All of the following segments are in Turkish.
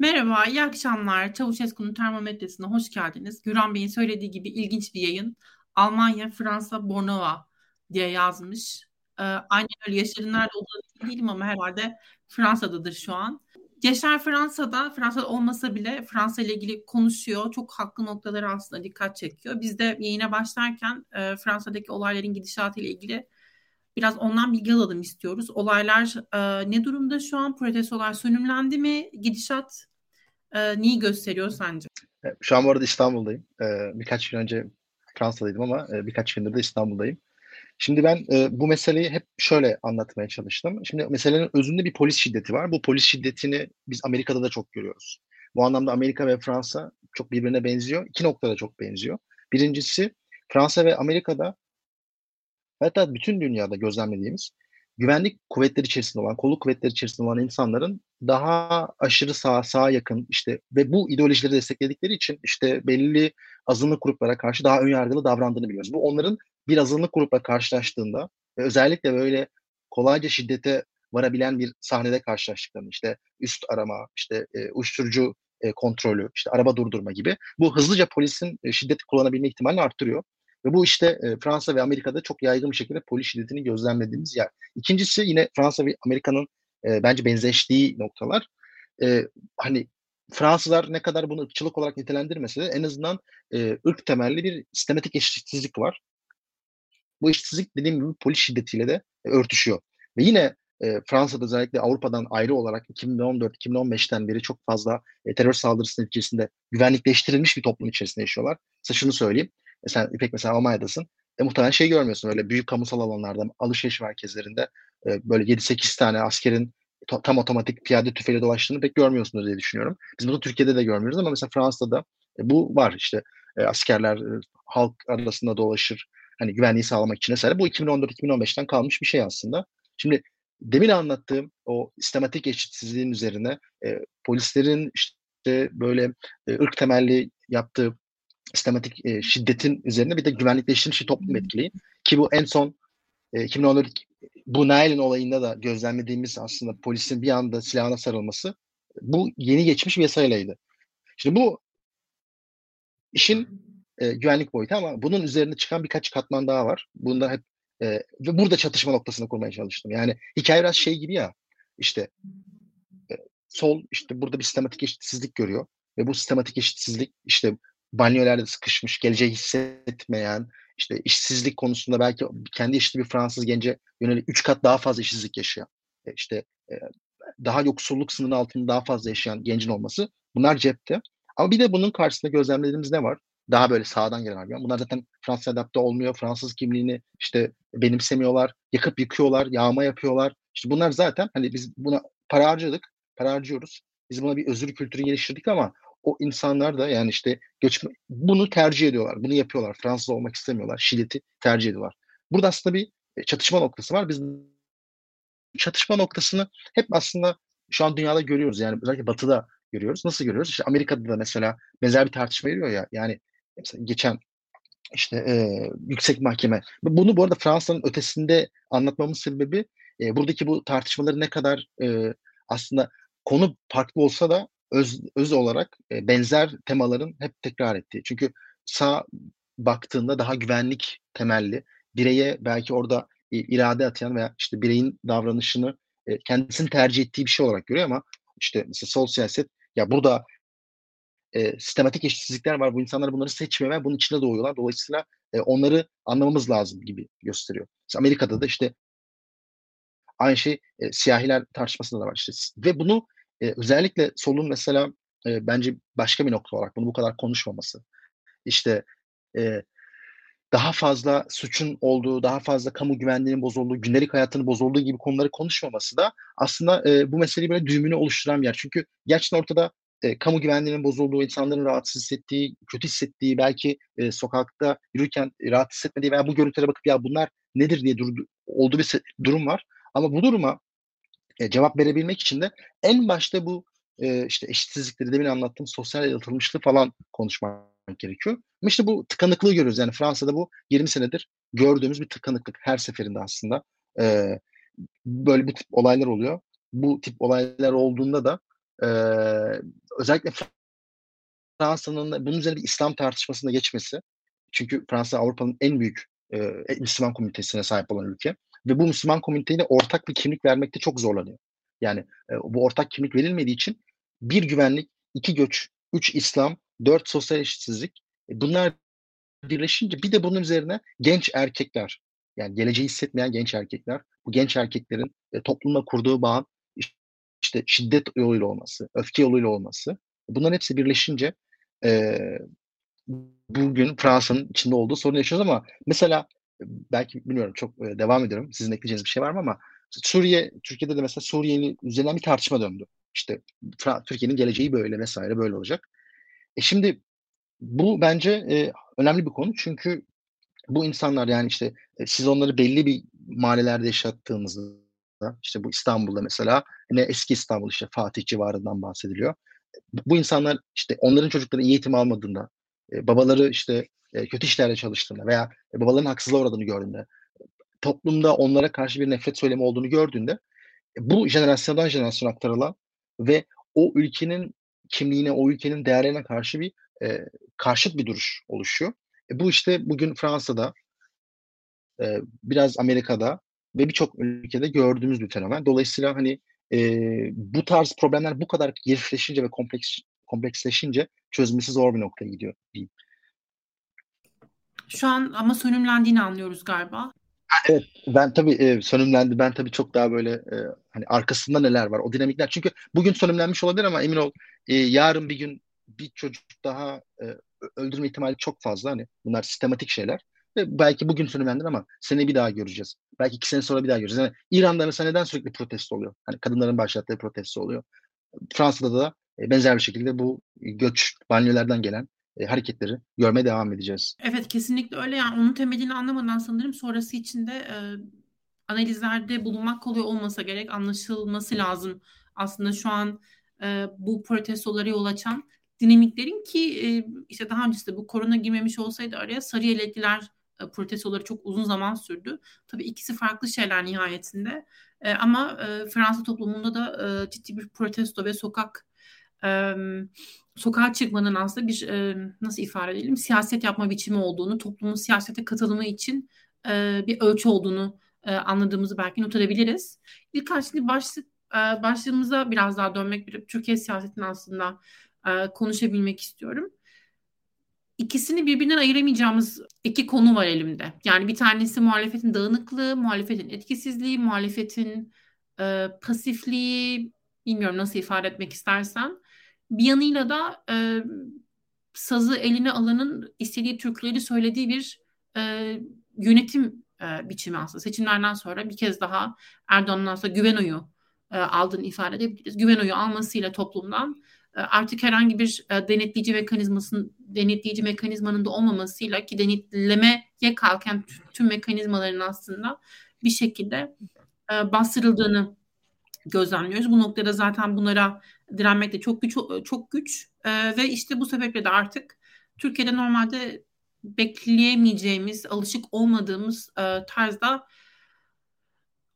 Merhaba, iyi akşamlar. Çavuşesku'nun termometresine hoş geldiniz. Güran Bey'in söylediği gibi ilginç bir yayın. Almanya, Fransa, Bornova diye yazmış. Ee, aynen öyle. Yaşar'ın nerede olduğunu değilim ama herhalde Fransa'dadır şu an. Yaşar Fransa'da, Fransa'da olmasa bile Fransa ile ilgili konuşuyor. Çok haklı noktaları aslında dikkat çekiyor. Biz de yayına başlarken e, Fransa'daki olayların gidişatı ile ilgili biraz ondan bilgi alalım istiyoruz. Olaylar e, ne durumda şu an? Protestolar sönümlendi mi? Gidişat e, neyi gösteriyor sence? E, şu an bu arada İstanbul'dayım. E, birkaç gün önce Fransa'daydım ama e, birkaç gündür de İstanbul'dayım. Şimdi ben e, bu meseleyi hep şöyle anlatmaya çalıştım. Şimdi meselenin özünde bir polis şiddeti var. Bu polis şiddetini biz Amerika'da da çok görüyoruz. Bu anlamda Amerika ve Fransa çok birbirine benziyor. İki noktada çok benziyor. Birincisi Fransa ve Amerika'da hatta bütün dünyada gözlemlediğimiz güvenlik kuvvetleri içerisinde olan, kolluk kuvvetleri içerisinde olan insanların daha aşırı sağa, sağa yakın işte ve bu ideolojileri destekledikleri için işte belli azınlık gruplara karşı daha önyargılı davrandığını biliyoruz. Bu onların bir azınlık grupla karşılaştığında ve özellikle böyle kolayca şiddete varabilen bir sahnede karşılaştıklarını işte üst arama, işte e, uyuşturucu e, kontrolü, işte araba durdurma gibi bu hızlıca polisin e, şiddeti kullanabilme ihtimalini arttırıyor. Ve bu işte e, Fransa ve Amerika'da çok yaygın bir şekilde polis şiddetini gözlemlediğimiz yer. İkincisi yine Fransa ve Amerika'nın e, bence benzeştiği noktalar. E, hani Fransızlar ne kadar bunu ırkçılık olarak nitelendirmese de en azından ırk temelli bir sistematik eşitsizlik var. Bu eşitsizlik dediğim gibi polis şiddetiyle de örtüşüyor. Ve yine e, Fransa'da özellikle Avrupa'dan ayrı olarak 2014-2015'ten beri çok fazla terör saldırısı neticesinde güvenlikleştirilmiş bir toplum içerisinde yaşıyorlar. Mesela şunu söyleyeyim. E sen İpek mesela Almanya'dasın. E, muhtemelen şey görmüyorsun öyle büyük kamusal alanlarda, alışveriş merkezlerinde e, böyle 7-8 tane askerin tam otomatik piyade tüfeğiyle dolaştığını pek görmüyorsunuz diye düşünüyorum. Biz bunu Türkiye'de de görmüyoruz ama mesela Fransa'da e, bu var işte e, askerler e, halk arasında dolaşır hani güvenliği sağlamak için vesaire. Bu 2014-2015'ten kalmış bir şey aslında. Şimdi demin anlattığım o sistematik eşitsizliğin üzerine e, polislerin işte böyle e, ırk temelli yaptığı sistematik e, şiddetin üzerine bir de güvenlikleştirilmiş toplum etkileyin. Ki bu en son e, 2014 bu Nail'in olayında da gözlemlediğimiz aslında polisin bir anda silahına sarılması bu yeni geçmiş bir yasaylaydı. Şimdi bu işin e, güvenlik boyutu ama bunun üzerine çıkan birkaç katman daha var. Bunda hep e, ve burada çatışma noktasını kurmaya çalıştım. Yani hikaye biraz şey gibi ya işte e, sol işte burada bir sistematik eşitsizlik görüyor ve bu sistematik eşitsizlik işte banyolarda sıkışmış, geleceği hissetmeyen, işte işsizlik konusunda belki kendi yaşlı bir Fransız gence yönelik üç kat daha fazla işsizlik yaşayan, e, işte e, daha yoksulluk sınırı altında daha fazla yaşayan gencin olması bunlar cepte. Ama bir de bunun karşısında gözlemlediğimiz ne var? Daha böyle sağdan gelen argüman. Bunlar zaten Fransız adapte olmuyor. Fransız kimliğini işte benimsemiyorlar. Yakıp yıkıyorlar. Yağma yapıyorlar. İşte bunlar zaten hani biz buna para harcadık. Para harcıyoruz. Biz buna bir özür kültürü geliştirdik ama o insanlar da yani işte göçmen bunu tercih ediyorlar. Bunu yapıyorlar. Fransız olmak istemiyorlar. Şiddeti tercih ediyorlar. Burada aslında bir e, çatışma noktası var. Biz çatışma noktasını hep aslında şu an dünyada görüyoruz. Yani özellikle batıda görüyoruz. Nasıl görüyoruz? İşte Amerika'da da mesela benzer bir tartışma veriyor ya. Yani mesela geçen işte e, yüksek mahkeme. Bunu bu arada Fransa'nın ötesinde anlatmamın sebebi e, buradaki bu tartışmaları ne kadar e, aslında konu farklı olsa da öz, öz olarak e, benzer temaların hep tekrar ettiği. Çünkü sağ baktığında daha güvenlik temelli, bireye belki orada e, irade atayan veya işte bireyin davranışını e, kendisinin tercih ettiği bir şey olarak görüyor ama işte mesela sol siyaset ya burada e, sistematik eşitsizlikler var. Bu insanlar bunları seçmiyor ve bunun içinde doğuyorlar. Dolayısıyla e, onları anlamamız lazım gibi gösteriyor. Mesela Amerika'da da işte aynı şey e, siyahiler tartışmasında da var işte. Ve bunu e, özellikle solun mesela e, bence başka bir nokta olarak bunu bu kadar konuşmaması. İşte e, daha fazla suçun olduğu, daha fazla kamu güvenliğinin bozulduğu, gündelik hayatının bozulduğu gibi konuları konuşmaması da aslında e, bu meseleyi böyle düğümünü oluşturan bir yer. Çünkü gerçekten ortada e, kamu güvenliğinin bozulduğu, insanların rahatsız hissettiği, kötü hissettiği, belki e, sokakta yürürken rahat hissetmediği veya bu görüntülere bakıp ya bunlar nedir diye durdu, olduğu bir durum var. Ama bu duruma e, cevap verebilmek için de en başta bu e, işte eşitsizlikleri demin anlattığım sosyal yalıtılmışlığı falan konuşmak gerekiyor. Ama işte bu tıkanıklığı görüyoruz. Yani Fransa'da bu 20 senedir gördüğümüz bir tıkanıklık her seferinde aslında. E, böyle bir tip olaylar oluyor. Bu tip olaylar olduğunda da e, özellikle Fransa'nın bunun üzerine bir İslam tartışmasında geçmesi çünkü Fransa Avrupa'nın en büyük e, Müslüman komünitesine sahip olan ülke ve bu Müslüman komüniteyle ortak bir kimlik vermekte çok zorlanıyor. Yani e, bu ortak kimlik verilmediği için bir güvenlik, iki göç, üç İslam, dört sosyal eşitsizlik e, bunlar birleşince bir de bunun üzerine genç erkekler yani geleceği hissetmeyen genç erkekler bu genç erkeklerin e, toplumla kurduğu bağın işte şiddet yoluyla olması, öfke yoluyla olması bunların hepsi birleşince e, bugün Fransa'nın içinde olduğu sorun yaşıyoruz ama mesela belki bilmiyorum çok devam ediyorum. Sizin ekleyeceğiniz bir şey var mı ama Suriye, Türkiye'de de mesela Suriye'nin üzerinden bir tartışma döndü. İşte Türkiye'nin geleceği böyle vesaire böyle olacak. E şimdi bu bence e, önemli bir konu çünkü bu insanlar yani işte e, siz onları belli bir mahallelerde yaşattığınızda işte bu İstanbul'da mesela ne eski İstanbul işte Fatih civarından bahsediliyor. Bu insanlar işte onların çocukları iyi eğitim almadığında, e, babaları işte e, kötü işlerde çalıştığında veya e, babaların haksızlığa uğradığını gördüğünde, toplumda onlara karşı bir nefret söylemi olduğunu gördüğünde bu jenerasyondan jenerasyona aktarılan ve o ülkenin kimliğine, o ülkenin değerlerine karşı bir e, karşıt bir duruş oluşuyor. E, bu işte bugün Fransa'da, e, biraz Amerika'da ve birçok ülkede gördüğümüz bir fenomen. Dolayısıyla hani e, bu tarz problemler bu kadar gelişleşince ve kompleks kompleksleşince çözmesi zor bir noktaya gidiyor diyeyim. Şu an ama sönümlendiğini anlıyoruz galiba. Evet ben tabii e, sönümlendi. Ben tabii çok daha böyle e, hani arkasında neler var o dinamikler. Çünkü bugün sönümlenmiş olabilir ama emin ol e, yarın bir gün bir çocuk daha e, öldürme ihtimali çok fazla. Hani bunlar sistematik şeyler. Ve belki bugün sönümlendir ama seni bir daha göreceğiz. Belki iki sene sonra bir daha göreceğiz. Yani İran'da mesela neden sürekli protesto oluyor? Hani kadınların başlattığı protesto oluyor. Fransa'da da e, benzer bir şekilde bu göç, banyolardan gelen e, hareketleri görmeye devam edeceğiz. Evet kesinlikle öyle. Yani onun temelini anlamadan sanırım sonrası içinde e, analizlerde bulunmak kolay olmasa gerek anlaşılması lazım. Aslında şu an e, bu protestolara yol açan dinamiklerin ki e, işte daha öncesinde bu korona girmemiş olsaydı araya sarı yelekliler e, protestoları çok uzun zaman sürdü. Tabii ikisi farklı şeyler nihayetinde. E, ama e, Fransa toplumunda da e, ciddi bir protesto ve sokak e, sokağa çıkmanın aslında bir e, nasıl ifade edelim siyaset yapma biçimi olduğunu, toplumun siyasete katılımı için e, bir ölçü olduğunu e, anladığımızı belki not edebiliriz. Birkaç şimdi başlık e, başlığımıza biraz daha dönmek, bir Türkiye siyasetini aslında e, konuşabilmek istiyorum. İkisini birbirinden ayıramayacağımız iki konu var elimde. Yani bir tanesi muhalefetin dağınıklığı, muhalefetin etkisizliği, muhalefetin e, pasifliği, bilmiyorum nasıl ifade etmek istersen. Bir yanıyla da e, sazı eline alanın istediği Türkleri söylediği bir e, yönetim e, biçimi aslında. Seçimlerden sonra bir kez daha Erdoğan'ın aslında güven oyu e, aldığını ifade edebiliriz. Güven oyu almasıyla toplumdan e, artık herhangi bir e, denetleyici mekanizmasının denetleyici mekanizmanın da olmamasıyla ki denetlemeye kalkan tüm mekanizmaların aslında bir şekilde e, bastırıldığını gözlemliyoruz. Bu noktada zaten bunlara direnmek de çok güç çok güç ve işte bu sebeple de artık Türkiye'de normalde bekleyemeyeceğimiz, alışık olmadığımız tarzda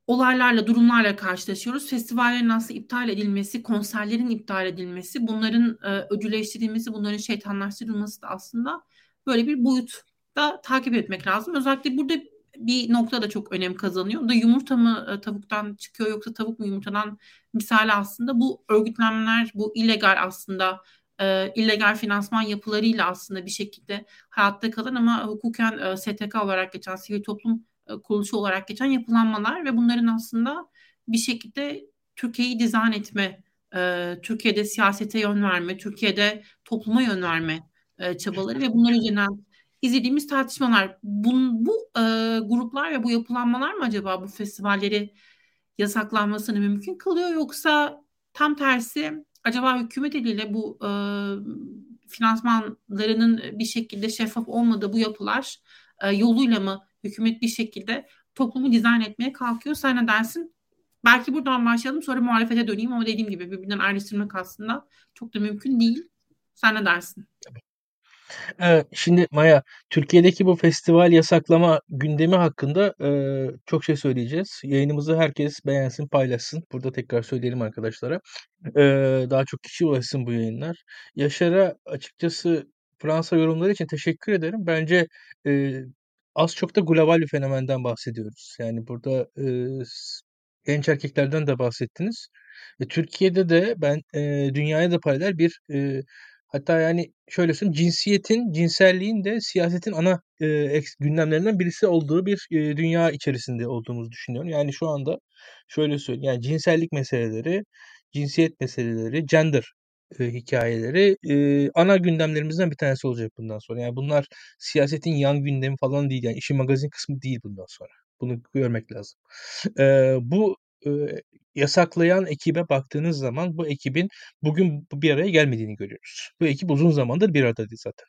olaylarla, durumlarla karşılaşıyoruz. Festivallerin aslında iptal edilmesi, konserlerin iptal edilmesi, bunların e, ödülleştirilmesi, bunların şeytanlaştırılması da aslında böyle bir boyutta takip etmek lazım. Özellikle burada bir nokta da çok önem kazanıyor. O da yumurta mı e, tavuktan çıkıyor yoksa tavuk mu yumurtadan misali aslında bu örgütlenmeler, bu illegal aslında e, illegal finansman yapılarıyla aslında bir şekilde hayatta kalan ama hukuken e, STK olarak geçen sivil toplum e, kuruluşu olarak geçen yapılanmalar ve bunların aslında bir şekilde Türkiye'yi dizayn etme, e, Türkiye'de siyasete yön verme, Türkiye'de topluma yön verme e, çabaları ve bunlar üzerinden izlediğimiz tartışmalar. Bu, bu e, gruplar ve bu yapılanmalar mı acaba bu festivalleri yasaklanmasını mümkün kılıyor yoksa tam tersi acaba hükümet eliyle bu e, finansmanlarının bir şekilde şeffaf olmadığı bu yapılar e, yoluyla mı hükümet bir şekilde toplumu dizayn etmeye kalkıyor. Sen ne dersin? Belki buradan başlayalım sonra muhalefete döneyim ama dediğim gibi birbirinden ayrıştırmak aslında çok da mümkün değil. Sen ne dersin? Şimdi Maya, Türkiye'deki bu festival yasaklama gündemi hakkında e, çok şey söyleyeceğiz. Yayınımızı herkes beğensin, paylaşsın. Burada tekrar söyleyelim arkadaşlara. E, daha çok kişi ulaşsın bu yayınlar. Yaşar'a açıkçası Fransa yorumları için teşekkür ederim. Bence e, az çok da global bir fenomenden bahsediyoruz. Yani burada genç erkeklerden de bahsettiniz. Türkiye'de de ben dünyaya da paralel bir Hatta yani şöyle söyleyeyim cinsiyetin, cinselliğin de siyasetin ana e, gündemlerinden birisi olduğu bir e, dünya içerisinde olduğumuzu düşünüyorum. Yani şu anda şöyle söyleyeyim yani cinsellik meseleleri, cinsiyet meseleleri, gender e, hikayeleri e, ana gündemlerimizden bir tanesi olacak bundan sonra. Yani bunlar siyasetin yan gündemi falan değil yani işin magazin kısmı değil bundan sonra. Bunu görmek lazım. E, bu yasaklayan ekibe baktığınız zaman bu ekibin bugün bir araya gelmediğini görüyoruz. Bu ekip uzun zamandır bir aradaydı zaten.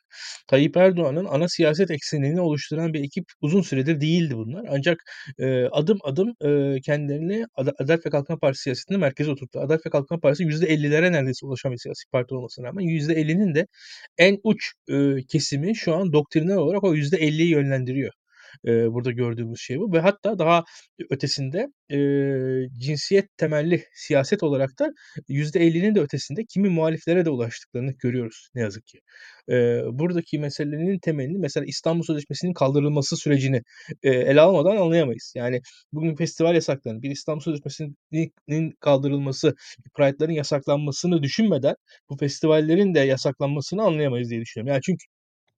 Tayyip Erdoğan'ın ana siyaset eksenini oluşturan bir ekip uzun süredir değildi bunlar. Ancak e, adım adım e, kendilerini Ad- Adalet ve Kalkınma Partisi siyasetinde merkeze oturttu. Adalet ve Kalkınma Partisi %50'lere neredeyse ulaşan bir siyasi parti olmasına rağmen %50'nin de en uç e, kesimi şu an doktrinal olarak o %50'yi yönlendiriyor. E, burada gördüğümüz şey bu ve hatta daha ötesinde e, cinsiyet temelli siyaset olarak da %50'nin de ötesinde kimi muhaliflere de ulaştıklarını görüyoruz ne yazık ki. E, buradaki meselenin temelini mesela İstanbul Sözleşmesi'nin kaldırılması sürecini e, ele almadan anlayamayız. Yani bugün festival yasaklarını, bir İstanbul Sözleşmesi'nin kaldırılması, Pride'ların yasaklanmasını düşünmeden bu festivallerin de yasaklanmasını anlayamayız diye düşünüyorum. Yani çünkü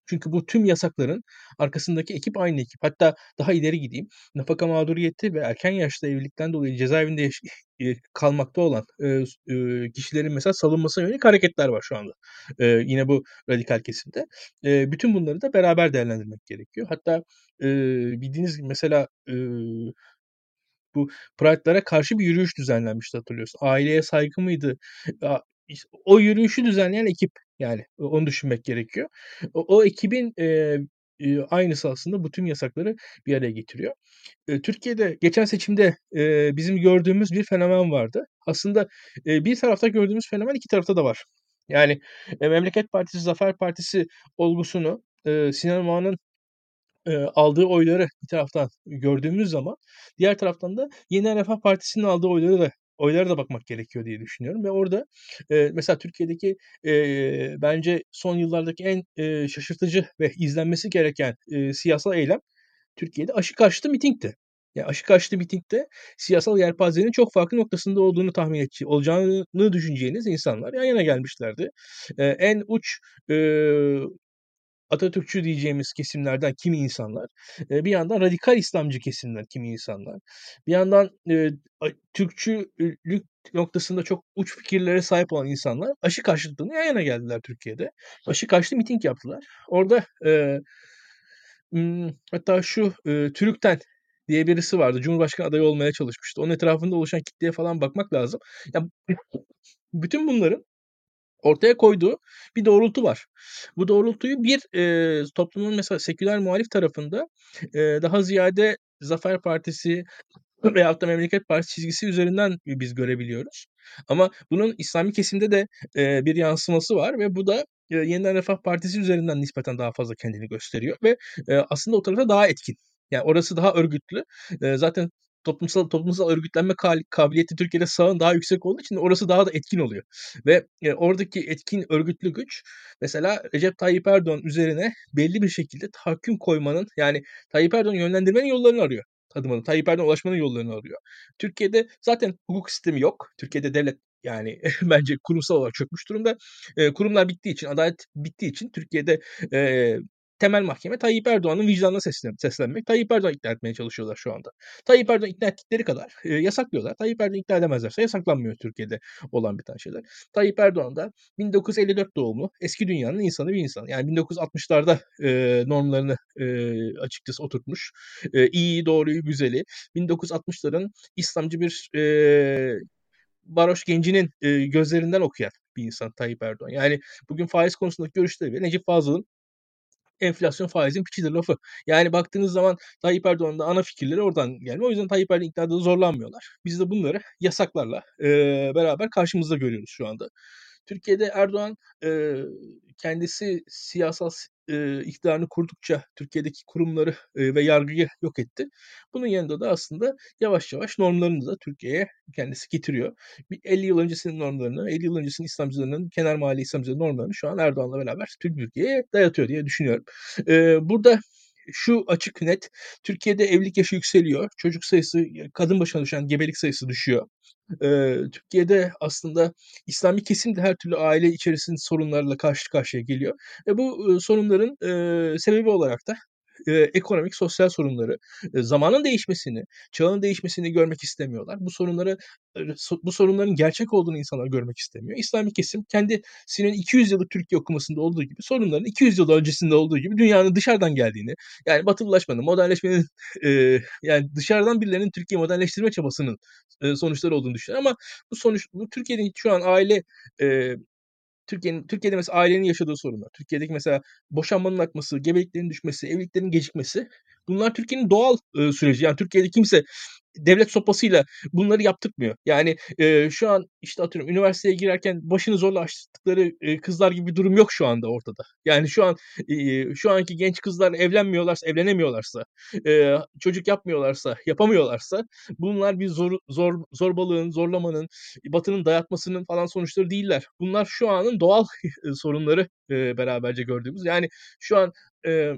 çünkü bu tüm yasakların arkasındaki ekip aynı ekip. Hatta daha ileri gideyim. Nafaka mağduriyeti ve erken yaşta evlilikten dolayı cezaevinde yaş- e, kalmakta olan e, e, kişilerin mesela salınmasına yönelik hareketler var şu anda. E, yine bu radikal kesimde. E, bütün bunları da beraber değerlendirmek gerekiyor. Hatta e, bildiğiniz gibi mesela e, bu Pride'lara karşı bir yürüyüş düzenlenmişti hatırlıyorsun. Aileye saygı mıydı? O yürüyüşü düzenleyen ekip yani onu düşünmek gerekiyor. O, o ekibin e, e, aynısı tüm yasakları bir araya getiriyor. E, Türkiye'de geçen seçimde e, bizim gördüğümüz bir fenomen vardı. Aslında e, bir tarafta gördüğümüz fenomen iki tarafta da var. Yani Memleket Partisi, Zafer Partisi olgusunu Sinan Oğan'ın aldığı oyları bir taraftan gördüğümüz zaman diğer taraftan da Yeni Refah Partisi'nin aldığı oyları da oylara da bakmak gerekiyor diye düşünüyorum ve orada e, mesela Türkiye'deki e, bence son yıllardaki en e, şaşırtıcı ve izlenmesi gereken e, siyasal eylem Türkiye'de aşı karşıtı mitingdi. Yani aşı karşıtı mitingde siyasal yelpazenin çok farklı noktasında olduğunu tahmin edeceği, olacağını düşüneceğiniz insanlar yan yana gelmişlerdi. E, en uç e, Atatürkçü diyeceğimiz kesimlerden kimi insanlar, e, bir yandan radikal İslamcı kesimler kimi insanlar, bir yandan e, Türkçülük noktasında çok uç fikirlere sahip olan insanlar aşı karşıtlığını yan yana geldiler Türkiye'de. Aşı karşıtı miting yaptılar. Orada e, hatta şu e, Türk'ten diye birisi vardı. Cumhurbaşkanı adayı olmaya çalışmıştı. Onun etrafında oluşan kitleye falan bakmak lazım. Ya, bütün bunların ortaya koyduğu bir doğrultu var. Bu doğrultuyu bir e, toplumun mesela seküler muhalif tarafında e, daha ziyade Zafer Partisi veyahut da Memleket Partisi çizgisi üzerinden biz görebiliyoruz. Ama bunun İslami kesimde de e, bir yansıması var ve bu da e, Yeniden Refah Partisi üzerinden nispeten daha fazla kendini gösteriyor ve e, aslında o tarafta daha etkin. Yani orası daha örgütlü. E, zaten toplumsal toplumsal örgütlenme kabiliyeti Türkiye'de sağın daha yüksek olduğu için orası daha da etkin oluyor. Ve e, oradaki etkin örgütlü güç mesela Recep Tayyip Erdoğan üzerine belli bir şekilde tahakküm koymanın yani Tayyip Erdoğan yönlendirmenin yollarını arıyor adım adım. Tayyip Erdoğan ulaşmanın yollarını arıyor. Türkiye'de zaten hukuk sistemi yok. Türkiye'de devlet yani bence kurumsal olarak çökmüş durumda. E, kurumlar bittiği için, adalet bittiği için Türkiye'de e, temel mahkeme Tayyip Erdoğan'ın vicdanına seslen, seslenmek. Tayyip Erdoğan ikna etmeye çalışıyorlar şu anda. Tayyip Erdoğan ikna ettikleri kadar e, yasaklıyorlar. Tayyip Erdoğan ikna edemezlerse yasaklanmıyor Türkiye'de olan bir tane şeyler. Tayyip Erdoğan da 1954 doğumlu eski dünyanın insanı bir insan. Yani 1960'larda e, normlarını e, açıkçası oturtmuş. E, iyi, doğruyu, güzeli. 1960'ların İslamcı bir e, Baroş Genci'nin e, gözlerinden okuyan bir insan Tayyip Erdoğan. Yani bugün faiz konusundaki görüşleri ve Necip Fazıl'ın enflasyon faizin piçidir lafı. Yani baktığınız zaman Tayyip Erdoğan'ın da ana fikirleri oradan gelme. O yüzden Tayyip Erdoğan iktidarda zorlanmıyorlar. Biz de bunları yasaklarla e, beraber karşımızda görüyoruz şu anda. Türkiye'de Erdoğan e, kendisi siyasal e, iktidarını kurdukça Türkiye'deki kurumları e, ve yargıyı yok etti. Bunun yanında da aslında yavaş yavaş normlarını da Türkiye'ye kendisi getiriyor. Bir 50 yıl öncesinin normlarını, 50 yıl öncesinin İslamcılarının, kenar mahalle İslamcıların normlarını şu an Erdoğan'la beraber Türkiye'ye dayatıyor diye düşünüyorum. E, burada şu açık net Türkiye'de evlilik yaşı yükseliyor. Çocuk sayısı, kadın başına düşen gebelik sayısı düşüyor. Ee, Türkiye'de aslında İslami kesim de her türlü aile içerisinde sorunlarla karşı karşıya geliyor. E, bu e, sorunların e, sebebi olarak da e, ekonomik, sosyal sorunları, e, zamanın değişmesini, çağın değişmesini görmek istemiyorlar. Bu sorunları bu sorunların gerçek olduğunu insanlar görmek istemiyor. İslami kesim kendisinin 200 yıllık Türkiye okumasında olduğu gibi sorunların 200 yıl öncesinde olduğu gibi dünyanın dışarıdan geldiğini, yani batılılaşmanın, modernleşmenin e, yani dışarıdan birilerinin Türkiye modernleştirme çabasının e, sonuçları olduğunu düşünüyor. Ama bu sonuç bu Türkiye'nin şu an aile e, Türkiye'nin Türkiye'de mesela ailenin yaşadığı sorunlar, Türkiye'deki mesela boşanmanın akması, gebeliklerin düşmesi, evliliklerin gecikmesi bunlar Türkiye'nin doğal e, süreci. Yani Türkiye'de kimse devlet sopasıyla bunları yaptırmıyor. Yani e, şu an işte atıyorum üniversiteye girerken başını zorla açtıkları e, kızlar gibi bir durum yok şu anda ortada. Yani şu an e, şu anki genç kızlar evlenmiyorlarsa, evlenemiyorlarsa, e, çocuk yapmıyorlarsa, yapamıyorlarsa bunlar bir zor zor zorbalığın, zorlamanın, batının dayatmasının falan sonuçları değiller. Bunlar şu anın doğal sorunları e, beraberce gördüğümüz. Yani şu an e,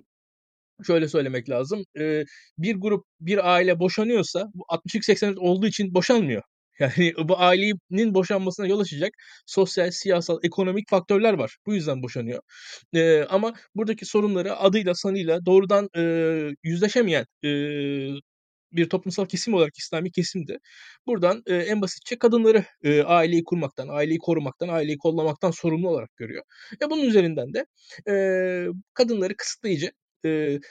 şöyle söylemek lazım. E, bir grup, bir aile boşanıyorsa bu 62-84 olduğu için boşanmıyor. Yani bu ailenin boşanmasına yol açacak sosyal, siyasal, ekonomik faktörler var. Bu yüzden boşanıyor. E, ama buradaki sorunları adıyla, sanıyla doğrudan e, yüzleşemeyen e, bir toplumsal kesim olarak İslami kesimde buradan e, en basitçe kadınları e, aileyi kurmaktan, aileyi korumaktan, aileyi kollamaktan sorumlu olarak görüyor. Ve bunun üzerinden de e, kadınları kısıtlayıcı the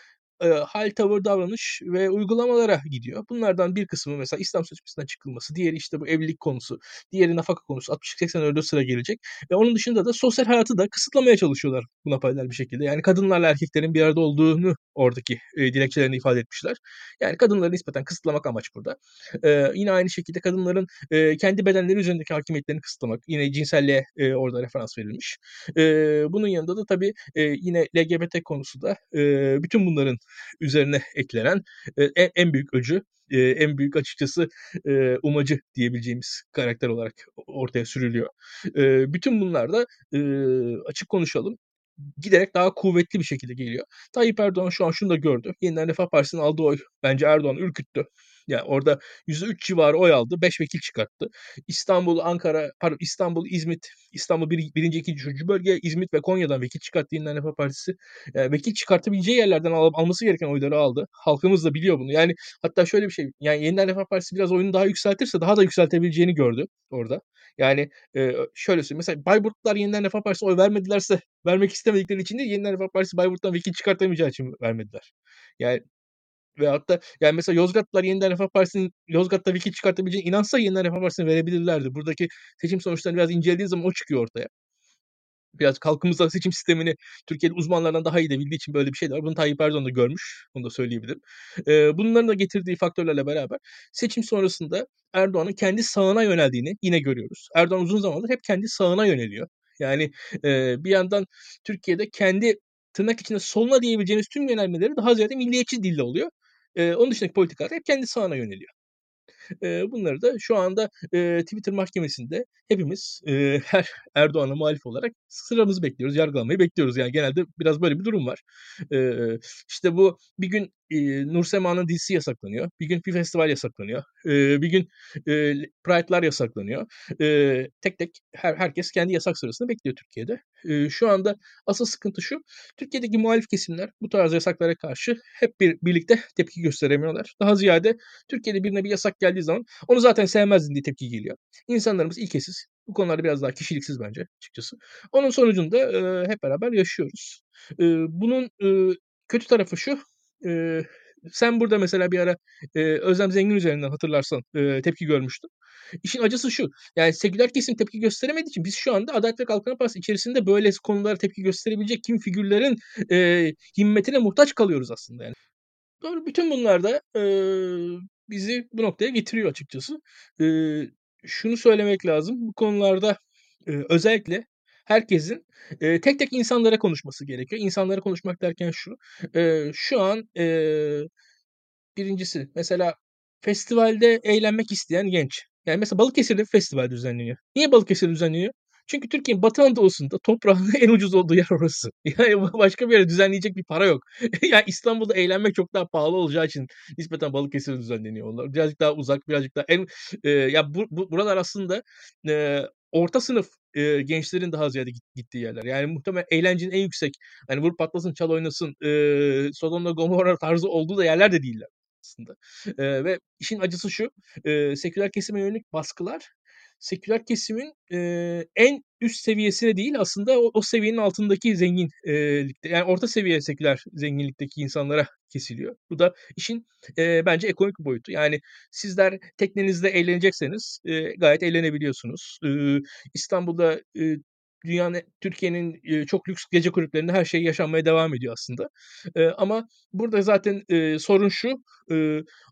e, hal, tavır, davranış ve uygulamalara gidiyor. Bunlardan bir kısmı mesela İslam sözleşmesinden çıkılması, diğeri işte bu evlilik konusu, diğeri nafaka konusu 60-84'de sıra gelecek. Ve onun dışında da sosyal hayatı da kısıtlamaya çalışıyorlar buna paralel bir şekilde. Yani kadınlarla erkeklerin bir arada olduğunu oradaki e, dilekçelerinde ifade etmişler. Yani kadınları nispeten kısıtlamak amaç burada. E, yine aynı şekilde kadınların e, kendi bedenleri üzerindeki hakimiyetlerini kısıtlamak. Yine cinselliğe e, orada referans verilmiş. E, bunun yanında da tabii e, yine LGBT konusu da e, bütün bunların üzerine eklenen en, en büyük öcü, en büyük açıkçası umacı diyebileceğimiz karakter olarak ortaya sürülüyor. Bütün bunlar da açık konuşalım giderek daha kuvvetli bir şekilde geliyor. Tayyip Erdoğan şu an şunu da gördü. Yeniden Refah Partisi'nin aldığı oy bence Erdoğan'ı ürküttü. Yani orada %3 civarı oy aldı. 5 vekil çıkarttı. İstanbul, Ankara, pardon İstanbul, İzmit, İstanbul bir, birinci, ikinci, üçüncü bölge, İzmit ve Konya'dan vekil çıkarttı Yeniden Refah Partisi. Yani vekil çıkartabileceği yerlerden al, alması gereken oyları aldı. Halkımız da biliyor bunu. Yani hatta şöyle bir şey. Yani Yeniden Refah Partisi biraz oyunu daha yükseltirse daha da yükseltebileceğini gördü orada. Yani e, şöyle söyleyeyim. Mesela Bayburtlar Yeniden Refah Partisi'ne oy vermedilerse vermek istemedikleri için değil Yeniden Refah Partisi Bayburt'tan vekil çıkartamayacağı için vermediler. Yani ve hatta yani mesela Yozgatlılar yeniden Refah Partisi'nin Yozgat'ta vekil çıkartabileceğine inansa yeniden Refah Partisi'ne verebilirlerdi. Buradaki seçim sonuçlarını biraz incelediği zaman o çıkıyor ortaya. Biraz halkımızda seçim sistemini Türkiye'de uzmanlardan daha iyi de bildiği için böyle bir şey de var. Bunu Tayyip Erdoğan da görmüş. Bunu da söyleyebilirim. Ee, bunların da getirdiği faktörlerle beraber seçim sonrasında Erdoğan'ın kendi sağına yöneldiğini yine görüyoruz. Erdoğan uzun zamandır hep kendi sağına yöneliyor. Yani e, bir yandan Türkiye'de kendi tırnak içinde soluna diyebileceğimiz tüm yönelmeleri daha ziyade milliyetçi dille oluyor. E, onun dışındaki politikalar hep kendi sağına yöneliyor. E, bunları da şu anda e, Twitter mahkemesinde hepimiz e, her Erdoğan'a muhalif olarak sıramızı bekliyoruz, yargılamayı bekliyoruz. Yani genelde biraz böyle bir durum var. E, işte bu bir gün e, Nur Sema'nın dizisi yasaklanıyor. Bir gün bir festival yasaklanıyor. E, bir gün e, Pride'lar yasaklanıyor. E, tek tek her, herkes kendi yasak sırasını bekliyor Türkiye'de. E, şu anda asıl sıkıntı şu. Türkiye'deki muhalif kesimler bu tarz yasaklara karşı hep bir birlikte tepki gösteremiyorlar. Daha ziyade Türkiye'de birine bir yasak geldiği zaman onu zaten sevmezdin diye tepki geliyor. İnsanlarımız ilkesiz. Bu konularda biraz daha kişiliksiz bence açıkçası. Onun sonucunda e, hep beraber yaşıyoruz. E, bunun e, kötü tarafı şu. E, sen burada mesela bir ara e, Özlem Zengin üzerinden hatırlarsan e, tepki görmüştün. İşin acısı şu. Yani seküler kesim tepki gösteremediği için biz şu anda Adalet ve Kalkınma Partisi içerisinde böyle konulara tepki gösterebilecek kim figürlerin e, himmetine muhtaç kalıyoruz aslında yani. Doğru bütün bunlar da e, bizi bu noktaya getiriyor açıkçası. E, şunu söylemek lazım. Bu konularda e, özellikle herkesin e, tek tek insanlara konuşması gerekiyor. İnsanlara konuşmak derken şu, e, şu an e, birincisi mesela festivalde eğlenmek isteyen genç. Yani mesela Balıkesir'de bir festival düzenleniyor. Niye Balıkesir düzenleniyor? Çünkü Türkiye'nin batı Anadolu'sunda toprağın en ucuz olduğu yer orası. Yani başka bir yere düzenleyecek bir para yok. yani İstanbul'da eğlenmek çok daha pahalı olacağı için nispeten Balıkesir'de düzenleniyor onlar. Birazcık daha uzak, birazcık daha en e, ya bu, bu buralar aslında e, orta sınıf e, gençlerin daha ziyade gittiği yerler. Yani muhtemelen eğlencenin en yüksek hani vur patlasın çal oynasın e, Sodom'da Gomorra tarzı olduğu da yerler de değiller aslında. E, ve işin acısı şu e, seküler kesime yönelik baskılar seküler kesimin e, en üst seviyesine değil aslında o, o seviyenin altındaki zenginlikte yani orta seviye seküler zenginlikteki insanlara kesiliyor. Bu da işin e, bence ekonomik boyutu. Yani sizler teknenizde eğlenecekseniz e, gayet eğlenebiliyorsunuz. E, İstanbul'da e, dünyanın Türkiye'nin çok lüks gece kulüplerinde her şey yaşanmaya devam ediyor aslında. Ama burada zaten sorun şu.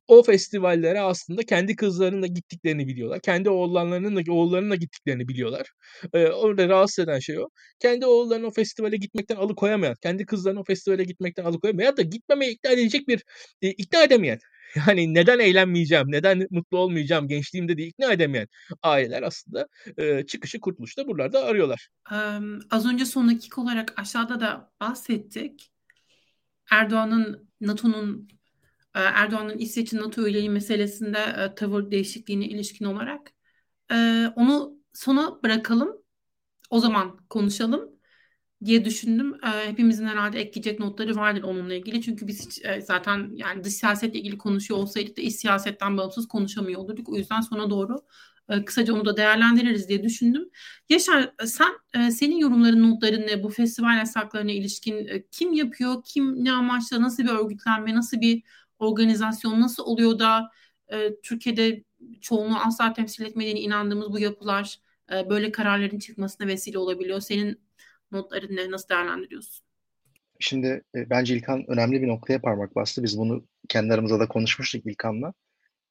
O festivallere aslında kendi kızlarının da gittiklerini biliyorlar. Kendi oğullarının da oğullarının da gittiklerini biliyorlar. Orada rahatsız eden şey o. Kendi oğullarını o festivale gitmekten alıkoyamayan, kendi kızlarını o festivale gitmekten alıkoyamayan ya da gitmemeye ikna edecek bir ikna edemeyen yani neden eğlenmeyeceğim, neden mutlu olmayacağım gençliğimde diye ikna edemeyen aileler aslında e, çıkışı kurtuluşta buralarda arıyorlar. Um, az önce son dakika olarak aşağıda da bahsettik. Erdoğan'ın NATO'nun Erdoğan'ın İsveç'in NATO üyeliği meselesinde tavır değişikliğine ilişkin olarak. Onu sona bırakalım. O zaman konuşalım diye düşündüm. E, hepimizin herhalde ekleyecek notları vardır onunla ilgili. Çünkü biz hiç, e, zaten yani dış siyasetle ilgili konuşuyor olsaydık da iç siyasetten bağımsız konuşamıyor olurduk. O yüzden sona doğru e, kısaca onu da değerlendiririz diye düşündüm. Yaşar sen e, senin yorumların notların ne bu festival yasaklarına ilişkin e, kim yapıyor, kim ne amaçla, nasıl bir örgütlenme, nasıl bir organizasyon, nasıl oluyor da e, Türkiye'de çoğunluğu asla temsil etmediğine inandığımız bu yapılar e, böyle kararların çıkmasına vesile olabiliyor. Senin notların ne? Nasıl değerlendiriyorsun? Şimdi e, bence İlkan önemli bir noktaya parmak bastı. Biz bunu kendi aramızda da konuşmuştuk İlkan'la.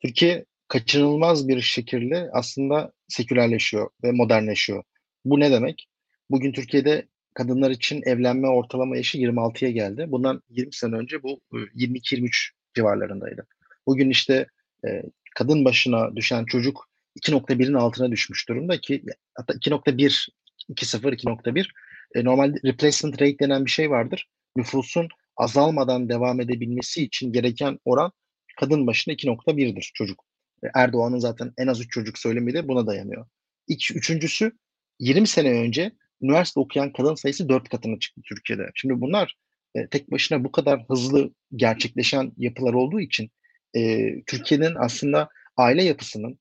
Türkiye kaçınılmaz bir şekilde aslında sekülerleşiyor ve modernleşiyor. Bu ne demek? Bugün Türkiye'de kadınlar için evlenme ortalama yaşı 26'ya geldi. Bundan 20 sene önce bu 22-23 e, civarlarındaydı. Bugün işte e, kadın başına düşen çocuk 2.1'in altına düşmüş durumda ki hatta 2.1 2.0 2.1 e, normalde replacement rate denen bir şey vardır. Nüfusun azalmadan devam edebilmesi için gereken oran kadın başına 2.1'dir çocuk. E, Erdoğan'ın zaten en az 3 çocuk söylemi de buna dayanıyor. İki, üçüncüsü 20 sene önce üniversite okuyan kadın sayısı 4 katına çıktı Türkiye'de. Şimdi bunlar e, tek başına bu kadar hızlı gerçekleşen yapılar olduğu için e, Türkiye'nin aslında aile yapısının,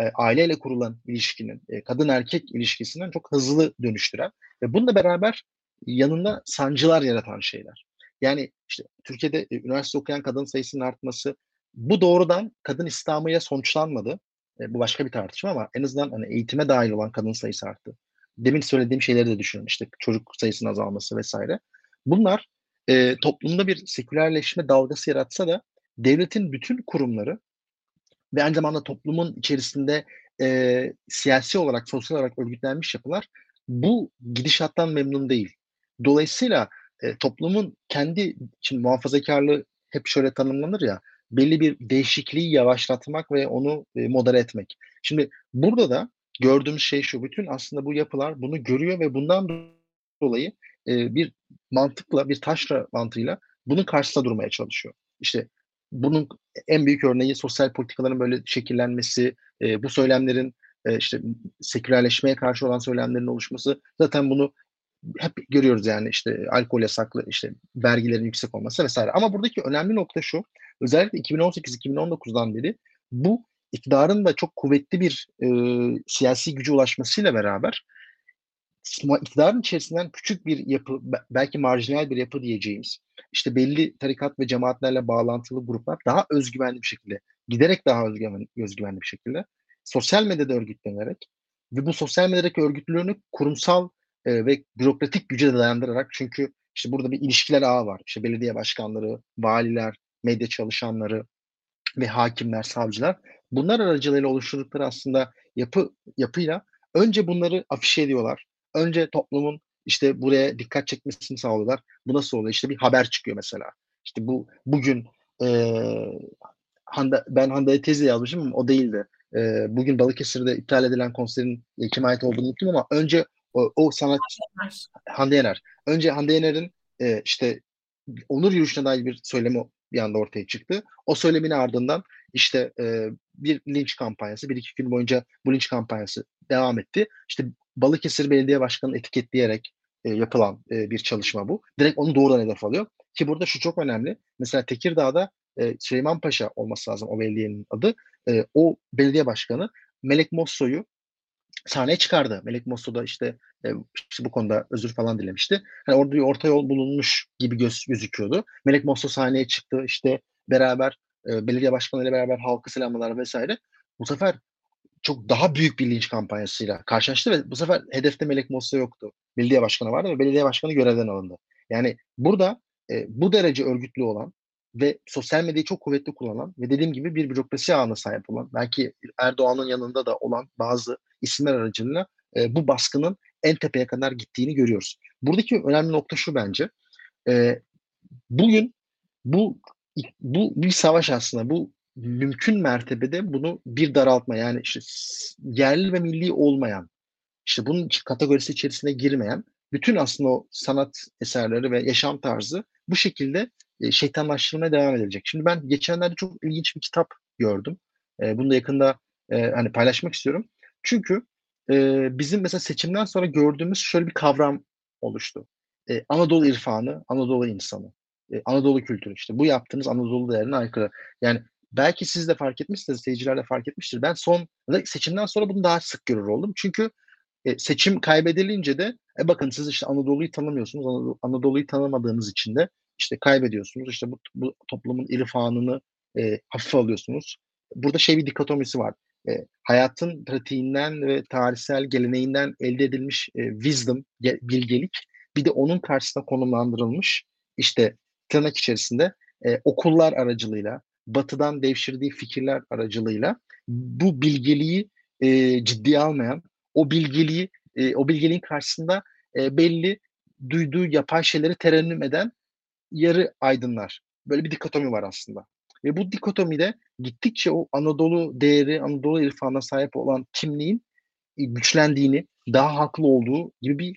e, aileyle kurulan ilişkinin, e, kadın erkek ilişkisinden çok hızlı dönüştüren ve bununla beraber yanında sancılar yaratan şeyler. Yani işte Türkiye'de e, üniversite okuyan kadın sayısının artması bu doğrudan kadın İslam'ıyla sonuçlanmadı. E, bu başka bir tartışma ama en azından hani eğitime dahil olan kadın sayısı arttı. Demin söylediğim şeyleri de düşünün işte çocuk sayısının azalması vesaire. Bunlar e, toplumda bir sekülerleşme dalgası yaratsa da devletin bütün kurumları ve aynı zamanda toplumun içerisinde e, siyasi olarak, sosyal olarak örgütlenmiş yapılar bu gidişattan memnun değil. Dolayısıyla e, toplumun kendi, şimdi muhafazakarlığı hep şöyle tanımlanır ya, belli bir değişikliği yavaşlatmak ve onu e, modere etmek. Şimdi burada da gördüğümüz şey şu, bütün aslında bu yapılar bunu görüyor ve bundan dolayı e, bir mantıkla, bir taşra mantığıyla bunun karşısında durmaya çalışıyor. İşte bunun en büyük örneği sosyal politikaların böyle şekillenmesi, e, bu söylemlerin e, işte sekülerleşmeye karşı olan söylemlerin oluşması zaten bunu hep görüyoruz yani işte alkol yasaklı, işte vergilerin yüksek olması vesaire. Ama buradaki önemli nokta şu, özellikle 2018-2019'dan beri bu iktidarın da çok kuvvetli bir e, siyasi gücü ulaşmasıyla beraber iktidarın içerisinden küçük bir yapı, belki marjinal bir yapı diyeceğimiz, işte belli tarikat ve cemaatlerle bağlantılı gruplar daha özgüvenli bir şekilde, giderek daha özgüvenli, özgüvenli bir şekilde sosyal medyada örgütlenerek ve bu sosyal medyadaki örgütlülüğünü kurumsal e, ve bürokratik güce de dayandırarak çünkü işte burada bir ilişkiler ağı var. İşte belediye başkanları, valiler, medya çalışanları ve hakimler, savcılar bunlar aracılığıyla oluşturdukları aslında yapı yapıyla önce bunları afişe ediyorlar önce toplumun işte buraya dikkat çekmesini sağlıyorlar. Bu nasıl oluyor? İşte bir haber çıkıyor mesela. İşte bu bugün e, Handa, ben Hande'ye tezi yazmışım ama o değildi. E, bugün Balıkesir'de iptal edilen konserin kime ait olduğunu unuttum ama önce o, o sanatçı Hande Yener. Önce Hande Yener'in e, işte onur yürüyüşüne dair bir söylemi bir anda ortaya çıktı. O söylemin ardından işte e, bir linç kampanyası, bir iki gün boyunca bu linç kampanyası devam etti. İşte Balıkesir Belediye Başkanı'nı etiketleyerek e, yapılan e, bir çalışma bu. Direkt onu doğrudan hedef alıyor. Ki burada şu çok önemli. Mesela Tekirdağ'da e, Süleyman Paşa olması lazım o belediyenin adı. E, o belediye başkanı Melek Mosso'yu sahneye çıkardı. Melek Mosso da işte, e, işte bu konuda özür falan dilemişti. Hani orada bir orta yol bulunmuş gibi göz, gözüküyordu. Melek Mosso sahneye çıktı. İşte beraber e, belediye başkanıyla beraber halkı selamlar vesaire. Bu sefer çok daha büyük bir linç kampanyasıyla karşılaştı ve bu sefer hedefte Melek Mosso yoktu. Belediye başkanı vardı ve belediye başkanı görevden alındı. Yani burada e, bu derece örgütlü olan ve sosyal medyayı çok kuvvetli kullanan ve dediğim gibi bir bürokrasi ağına sahip olan belki Erdoğan'ın yanında da olan bazı isimler aracılığıyla e, bu baskının en tepeye kadar gittiğini görüyoruz. Buradaki önemli nokta şu bence. E, bugün bu bu bir savaş aslında. Bu mümkün mertebede bunu bir daraltma yani işte yerli ve milli olmayan işte bunun kategorisi içerisine girmeyen bütün aslında o sanat eserleri ve yaşam tarzı bu şekilde e, şeytanlaştırmaya devam edilecek. Şimdi ben geçenlerde çok ilginç bir kitap gördüm. E, bunu da yakında e, hani paylaşmak istiyorum. Çünkü bizim mesela seçimden sonra gördüğümüz şöyle bir kavram oluştu. Anadolu irfanı, Anadolu insanı, Anadolu kültürü işte. Bu yaptığınız Anadolu değerine aykırı. Yani belki siz de fark etmişsiniz, seyirciler de fark etmiştir. Ben son seçimden sonra bunu daha sık görür oldum. Çünkü e, seçim kaybedilince de e, bakın siz işte Anadolu'yu tanımıyorsunuz. Anadolu, Anadolu'yu tanımadığınız için de işte kaybediyorsunuz. İşte bu, bu toplumun irfanını e, hafife alıyorsunuz. Burada şey bir dikotomisi var. E, hayatın pratiğinden ve tarihsel geleneğinden elde edilmiş e, wisdom, bilgelik bir de onun karşısına konumlandırılmış işte tırnak içerisinde e, okullar aracılığıyla, batıdan devşirdiği fikirler aracılığıyla bu bilgeliği e, ciddiye almayan, o bilgeliği, e, o bilgeliğin karşısında e, belli duyduğu yapay şeyleri terennüm eden yarı aydınlar. Böyle bir dikotomi var aslında. Ve bu dikotomide gittikçe o Anadolu değeri, Anadolu irfanına sahip olan kimliğin e, güçlendiğini, daha haklı olduğu gibi bir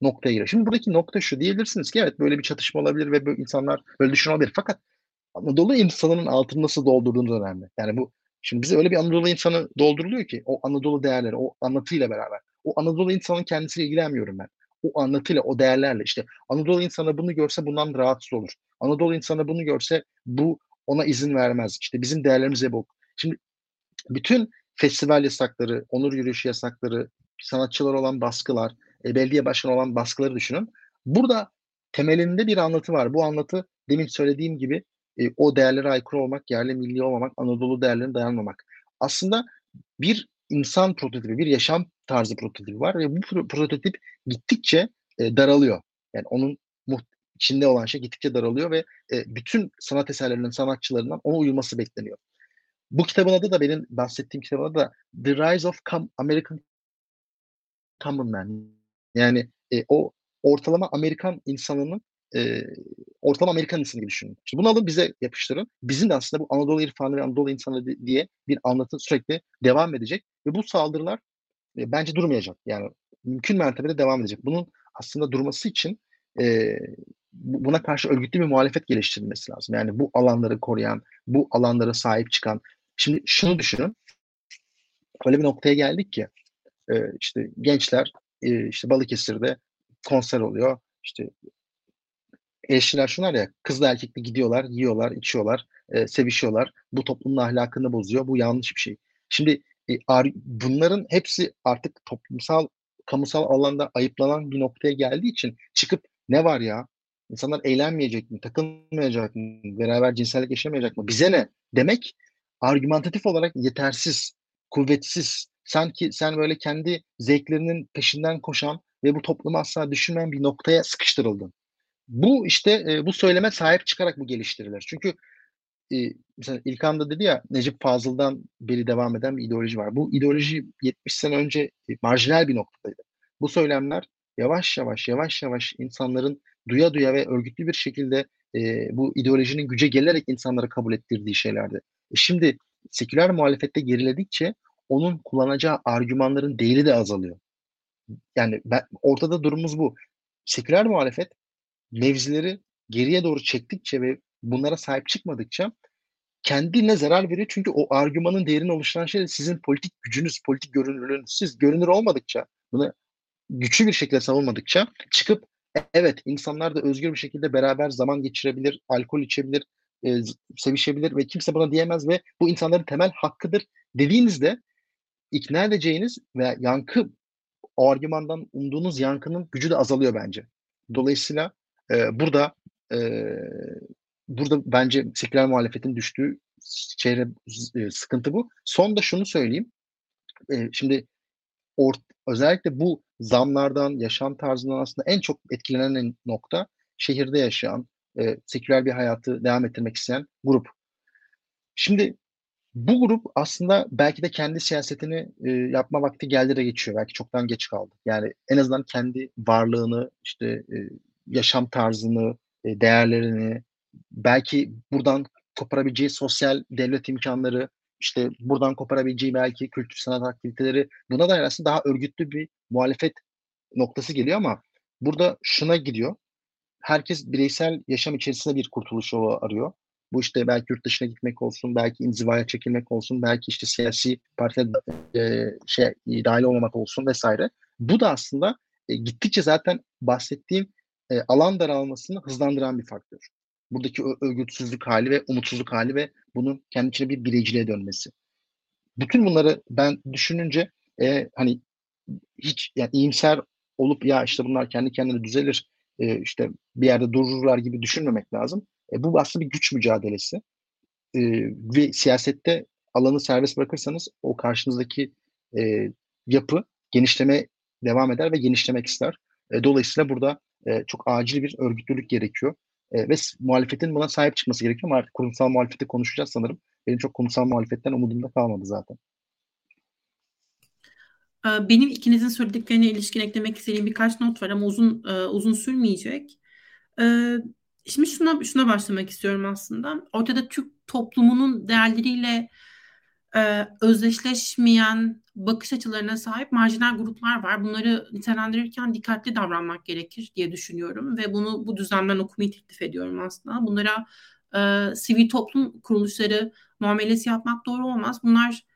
noktaya giriyor. Şimdi buradaki nokta şu diyebilirsiniz ki evet böyle bir çatışma olabilir ve böyle insanlar böyle düşünebilir. Fakat Anadolu insanının altını nasıl doldurduğunuz önemli. Yani bu şimdi bize öyle bir Anadolu insanı dolduruluyor ki o Anadolu değerleri, o anlatıyla beraber. O Anadolu insanın kendisiyle ilgilenmiyorum ben o anlatıyla, o değerlerle işte Anadolu insanı bunu görse bundan rahatsız olur. Anadolu insanı bunu görse bu ona izin vermez. İşte bizim değerlerimize bu. Şimdi bütün festival yasakları, onur yürüyüşü yasakları, sanatçılar olan baskılar, e, belediye başkanı olan baskıları düşünün. Burada temelinde bir anlatı var. Bu anlatı demin söylediğim gibi e, o değerlere aykırı olmak, yerli milli olmamak, Anadolu değerlerine dayanmamak. Aslında bir insan prototipi, bir yaşam tarzı prototipi var ve bu prototip gittikçe e, daralıyor. Yani onun içinde olan şey gittikçe daralıyor ve e, bütün sanat eserlerinin sanatçılarından ona uyulması bekleniyor. Bu kitabın adı da benim bahsettiğim kitabın adı da The Rise of Com American Common Man. Yani e, o ortalama Amerikan insanının e, ortalama Amerikan insanı gibi düşünün. Şimdi bunu alın bize yapıştırın. Bizim de aslında bu Anadolu irfanı ve Anadolu insanı diye bir anlatı sürekli devam edecek. Ve bu saldırılar e, bence durmayacak. Yani mümkün mertebede devam edecek. Bunun aslında durması için e, buna karşı örgütlü bir muhalefet geliştirilmesi lazım. Yani bu alanları koruyan, bu alanlara sahip çıkan. Şimdi şunu düşünün. Öyle bir noktaya geldik ki e, işte gençler e, işte Balıkesir'de konser oluyor. İşte eşler şunlar ya kızla erkekli gidiyorlar, yiyorlar, içiyorlar, e, sevişiyorlar. Bu toplumun ahlakını bozuyor. Bu yanlış bir şey. Şimdi e, bunların hepsi artık toplumsal, kamusal alanda ayıplanan bir noktaya geldiği için çıkıp ne var ya? İnsanlar eğlenmeyecek mi, takılmayacak mı, beraber cinsellik yaşamayacak mı? Bize ne? Demek argümantatif olarak yetersiz, kuvvetsiz, sanki sen böyle kendi zevklerinin peşinden koşan ve bu toplumu asla düşünmeyen bir noktaya sıkıştırıldın. Bu işte e, bu söyleme sahip çıkarak bu geliştirilir. Çünkü e, mesela İlkan da dedi ya Necip Fazıl'dan beri devam eden bir ideoloji var. Bu ideoloji 70 sene önce e, marjinal bir noktadaydı. bu söylemler yavaş yavaş yavaş yavaş insanların duya duya ve örgütlü bir şekilde e, bu ideolojinin güce gelerek insanlara kabul ettirdiği şeylerdi. E şimdi seküler muhalefette geriledikçe onun kullanacağı argümanların değeri de azalıyor. Yani ben, ortada durumumuz bu. Seküler muhalefet mevzileri geriye doğru çektikçe ve bunlara sahip çıkmadıkça kendine zarar veriyor. Çünkü o argümanın değerini oluşturan şey sizin politik gücünüz, politik görünürlüğünüz. Siz görünür olmadıkça, bunu güçlü bir şekilde savunmadıkça çıkıp evet insanlar da özgür bir şekilde beraber zaman geçirebilir, alkol içebilir, e, sevişebilir ve kimse buna diyemez ve bu insanların temel hakkıdır dediğinizde ikna edeceğiniz ve yankı o argümandan umduğunuz yankının gücü de azalıyor bence. Dolayısıyla e, burada e, burada bence seküler muhalefetin düştüğü çeyre e, sıkıntı bu. Son da şunu söyleyeyim. E, şimdi ort, özellikle bu zamlardan, yaşam tarzından aslında en çok etkilenen nokta şehirde yaşayan, e, seküler bir hayatı devam ettirmek isteyen grup. Şimdi bu grup aslında belki de kendi siyasetini e, yapma vakti geldi de geçiyor. Belki çoktan geç kaldı. Yani en azından kendi varlığını, işte e, yaşam tarzını, e, değerlerini, belki buradan koparabileceği sosyal devlet imkanları, işte buradan koparabileceği belki kültür sanat aktiviteleri buna dair aslında daha örgütlü bir muhalefet noktası geliyor ama burada şuna gidiyor. Herkes bireysel yaşam içerisinde bir kurtuluş yolu arıyor. Bu işte belki yurt dışına gitmek olsun, belki inzivaya çekilmek olsun, belki işte siyasi partiye e, şey dahil olmamak olsun vesaire. Bu da aslında e, gittikçe zaten bahsettiğim e, alan daralmasını hızlandıran bir faktör. Buradaki örgütsüzlük hali ve umutsuzluk hali ve bunun kendi içine bir bireyciliğe dönmesi. Bütün bunları ben düşününce e, hani hiç yani iyimser olup ya işte bunlar kendi kendine düzelir e, işte bir yerde dururlar gibi düşünmemek lazım. E, bu aslında bir güç mücadelesi. E, ve siyasette alanı serbest bırakırsanız o karşınızdaki e, yapı genişleme devam eder ve genişlemek ister. E, dolayısıyla burada e, çok acil bir örgütlülük gerekiyor. E, ve muhalefetin buna sahip çıkması gerekiyor ama artık kurumsal muhalefeti konuşacağız sanırım. Benim çok kurumsal muhalefetten umudum da kalmadı zaten. Ee, benim ikinizin söylediklerine ilişkin eklemek istediğim birkaç not var ama uzun e, uzun sürmeyecek. Ee, şimdi şuna şuna başlamak istiyorum aslında. Ortada Türk toplumunun değerleriyle e, özdeşleşmeyen bakış açılarına sahip marjinal gruplar var. Bunları nitelendirirken dikkatli davranmak gerekir diye düşünüyorum ve bunu bu düzlemden okumayı teklif ediyorum aslında. Bunlara e, sivil toplum kuruluşları muamelesi yapmak doğru olmaz. Bunlar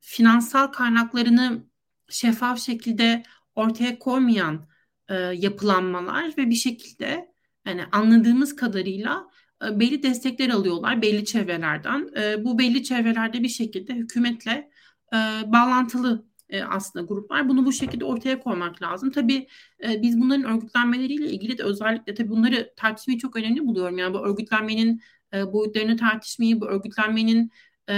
finansal kaynaklarını şeffaf şekilde ortaya koymayan e, yapılanmalar ve bir şekilde yani anladığımız kadarıyla belli destekler alıyorlar belli çevrelerden. E, bu belli çevrelerde bir şekilde hükümetle e, bağlantılı e, aslında gruplar. Bunu bu şekilde ortaya koymak lazım. Tabii e, biz bunların örgütlenmeleriyle ilgili de özellikle tabii bunları tartışmayı çok önemli buluyorum. Yani bu örgütlenmenin e, boyutlarını tartışmayı, bu örgütlenmenin e,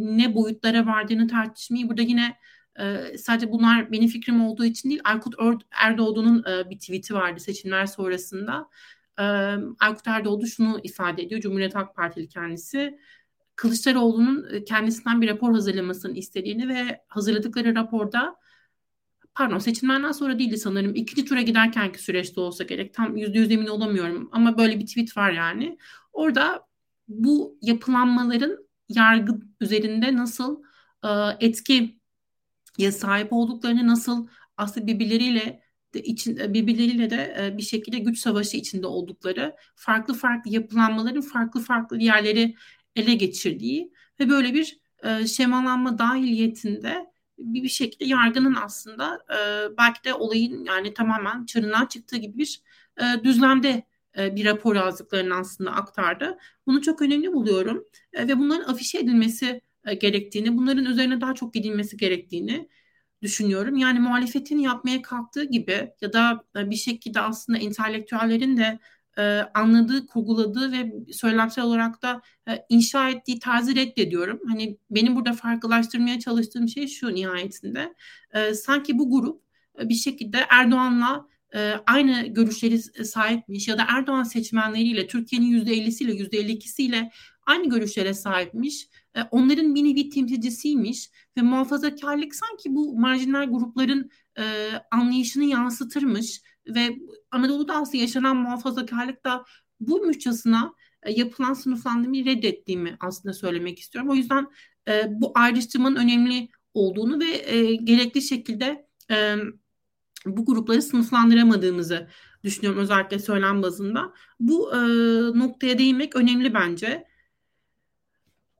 ne boyutlara vardığını tartışmayı burada yine e, sadece bunlar benim fikrim olduğu için değil Aykut Erdoğdu'nun e, bir tweet'i vardı seçimler sonrasında. E, Aykut Erdoğdu şunu ifade ediyor Cumhuriyet Halk Partili kendisi. Kılıçdaroğlu'nun kendisinden bir rapor hazırlamasını istediğini ve hazırladıkları raporda pardon seçimlerden sonra değildi sanırım. İkinci tura giderkenki süreçte olsa gerek. Tam yüzde yüz emin olamıyorum ama böyle bir tweet var yani. Orada bu yapılanmaların yargı üzerinde nasıl e, etki ya sahip olduklarını nasıl aslında birbirleriyle için e, birbirleriyle de e, bir şekilde güç savaşı içinde oldukları, farklı farklı yapılanmaların farklı farklı yerleri ele geçirdiği ve böyle bir e, şemalanma dahiliyetinde bir, bir şekilde yargının aslında belki de olayın yani tamamen çarından çıktığı gibi bir düzlemde bir rapor yazdıklarını aslında aktardı. Bunu çok önemli buluyorum ve bunların afişe edilmesi gerektiğini, bunların üzerine daha çok gidilmesi gerektiğini düşünüyorum. Yani muhalefetin yapmaya kalktığı gibi ya da e, bir şekilde aslında entelektüellerin de e, anladığı, kurguladığı ve söylemsel olarak da e, inşa ettiği tarzı reddediyorum. Hani benim burada farklılaştırmaya çalıştığım şey şu nihayetinde. E, sanki bu grup e, bir şekilde Erdoğan'la e, aynı görüşleri sahipmiş ya da Erdoğan seçmenleriyle Türkiye'nin %50'siyle %52'siyle aynı görüşlere sahipmiş. E, onların bir nevi temsilcisiymiş ve muhafazakarlık sanki bu marjinal grupların e, anlayışını yansıtırmış ve Anadolu'da aslında yaşanan muhafazakarlık da bu müçhasına e, yapılan sınıflandırmayı reddettiğimi aslında söylemek istiyorum. O yüzden e, bu ayrıştırmanın önemli olduğunu ve e, gerekli şekilde e, bu grupları sınıflandıramadığımızı düşünüyorum özellikle söylem bazında. Bu e, noktaya değinmek önemli bence.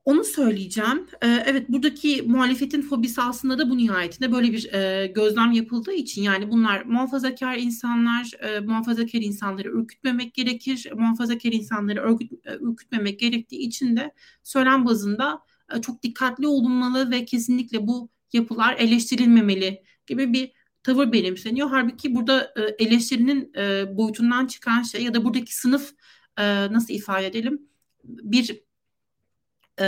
Onu söyleyeceğim. Ee, evet buradaki muhalefetin fobisi aslında da bu nihayetinde böyle bir e, gözlem yapıldığı için yani bunlar muhafazakar insanlar, e, muhafazakar insanları ürkütmemek gerekir. Muhafazakar insanları örgüt, e, ürkütmemek gerektiği için de söylem bazında çok dikkatli olunmalı ve kesinlikle bu yapılar eleştirilmemeli gibi bir tavır benimseniyor. Halbuki burada eleştirinin boyutundan çıkan şey ya da buradaki sınıf nasıl ifade edelim bir e,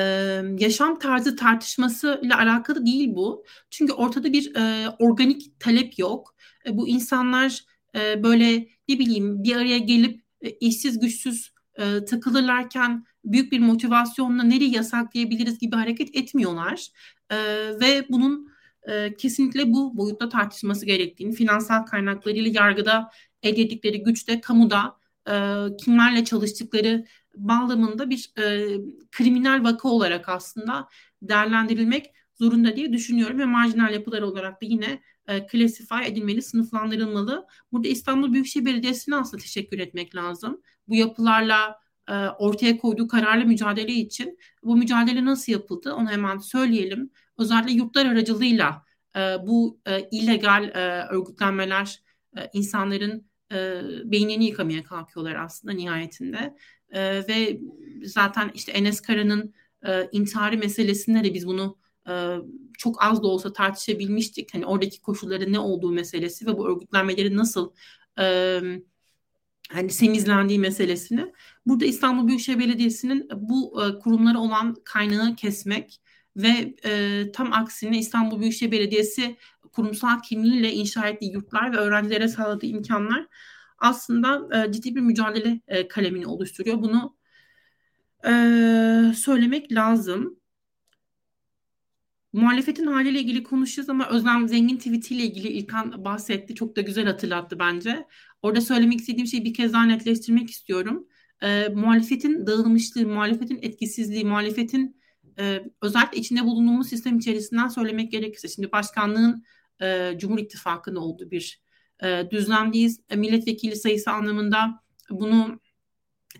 yaşam tarzı tartışması ile alakalı değil bu. Çünkü ortada bir e, organik talep yok. E, bu insanlar e, böyle ne bileyim bir araya gelip e, işsiz güçsüz e, takılırlarken büyük bir motivasyonla nereyi yasaklayabiliriz gibi hareket etmiyorlar. E, ve bunun e, kesinlikle bu boyutta tartışması gerektiğini, finansal kaynaklarıyla yargıda elde ettikleri güçte, kamuda e, kimlerle çalıştıkları bağlamında bir e, kriminal vaka olarak aslında değerlendirilmek zorunda diye düşünüyorum ve marjinal yapılar olarak da yine e, klasify edilmeli, sınıflandırılmalı. Burada İstanbul Büyükşehir Belediyesi'ne aslında teşekkür etmek lazım. Bu yapılarla e, ortaya koyduğu kararlı mücadele için bu mücadele nasıl yapıldı onu hemen söyleyelim. Özellikle yurtlar aracılığıyla e, bu e, illegal e, örgütlenmeler e, insanların e, beynini yıkamaya kalkıyorlar aslında nihayetinde. E, ve zaten işte Enes Kara'nın e, intiharı meselesinde de biz bunu e, çok az da olsa tartışabilmiştik. Hani oradaki koşulların ne olduğu meselesi ve bu örgütlenmeleri nasıl e, hani semizlendiği meselesini. Burada İstanbul Büyükşehir Belediyesi'nin bu e, kurumlara olan kaynağı kesmek ve e, tam aksine İstanbul Büyükşehir Belediyesi kurumsal kimliğiyle inşa ettiği yurtlar ve öğrencilere sağladığı imkanlar aslında e, ciddi bir mücadele e, kalemini oluşturuyor. Bunu e, söylemek lazım. Muhalefetin haliyle ilgili konuşacağız ama Özlem Zengin tweetiyle ilgili İlkan bahsetti. Çok da güzel hatırlattı bence. Orada söylemek istediğim şeyi bir kez daha netleştirmek istiyorum. E, muhalefetin dağılmışlığı, muhalefetin etkisizliği, muhalefetin e, özellikle içinde bulunduğumuz sistem içerisinden söylemek gerekirse. Şimdi başkanlığın e, Cumhur İttifakı'nın olduğu bir e. E, milletvekili sayısı anlamında bunu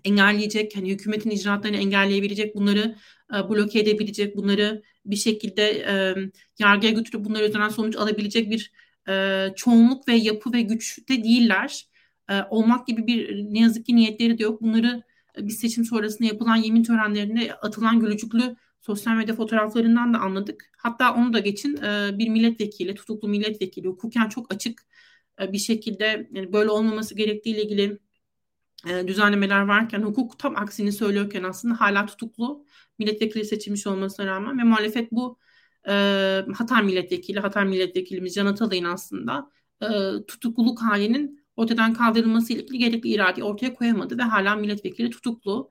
engelleyecek, hani hükümetin icraatlarını engelleyebilecek, bunları e, bloke edebilecek, bunları bir şekilde e, yargıya götürüp bunları üzerinden sonuç alabilecek bir çoğunluk ve yapı ve güçte değiller. Olmak gibi bir ne yazık ki niyetleri de yok. Bunları bir seçim sonrasında yapılan yemin törenlerinde atılan gülücüklü sosyal medya fotoğraflarından da anladık. Hatta onu da geçin bir milletvekili, tutuklu milletvekili hukuken çok açık bir şekilde yani böyle olmaması gerektiğiyle ilgili e, düzenlemeler varken hukuk tam aksini söylüyorken aslında hala tutuklu milletvekili seçilmiş olmasına rağmen ve muhalefet bu e, Hatay milletvekili, Hatay milletvekilimiz Can Atalay'ın aslında e, tutukluluk halinin ortadan kaldırılması ile ilgili gerekli iradeyi ortaya koyamadı ve hala milletvekili tutuklu.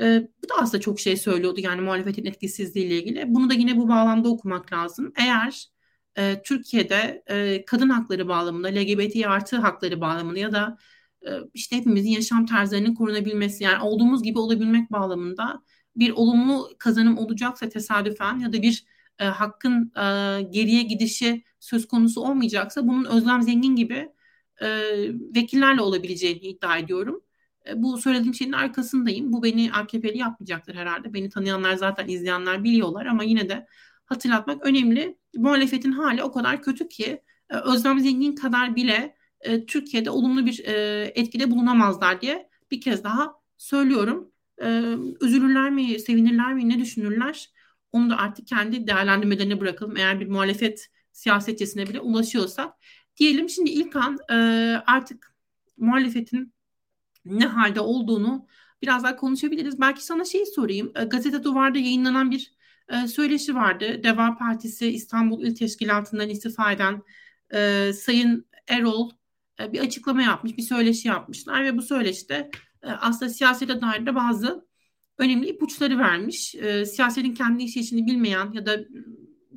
E, bu da aslında çok şey söylüyordu yani muhalefetin etkisizliği ile ilgili. Bunu da yine bu bağlamda okumak lazım. Eğer e, Türkiye'de e, kadın hakları bağlamında, LGBT artı hakları bağlamında ya da e, işte hepimizin yaşam tarzlarının korunabilmesi yani olduğumuz gibi olabilmek bağlamında bir olumlu kazanım olacaksa tesadüfen ya da bir e, hakkın e, geriye gidişi söz konusu olmayacaksa bunun Özlem Zengin gibi e, vekillerle olabileceğini iddia ediyorum. E, bu söylediğim şeyin arkasındayım. Bu beni AKP'li yapmayacaktır herhalde. Beni tanıyanlar zaten izleyenler biliyorlar ama yine de hatırlatmak önemli. Muhalefetin hali o kadar kötü ki e, Özlem Zengin kadar bile e, Türkiye'de olumlu bir e, etkide bulunamazlar diye bir kez daha söylüyorum. Üzülürler mi, sevinirler mi, ne düşünürler? Onu da artık kendi değerlendirmelerine bırakalım. Eğer bir muhalefet siyasetçisine bile ulaşıyorsak. Diyelim şimdi İlkan artık muhalefetin ne halde olduğunu biraz daha konuşabiliriz. Belki sana şeyi sorayım. Gazete Duvar'da yayınlanan bir söyleşi vardı. Deva Partisi İstanbul İl Teşkilatı'ndan istifa eden e, Sayın Erol e, bir açıklama yapmış, bir söyleşi yapmışlar ve bu söyleşide e, aslında siyasete dair de bazı önemli ipuçları vermiş. E, siyasetin kendi işi işini bilmeyen ya da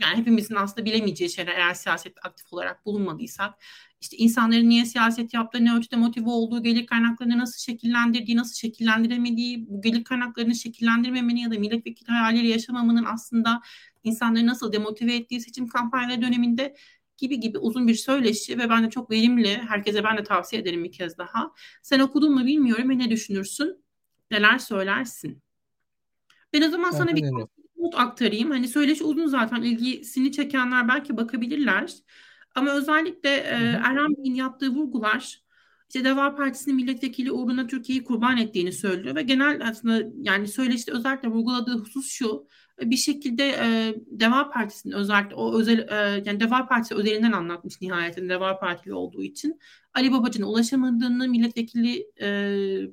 yani hepimizin aslında bilemeyeceği şeyler eğer siyasette aktif olarak bulunmadıysak işte insanların niye siyaset yaptığı, ne ölçüde motive olduğu, gelir kaynaklarını nasıl şekillendirdiği, nasıl şekillendiremediği, bu gelir kaynaklarını şekillendirmemenin ya da milletvekili hayaliyle yaşamamanın aslında insanları nasıl demotive ettiği seçim kampanyaları döneminde gibi gibi uzun bir söyleşi ve bence çok verimli. Herkese ben de tavsiye ederim bir kez daha. Sen okudun mu bilmiyorum ve ne düşünürsün? Neler söylersin? Ben o zaman sana bir not aktarayım. Hani söyleşi uzun zaten ilgisini çekenler belki bakabilirler. Ama özellikle e, Erhan Bey'in yaptığı vurgular işte Deva Partisi'nin milletvekili uğruna Türkiye'yi kurban ettiğini söylüyor ve genel aslında yani söyleşte özellikle vurguladığı husus şu bir şekilde e, Deva Partisi'nin özellikle o özel e, yani Deva Partisi özelinden anlatmış nihayetinde Deva Partili olduğu için Ali Babacan'a ulaşamadığını, milletvekili e,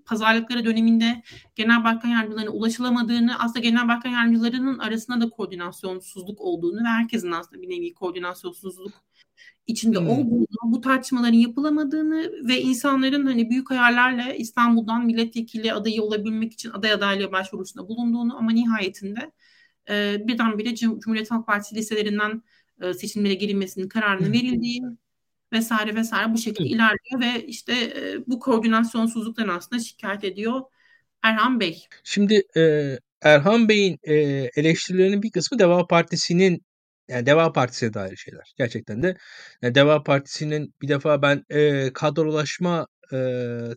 pazarlıkları döneminde genel başkan yardımcılarına ulaşılamadığını, aslında genel başkan yardımcılarının arasında da koordinasyonsuzluk olduğunu ve herkesin aslında bir nevi koordinasyonsuzluk içinde hmm. olduğunu, bu tartışmaların yapılamadığını ve insanların hani büyük hayallerle İstanbul'dan milletvekili adayı olabilmek için aday adaylığı başvurusunda bulunduğunu ama nihayetinde e, birdenbire Cumhuriyet Halk Partisi liselerinden e, seçimlere girilmesinin kararının verildiği vesaire vesaire bu şekilde hmm. ilerliyor ve işte e, bu koordinasyonsuzluktan aslında şikayet ediyor Erhan Bey. Şimdi e, Erhan Bey'in e, eleştirilerinin bir kısmı Deva Partisi'nin yani Deva Partisi'ne dair şeyler. Gerçekten de yani Deva Partisi'nin bir defa ben e, kadrolaşma e,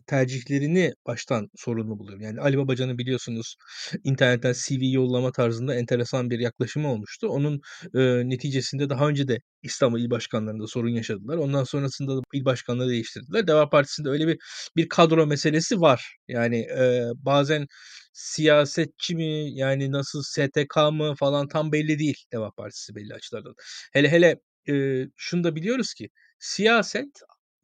tercihlerini baştan sorunlu buluyorum. Yani Ali Babacan'ın biliyorsunuz internetten CV yollama tarzında enteresan bir yaklaşımı olmuştu. Onun e, neticesinde daha önce de İstanbul il başkanlarında sorun yaşadılar. Ondan sonrasında da il başkanları değiştirdiler. Deva Partisi'nde öyle bir bir kadro meselesi var. Yani e, bazen siyasetçi mi yani nasıl STK mı falan tam belli değil Deva Partisi belli açılardan. Hele hele e, şunu da biliyoruz ki siyaset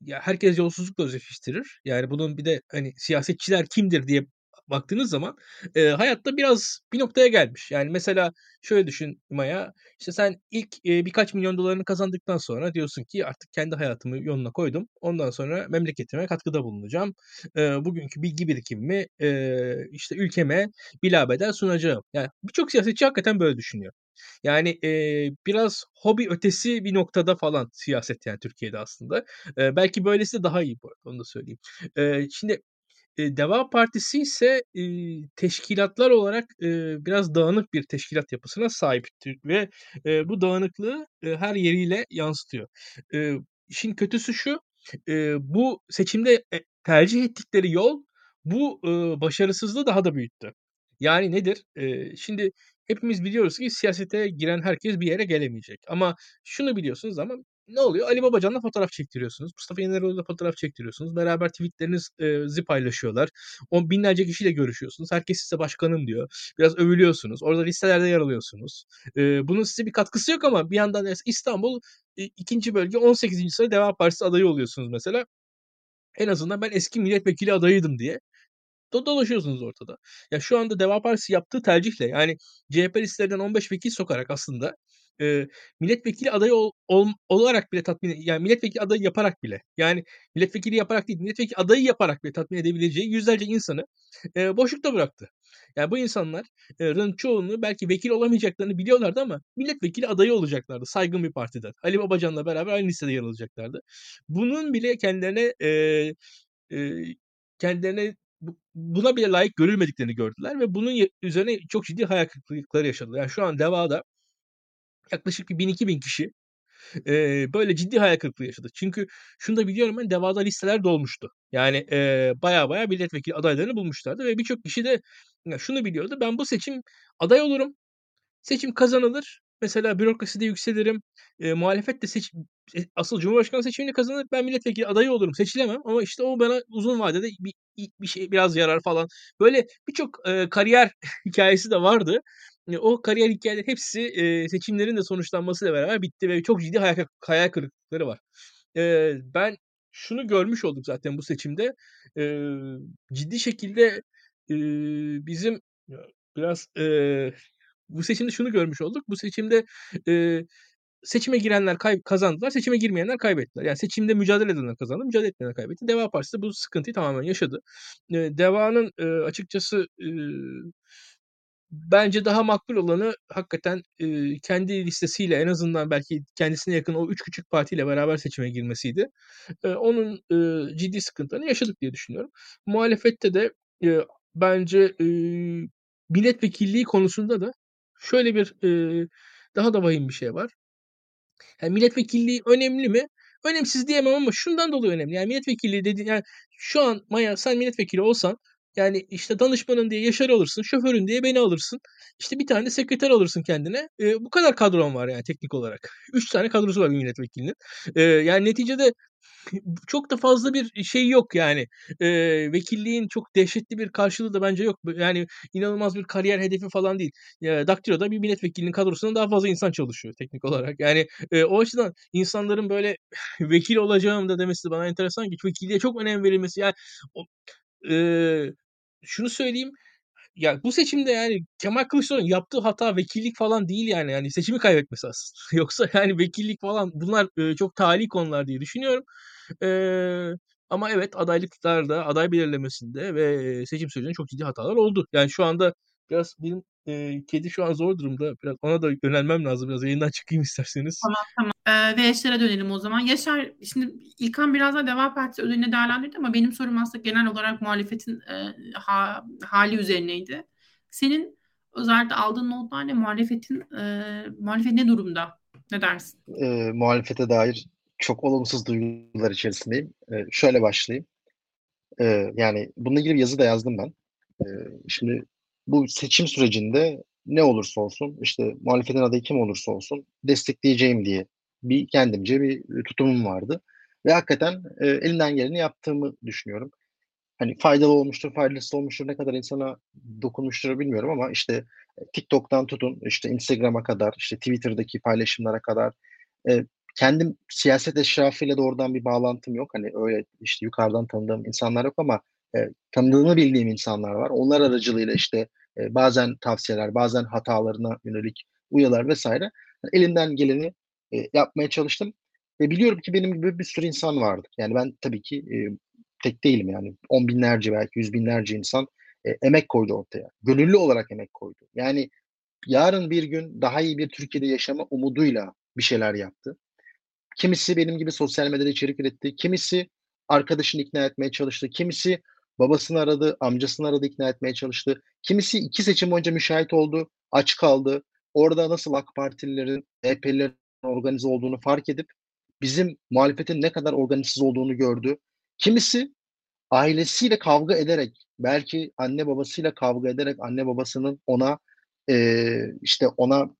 ya herkes yolsuzlukla özleştirir. Yani bunun bir de hani siyasetçiler kimdir diye baktığınız zaman e, hayatta biraz bir noktaya gelmiş. Yani mesela şöyle düşün Maya. İşte sen ilk e, birkaç milyon dolarını kazandıktan sonra diyorsun ki artık kendi hayatımı yoluna koydum. Ondan sonra memleketime katkıda bulunacağım. E, bugünkü bilgi birikimimi e, işte ülkeme bilabeden sunacağım. Yani birçok siyasetçi hakikaten böyle düşünüyor. Yani e, biraz hobi ötesi bir noktada falan siyaset yani Türkiye'de aslında. E, belki böylesi de daha iyi bu arada onu da söyleyeyim. E, şimdi e, Deva Partisi ise e, teşkilatlar olarak e, biraz dağınık bir teşkilat yapısına sahip ve e, bu dağınıklığı e, her yeriyle yansıtıyor. E, işin kötüsü şu, e, bu seçimde e, tercih ettikleri yol bu e, başarısızlığı daha da büyüttü. Yani nedir? E, şimdi hepimiz biliyoruz ki siyasete giren herkes bir yere gelemeyecek. Ama şunu biliyorsunuz ama ne oluyor? Ali Babacan'la fotoğraf çektiriyorsunuz. Mustafa Yeneroğlu'yla fotoğraf çektiriyorsunuz. Beraber tweetlerinizi e, paylaşıyorlar. On binlerce kişiyle görüşüyorsunuz. Herkes size başkanım diyor. Biraz övülüyorsunuz. Orada listelerde yer alıyorsunuz. E, bunun size bir katkısı yok ama bir yandan İstanbul e, ikinci bölge 18. sırada Deva Partisi adayı oluyorsunuz mesela. En azından ben eski milletvekili adayıydım diye do dolaşıyorsunuz ortada. Ya şu anda Deva Partisi yaptığı tercihle yani CHP listelerinden 15 vekil sokarak aslında e, milletvekili adayı ol, ol, olarak bile tatmin yani milletvekili adayı yaparak bile yani milletvekili yaparak değil milletvekili adayı yaparak bile tatmin edebileceği yüzlerce insanı e, boşlukta bıraktı. Yani bu insanların çoğunu belki vekil olamayacaklarını biliyorlardı ama milletvekili adayı olacaklardı saygın bir partiden. Ali Babacan'la beraber aynı listede yer alacaklardı. Bunun bile kendilerine e, e, kendilerine buna bile layık görülmediklerini gördüler ve bunun üzerine çok ciddi hayal kırıklıkları yaşadılar. Yani şu an Deva'da yaklaşık bir 1000-2000 kişi e, böyle ciddi hayal kırıklığı yaşadı. Çünkü şunu da biliyorum ben Deva'da listeler dolmuştu. Yani e, baya baya milletvekili adaylarını bulmuşlardı ve birçok kişi de yani şunu biliyordu. Ben bu seçim aday olurum. Seçim kazanılır. Mesela bürokraside yükselirim. E, muhalefet de seç, asıl Cumhurbaşkanı seçimini kazanır. Ben milletvekili adayı olurum. Seçilemem ama işte o bana uzun vadede bir, bir şey biraz yarar falan. Böyle birçok e, kariyer hikayesi de vardı. E, o kariyer hikayeleri hepsi e, seçimlerin de sonuçlanmasıyla beraber bitti ve çok ciddi hayal, hayal kırıklıkları var. E, ben şunu görmüş olduk zaten bu seçimde. E, ciddi şekilde e, bizim biraz e, bu seçimde şunu görmüş olduk. Bu seçimde e, seçime girenler kay- kazandılar, seçime girmeyenler kaybettiler. Yani seçimde mücadele edenler kazandı, mücadele etmeyenler kaybetti. Deva Partisi bu sıkıntıyı tamamen yaşadı. E, Deva'nın e, açıkçası e, bence daha makbul olanı hakikaten e, kendi listesiyle en azından belki kendisine yakın o üç küçük partiyle beraber seçime girmesiydi. E, onun e, ciddi sıkıntılarını yaşadık diye düşünüyorum. Muhalefette de e, bence e, milletvekilliği konusunda da şöyle bir e, daha da vahim bir şey var. Yani milletvekilliği önemli mi? Önemsiz diyemem ama şundan dolayı önemli. Yani milletvekilliği dedi yani şu an Maya sen milletvekili olsan yani işte danışmanın diye Yaşar'ı alırsın, şoförün diye beni alırsın. İşte bir tane de sekreter alırsın kendine. E, bu kadar kadron var yani teknik olarak. Üç tane kadrosu var bir milletvekilinin. E, yani neticede çok da fazla bir şey yok yani. E, vekilliğin çok dehşetli bir karşılığı da bence yok. Yani inanılmaz bir kariyer hedefi falan değil. E, Daktilo'da bir milletvekilinin kadrosundan daha fazla insan çalışıyor teknik olarak. Yani e, o açıdan insanların böyle vekil olacağım da demesi de bana enteresan ki vekilliğe çok önem verilmesi. Yani o, e, şunu söyleyeyim ya bu seçimde yani Kemal Kılıçdaroğlu'nun yaptığı hata vekillik falan değil yani. Yani seçimi kaybetmesi aslında. Yoksa yani vekillik falan bunlar e, çok tali konular diye düşünüyorum. E, ama evet adaylıklarda, aday belirlemesinde ve seçim sürecinde çok ciddi hatalar oldu. Yani şu anda biraz benim e, kedi şu an zor durumda. Biraz ona da yönelmem lazım. Biraz yayından çıkayım isterseniz. Tamam tamam. Ee, ve Yaşar'a dönelim o zaman. Yaşar, şimdi İlkan biraz da Deva Partisi ödülüne değerlendirdi ama benim sorum aslında genel olarak muhalefetin e, ha, hali üzerineydi. Senin özellikle aldığın notlar ne? Muhalefetin, e, muhalefet ne durumda? Ne dersin? E, muhalefete dair çok olumsuz duygular içerisindeyim. E, şöyle başlayayım. E, yani bununla ilgili bir yazı da yazdım ben. E, şimdi bu seçim sürecinde ne olursa olsun işte muhalefetin adayı kim olursa olsun destekleyeceğim diye bir kendimce bir tutumum vardı. Ve hakikaten e, elinden geleni yaptığımı düşünüyorum. Hani faydalı olmuştur, faydasız olmuştur, ne kadar insana dokunmuştur bilmiyorum ama işte e, TikTok'tan tutun, işte Instagram'a kadar, işte Twitter'daki paylaşımlara kadar e, kendim siyaset eşrafıyla doğrudan bir bağlantım yok. Hani öyle işte yukarıdan tanıdığım insanlar yok ama e, tanıdığını bildiğim insanlar var. Onlar aracılığıyla işte e, bazen tavsiyeler, bazen hatalarına yönelik uyarılar vesaire. Yani elimden geleni e, yapmaya çalıştım. Ve biliyorum ki benim gibi bir sürü insan vardı. Yani ben tabii ki e, tek değilim yani. On binlerce belki yüz binlerce insan e, emek koydu ortaya. Gönüllü olarak emek koydu. Yani yarın bir gün daha iyi bir Türkiye'de yaşama umuduyla bir şeyler yaptı. Kimisi benim gibi sosyal medyada içerik üretti. Kimisi arkadaşını ikna etmeye çalıştı. Kimisi babasını aradı, amcasını aradı, ikna etmeye çalıştı. Kimisi iki seçim boyunca müşahit oldu, aç kaldı. Orada nasıl AK Partililerin, EHP'lilerin organize olduğunu fark edip bizim muhalefetin ne kadar organisiz olduğunu gördü. Kimisi ailesiyle kavga ederek, belki anne babasıyla kavga ederek anne babasının ona e, işte ona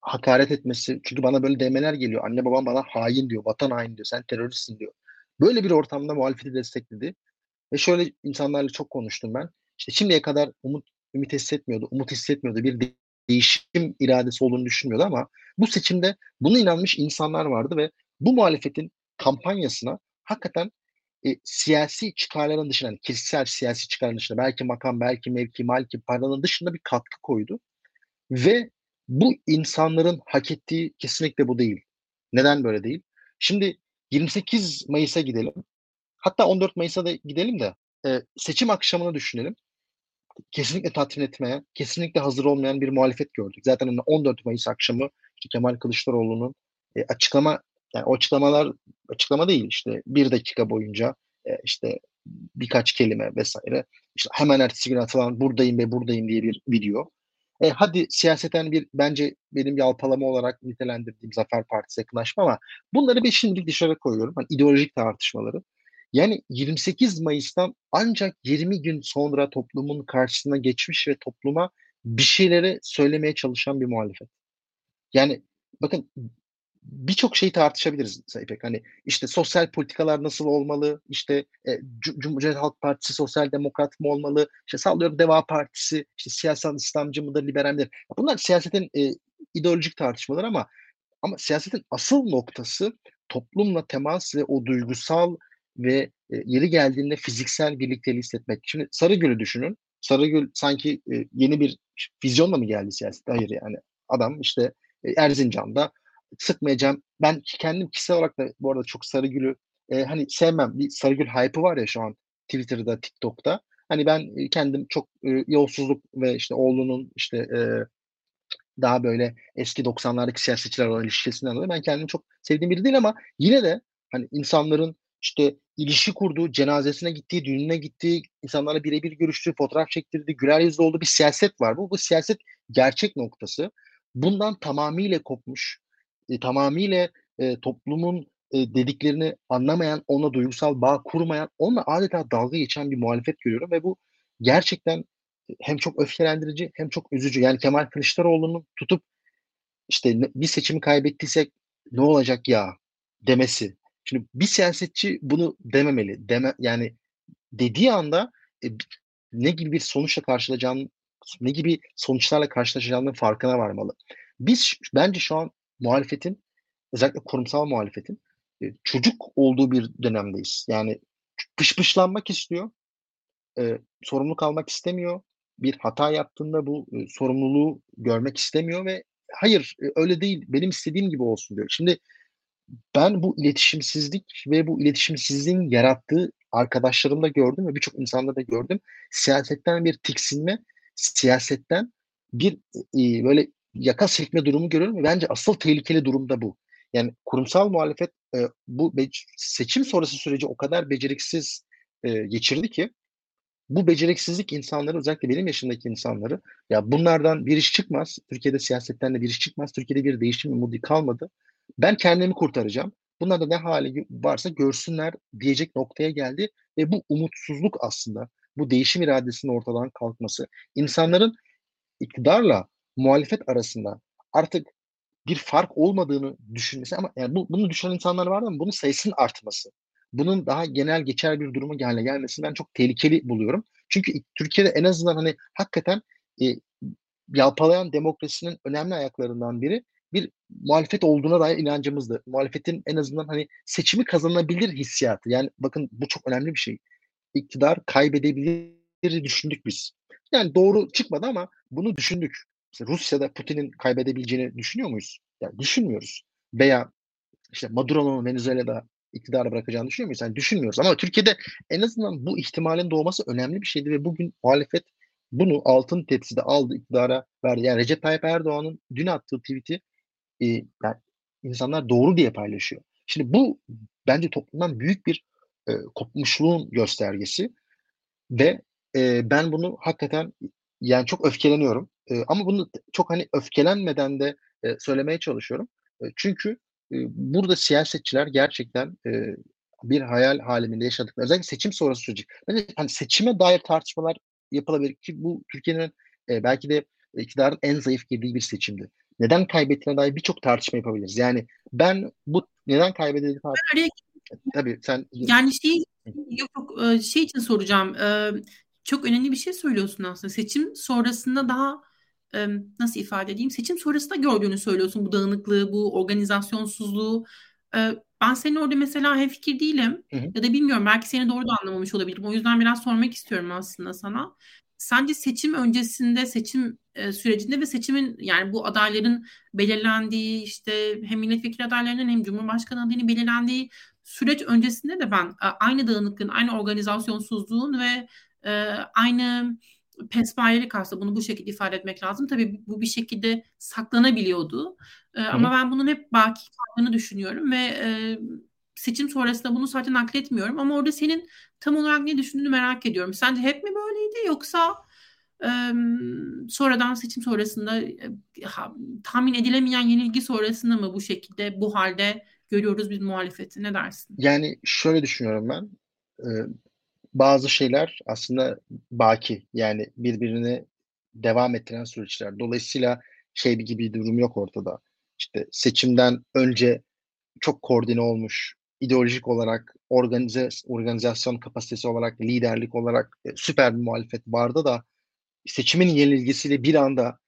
hakaret etmesi. Çünkü bana böyle demeler geliyor. Anne babam bana hain diyor, vatan hain diyor, sen teröristsin diyor. Böyle bir ortamda muhalefeti destekledi. Ve şöyle insanlarla çok konuştum ben. İşte şimdiye kadar umut ümit hissetmiyordu, umut hissetmiyordu. Bir değişim iradesi olduğunu düşünmüyordu ama bu seçimde buna inanmış insanlar vardı ve bu muhalefetin kampanyasına hakikaten e, siyasi çıkarların dışında, yani kişisel siyasi çıkarların dışında, belki makam, belki mevki, belki paranın dışında bir katkı koydu. Ve bu insanların hak ettiği kesinlikle bu değil. Neden böyle değil? Şimdi 28 Mayıs'a gidelim. Hatta 14 Mayıs'a da gidelim de e, seçim akşamını düşünelim. Kesinlikle tatmin etmeye, kesinlikle hazır olmayan bir muhalefet gördük. Zaten 14 Mayıs akşamı işte Kemal Kılıçdaroğlu'nun e, açıklama, yani o açıklamalar açıklama değil işte bir dakika boyunca e, işte birkaç kelime vesaire. İşte hemen ertesi gün atılan buradayım ve buradayım diye bir video. E, hadi siyaseten bir bence benim yalpalama olarak nitelendirdiğim Zafer Partisi yakınlaşma ama bunları bir şimdilik dışarı koyuyorum. Hani ideolojik tartışmaları. Yani 28 Mayıs'tan ancak 20 gün sonra toplumun karşısına geçmiş ve topluma bir şeyleri söylemeye çalışan bir muhalefet. Yani bakın birçok şeyi tartışabiliriz İpek. Hani işte sosyal politikalar nasıl olmalı? İşte e, Cumhuriyet Halk Partisi sosyal demokrat mı olmalı? İşte sallıyorum Deva Partisi işte siyasal İslamcı mıdır, liberal midir? Bunlar siyasetin e, ideolojik tartışmalar ama ama siyasetin asıl noktası toplumla temas ve o duygusal ve e, yeri geldiğinde fiziksel birlikteliği hissetmek. Şimdi Sarıgül'ü düşünün. Sarıgül sanki e, yeni bir vizyonla mı geldi siyasete? Hayır yani. Adam işte e, Erzincan'da sıkmayacağım. Ben kendim kişisel olarak da bu arada çok Sarıgül'ü e, hani sevmem. Bir Sarıgül hype'ı var ya şu an Twitter'da, TikTok'ta. Hani ben kendim çok e, yolsuzluk ve işte oğlunun işte e, daha böyle eski 90'lardaki siyasetçiler olan ilişkisinden dolayı ben kendimi çok sevdiğim biri değil ama yine de hani insanların işte ilişki kurduğu, cenazesine gittiği, düğününe gittiği, insanlarla birebir görüştüğü, fotoğraf çektirdiği, güler yüzlü olduğu bir siyaset var. Bu, bu siyaset gerçek noktası. Bundan tamamıyla kopmuş, e, tamamıyla e, toplumun e, dediklerini anlamayan, ona duygusal bağ kurmayan, onunla adeta dalga geçen bir muhalefet görüyorum ve bu gerçekten hem çok öfkelendirici hem çok üzücü. Yani Kemal Kılıçdaroğlu'nun tutup işte bir seçimi kaybettiysek ne olacak ya demesi. Şimdi bir siyasetçi bunu dememeli. Deme, yani dediği anda e, ne gibi bir sonuçla karşılayacağını ne gibi sonuçlarla karşılaşacağının farkına varmalı. Biz bence şu an muhalefetin özellikle kurumsal muhalefetin e, çocuk olduğu bir dönemdeyiz. Yani pışpışlanmak istiyor. E, sorumluluk almak istemiyor bir hata yaptığında bu e, sorumluluğu görmek istemiyor ve hayır e, öyle değil benim istediğim gibi olsun diyor. Şimdi ben bu iletişimsizlik ve bu iletişimsizliğin yarattığı arkadaşlarımda gördüm ve birçok insanda da gördüm. Siyasetten bir tiksinme, siyasetten bir e, böyle yaka silkme durumu görüyorum bence asıl tehlikeli durum da bu. Yani kurumsal muhalefet e, bu seçim sonrası süreci o kadar beceriksiz e, geçirdi ki bu beceriksizlik insanları özellikle benim yaşındaki insanları ya bunlardan bir iş çıkmaz. Türkiye'de siyasetten de bir iş çıkmaz. Türkiye'de bir değişim umudu kalmadı. Ben kendimi kurtaracağım. Bunlar da ne hali varsa görsünler diyecek noktaya geldi ve bu umutsuzluk aslında bu değişim iradesinin ortadan kalkması insanların iktidarla muhalefet arasında artık bir fark olmadığını düşünmesi ama yani bu, bunu düşünen insanlar var ama bunun sayısının artması bunun daha genel geçer bir duruma haline gelmesini ben çok tehlikeli buluyorum. Çünkü Türkiye'de en azından hani hakikaten e, yalpalayan demokrasinin önemli ayaklarından biri bir muhalefet olduğuna dair inancımızdı. Muhalefetin en azından hani seçimi kazanabilir hissiyatı. Yani bakın bu çok önemli bir şey. İktidar kaybedebilir düşündük biz. Yani doğru çıkmadı ama bunu düşündük. Mesela Rusya'da Putin'in kaybedebileceğini düşünüyor muyuz? Yani düşünmüyoruz. Veya işte Maduro'nun Venezuela'da iktidarı bırakacağını düşünüyor muyuz? Yani düşünmüyoruz. Ama Türkiye'de en azından bu ihtimalin doğması önemli bir şeydi ve bugün muhalefet bunu altın tepside aldı, iktidara verdi. Yani Recep Tayyip Erdoğan'ın dün attığı tweet'i e, yani insanlar doğru diye paylaşıyor. Şimdi bu bence toplumdan büyük bir e, kopmuşluğun göstergesi ve e, ben bunu hakikaten yani çok öfkeleniyorum. E, ama bunu çok hani öfkelenmeden de e, söylemeye çalışıyorum. E, çünkü burada siyasetçiler gerçekten e, bir hayal haliminde yaşadıkları özellikle seçim sonrası süreci. Bence hani seçime dair tartışmalar yapılabilir ki bu Türkiye'nin e, belki de iktidarın en zayıf girdiği bir seçimdi. Neden kaybettiğine dair birçok tartışma yapabiliriz. Yani ben bu neden kaybedildiği tartışma... Tabii sen... Yani şey, yok, yok şey için soracağım. Çok önemli bir şey söylüyorsun aslında. Seçim sonrasında daha nasıl ifade edeyim seçim sonrasında gördüğünü söylüyorsun bu dağınıklığı, bu organizasyonsuzluğu. Ben senin orada mesela hemfikir değilim hı hı. ya da bilmiyorum belki seni doğru da anlamamış olabilirim. O yüzden biraz sormak istiyorum aslında sana. Sence seçim öncesinde, seçim sürecinde ve seçimin yani bu adayların belirlendiği işte hem milletvekili adaylarının hem cumhurbaşkanı adayının belirlendiği süreç öncesinde de ben aynı dağınıklığın, aynı organizasyonsuzluğun ve aynı pespayelik aslında bunu bu şekilde ifade etmek lazım. Tabii bu bir şekilde saklanabiliyordu. E, ama ben bunun hep baki kaldığını düşünüyorum ve e, seçim sonrasında bunu zaten nakletmiyorum. Ama orada senin tam olarak ne düşündüğünü merak ediyorum. Sence hep mi böyleydi yoksa e, sonradan seçim sonrasında e, tahmin edilemeyen yenilgi sonrasında mı bu şekilde bu halde görüyoruz biz muhalefeti? Ne dersin? Yani şöyle düşünüyorum ben. Bazı şeyler aslında baki yani birbirini devam ettiren süreçler. Dolayısıyla şey gibi bir durum yok ortada. İşte seçimden önce çok koordine olmuş, ideolojik olarak organize organizasyon kapasitesi olarak, liderlik olarak e, süper bir muhalefet vardı da seçimin yenilgisiyle bir anda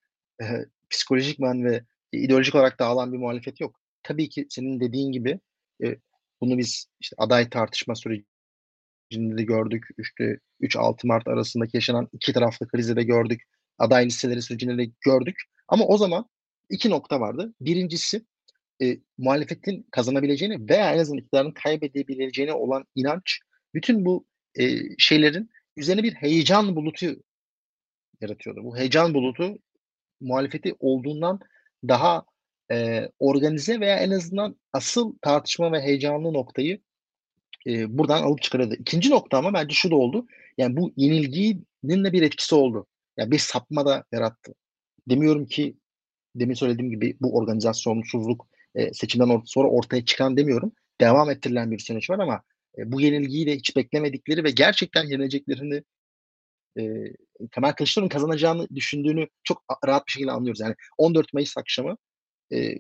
e, psikolojikman ve ideolojik olarak dağılan bir muhalefet yok. Tabii ki senin dediğin gibi e, bunu biz işte aday tartışma süreci sürecinde de gördük. İşte 3-6 Mart arasındaki yaşanan iki taraflı krizi de gördük. Aday listeleri sürecinde de gördük. Ama o zaman iki nokta vardı. Birincisi e, muhalefetin kazanabileceğini veya en azından iktidarın kaybedebileceğine olan inanç bütün bu e, şeylerin üzerine bir heyecan bulutu yaratıyordu. Bu heyecan bulutu muhalefeti olduğundan daha e, organize veya en azından asıl tartışma ve heyecanlı noktayı e, buradan alıp çıkarıyordu. İkinci nokta ama bence şu da oldu. Yani bu yenilginin de bir etkisi oldu. Yani bir sapma da yarattı. Demiyorum ki demin söylediğim gibi bu organizasyonsuzluk e, seçimden sonra ortaya çıkan demiyorum. Devam ettirilen bir süreç var ama e, bu yenilgiyi de hiç beklemedikleri ve gerçekten yenileceklerini e, Kemal Kılıçdaroğlu'nun kazanacağını düşündüğünü çok rahat bir şekilde anlıyoruz. Yani 14 Mayıs akşamı e,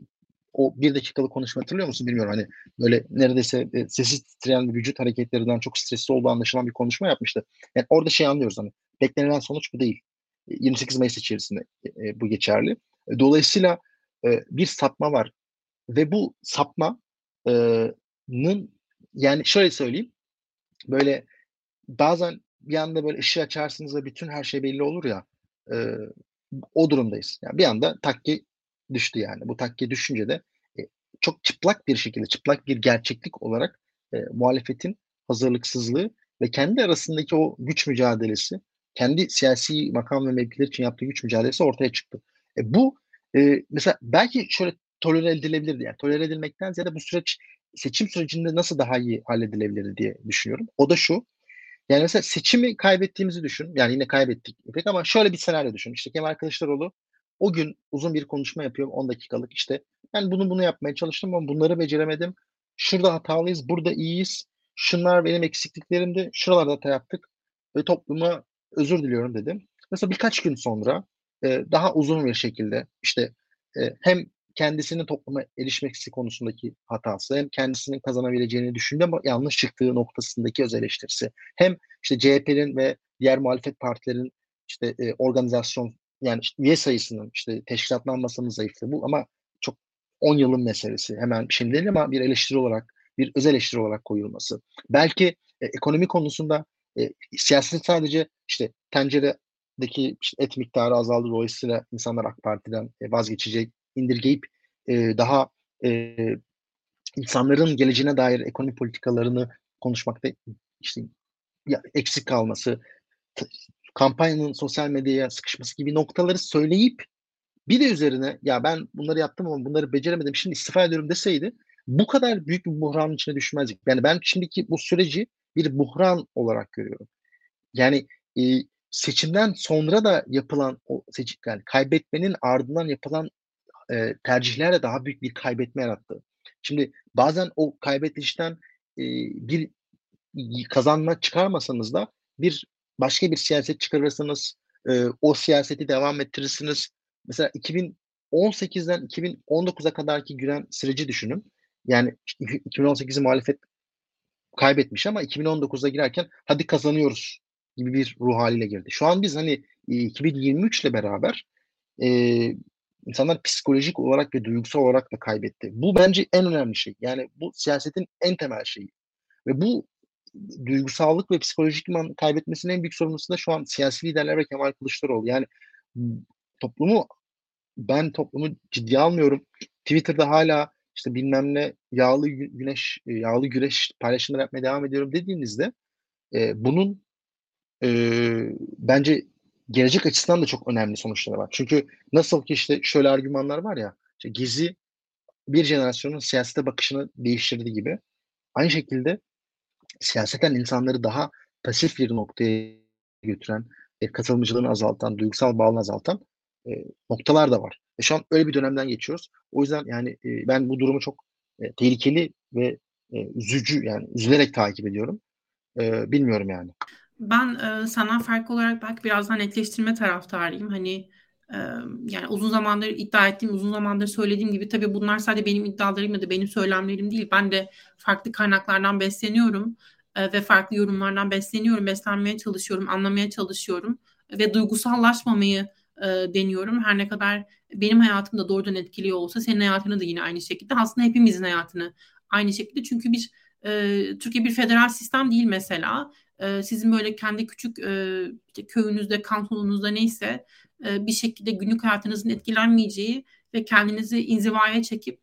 o bir dakikalık konuşma hatırlıyor musun bilmiyorum. Hani böyle neredeyse e, sesi titreyen vücut hareketlerinden çok stresli olduğu anlaşılan bir konuşma yapmıştı. Yani orada şey anlıyoruz hani beklenilen sonuç bu değil. 28 Mayıs içerisinde e, bu geçerli. Dolayısıyla e, bir sapma var ve bu sapmanın yani şöyle söyleyeyim böyle bazen bir anda böyle ışığı açarsınız ve bütün her şey belli olur ya e, o durumdayız. Yani bir anda takki düştü yani. Bu takki düşünce de e, çok çıplak bir şekilde, çıplak bir gerçeklik olarak e, muhalefetin hazırlıksızlığı ve kendi arasındaki o güç mücadelesi, kendi siyasi makam ve mevkiler için yaptığı güç mücadelesi ortaya çıktı. E, bu e, mesela belki şöyle tolere edilebilirdi. Yani tolere edilmekten ziyade bu süreç seçim sürecinde nasıl daha iyi halledilebilirdi diye düşünüyorum. O da şu. Yani mesela seçimi kaybettiğimizi düşün. Yani yine kaybettik pek ama şöyle bir senaryo düşün. İşte Kemal Kılıçdaroğlu o gün uzun bir konuşma yapıyorum 10 dakikalık işte. Ben bunu bunu yapmaya çalıştım ama bunları beceremedim. Şurada hatalıyız, burada iyiyiz. Şunlar benim eksikliklerimdi. Şuralarda hata yaptık. Ve topluma özür diliyorum dedim. Mesela birkaç gün sonra daha uzun bir şekilde işte hem kendisinin topluma erişmeksi konusundaki hatası hem kendisinin kazanabileceğini düşündü ama yanlış çıktığı noktasındaki öz eleştirisi hem işte CHP'nin ve diğer muhalefet partilerin işte e, organizasyon yani işte üye sayısının işte teşkilatlanmasının zayıflığı bu ama çok 10 yılın meselesi hemen şey değil ama bir eleştiri olarak bir öz eleştiri olarak koyulması. Belki e, ekonomi konusunda e, siyaset sadece işte tenceredeki işte et miktarı azaldı dolayısıyla insanlar AK Parti'den e, vazgeçecek indirgeyip e, daha e, insanların geleceğine dair ekonomi politikalarını konuşmakta işte ya, eksik kalması, kampanyanın sosyal medyaya sıkışması gibi noktaları söyleyip bir de üzerine ya ben bunları yaptım ama bunları beceremedim şimdi istifa ediyorum deseydi bu kadar büyük bir buhranın içine düşmezdik. Yani ben şimdiki bu süreci bir buhran olarak görüyorum. Yani e, seçimden sonra da yapılan o seçim yani kaybetmenin ardından yapılan e, tercihlerle daha büyük bir kaybetme yarattı. Şimdi bazen o kaybedişten e, bir kazanma çıkarmasanız da bir başka bir siyaset çıkarırsanız e, o siyaseti devam ettirirsiniz. Mesela 2018'den 2019'a kadarki giren süreci düşünün. Yani 2018'i muhalefet kaybetmiş ama 2019'a girerken hadi kazanıyoruz gibi bir ruh haliyle girdi. Şu an biz hani 2023 ile beraber e, insanlar psikolojik olarak ve duygusal olarak da kaybetti. Bu bence en önemli şey. Yani bu siyasetin en temel şeyi. Ve bu duygusallık ve psikolojik iman kaybetmesinin en büyük sorumlusu da şu an siyasi liderler ve Kemal Kılıçdaroğlu. Yani toplumu ben toplumu ciddiye almıyorum. Twitter'da hala işte bilmem ne yağlı güneş yağlı güreş paylaşımlar yapmaya devam ediyorum dediğinizde e, bunun e, bence gelecek açısından da çok önemli sonuçları var. Çünkü nasıl ki işte şöyle argümanlar var ya işte Gezi bir jenerasyonun siyasete bakışını değiştirdi gibi. Aynı şekilde siyaseten insanları daha pasif bir noktaya götüren, e, katılımcılığını azaltan, duygusal bağını azaltan e, noktalar da var. E, şu an öyle bir dönemden geçiyoruz. O yüzden yani e, ben bu durumu çok e, tehlikeli ve e, üzücü yani üzülerek takip ediyorum. E, bilmiyorum yani. Ben e, senden farklı olarak belki birazdan netleştirme taraftarıyım. Hani e, yani uzun zamandır iddia ettiğim, uzun zamandır söylediğim gibi tabii bunlar sadece benim iddialarım ya da benim söylemlerim değil. Ben de farklı kaynaklardan besleniyorum e, ve farklı yorumlardan besleniyorum, beslenmeye çalışıyorum, anlamaya çalışıyorum ve duygusallaşmamayı e, deniyorum. Her ne kadar benim hayatımda doğrudan etkiliyor olsa senin hayatını da yine aynı şekilde. Aslında hepimizin hayatını aynı şekilde. Çünkü bir e, Türkiye bir federal sistem değil mesela sizin böyle kendi küçük işte köyünüzde, kantonunuzda neyse bir şekilde günlük hayatınızın etkilenmeyeceği ve kendinizi inzivaya çekip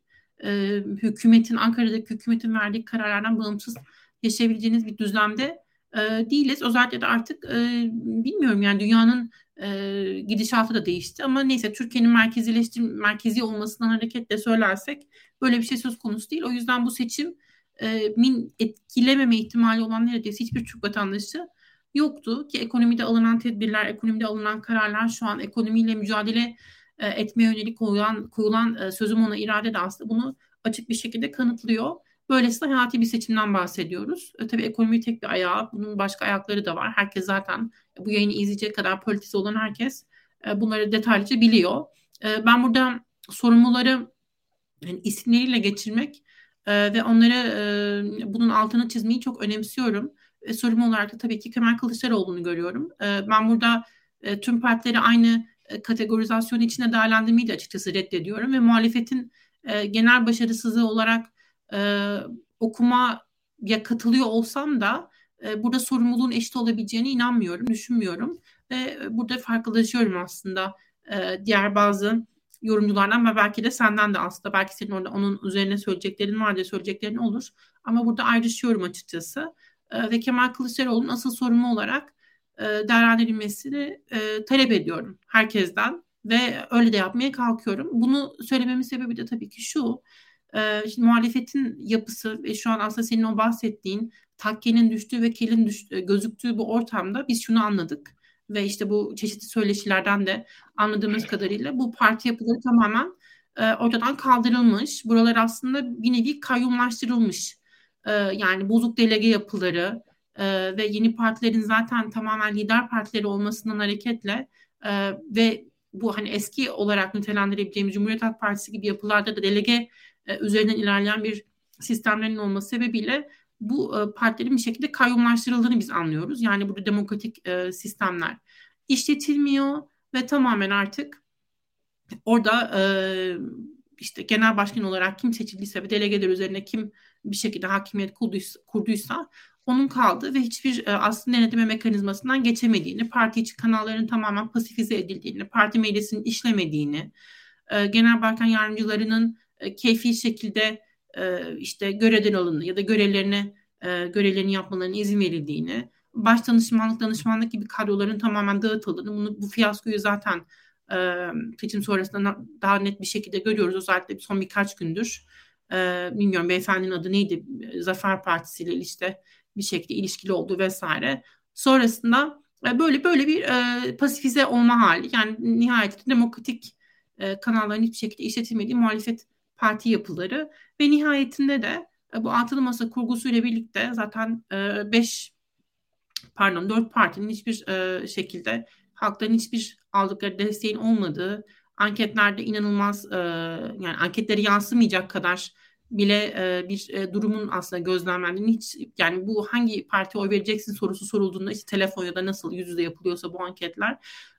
hükümetin, Ankara'daki hükümetin verdiği kararlardan bağımsız yaşayabileceğiniz bir düzlemde e, değiliz. Özellikle de artık e, bilmiyorum yani dünyanın e, gidişatı da değişti ama neyse Türkiye'nin merkezileştir merkezi olmasından hareketle söylersek böyle bir şey söz konusu değil. O yüzden bu seçim e, min etkilememe ihtimali olan neredeyse hiçbir Türk vatandaşı yoktu ki ekonomide alınan tedbirler, ekonomide alınan kararlar şu an ekonomiyle mücadele e, etmeye yönelik koyulan, koyulan e, sözüm ona irade de aslında bunu açık bir şekilde kanıtlıyor. Böylesine hayati bir seçimden bahsediyoruz. E, tabii ekonomi tek bir ayağı, bunun başka ayakları da var. Herkes zaten bu yayını izleyecek kadar politize olan herkes e, bunları detaylıca biliyor. E, ben burada sorumluları yani isimleriyle geçirmek e, ve onlara e, bunun altını çizmeyi çok önemsiyorum. E, sorumlu olarak da tabii ki Kemal Kılıçdaroğlu'nu görüyorum. E, ben burada e, tüm partileri aynı e, kategorizasyon içine değerlendirmeyi de açıkçası reddediyorum ve muhalefetin genel başarısızlığı olarak e, okuma ya katılıyor olsam da burada sorumluluğun eşit olabileceğine inanmıyorum, düşünmüyorum ve burada farklılaşıyorum aslında diğer bazı yorumculardan ve belki de senden de aslında belki senin orada onun üzerine söyleyeceklerin var diye söyleyeceklerin olur ama burada ayrışıyorum açıkçası e, ve Kemal Kılıçdaroğlu'nun asıl sorumlu olarak e, değerlendirilmesini e, talep ediyorum herkesten ve öyle de yapmaya kalkıyorum. Bunu söylememin sebebi de tabii ki şu. E, işte muhalefetin yapısı ve şu an aslında senin o bahsettiğin takkenin düştüğü ve kelin düştüğü, gözüktüğü bu ortamda biz şunu anladık. Ve işte bu çeşitli söyleşilerden de anladığımız kadarıyla bu parti yapıları tamamen e, ortadan kaldırılmış. Buralar aslında bir nevi kayyumlaştırılmış. E, yani bozuk delege yapıları, e, ve yeni partilerin zaten tamamen lider partileri olmasından hareketle e, ve bu hani eski olarak nitelendirebileceğimiz Cumhuriyet Halk Partisi gibi yapılarda da delege e, üzerinden ilerleyen bir sistemlerin olması sebebiyle bu e, partilerin bir şekilde kayyumlaştırıldığını biz anlıyoruz. Yani burada demokratik e, sistemler işletilmiyor ve tamamen artık orada e, işte genel başkan olarak kim seçildiyse ve delegeler üzerine kim bir şekilde hakimiyet kurduysa, kurduysa onun kaldığı ve hiçbir aslında denetleme mekanizmasından geçemediğini, parti içi kanalların tamamen pasifize edildiğini, parti meclisinin işlemediğini, genel başkan yardımcılarının keyfi şekilde e, işte görevden alındığı ya da görevlerini e, görevlerini yapmalarına izin verildiğini, baş danışmanlık, danışmanlık gibi kadroların tamamen dağıtıldığını, bunu, bu fiyaskoyu zaten e, seçim sonrasında daha net bir şekilde görüyoruz. Özellikle son birkaç gündür. E, bilmiyorum beyefendinin adı neydi? Zafer Partisi ile işte bir şekilde ilişkili olduğu vesaire. Sonrasında e, böyle böyle bir e, pasifize olma hali. Yani nihayetinde demokratik e, kanalların hiçbir şekilde işletilmediği muhalefet parti yapıları ve nihayetinde de e, bu altılı masa kurgusuyla birlikte zaten 5 e, pardon 4 partinin hiçbir e, şekilde halkların hiçbir aldıkları desteğin olmadığı anketlerde inanılmaz yani anketleri yansımayacak kadar bile bir durumun aslında gözlemlendiğini hiç yani bu hangi partiye oy vereceksin sorusu sorulduğunda işte telefon ya da nasıl yüz yüze yapılıyorsa bu anketler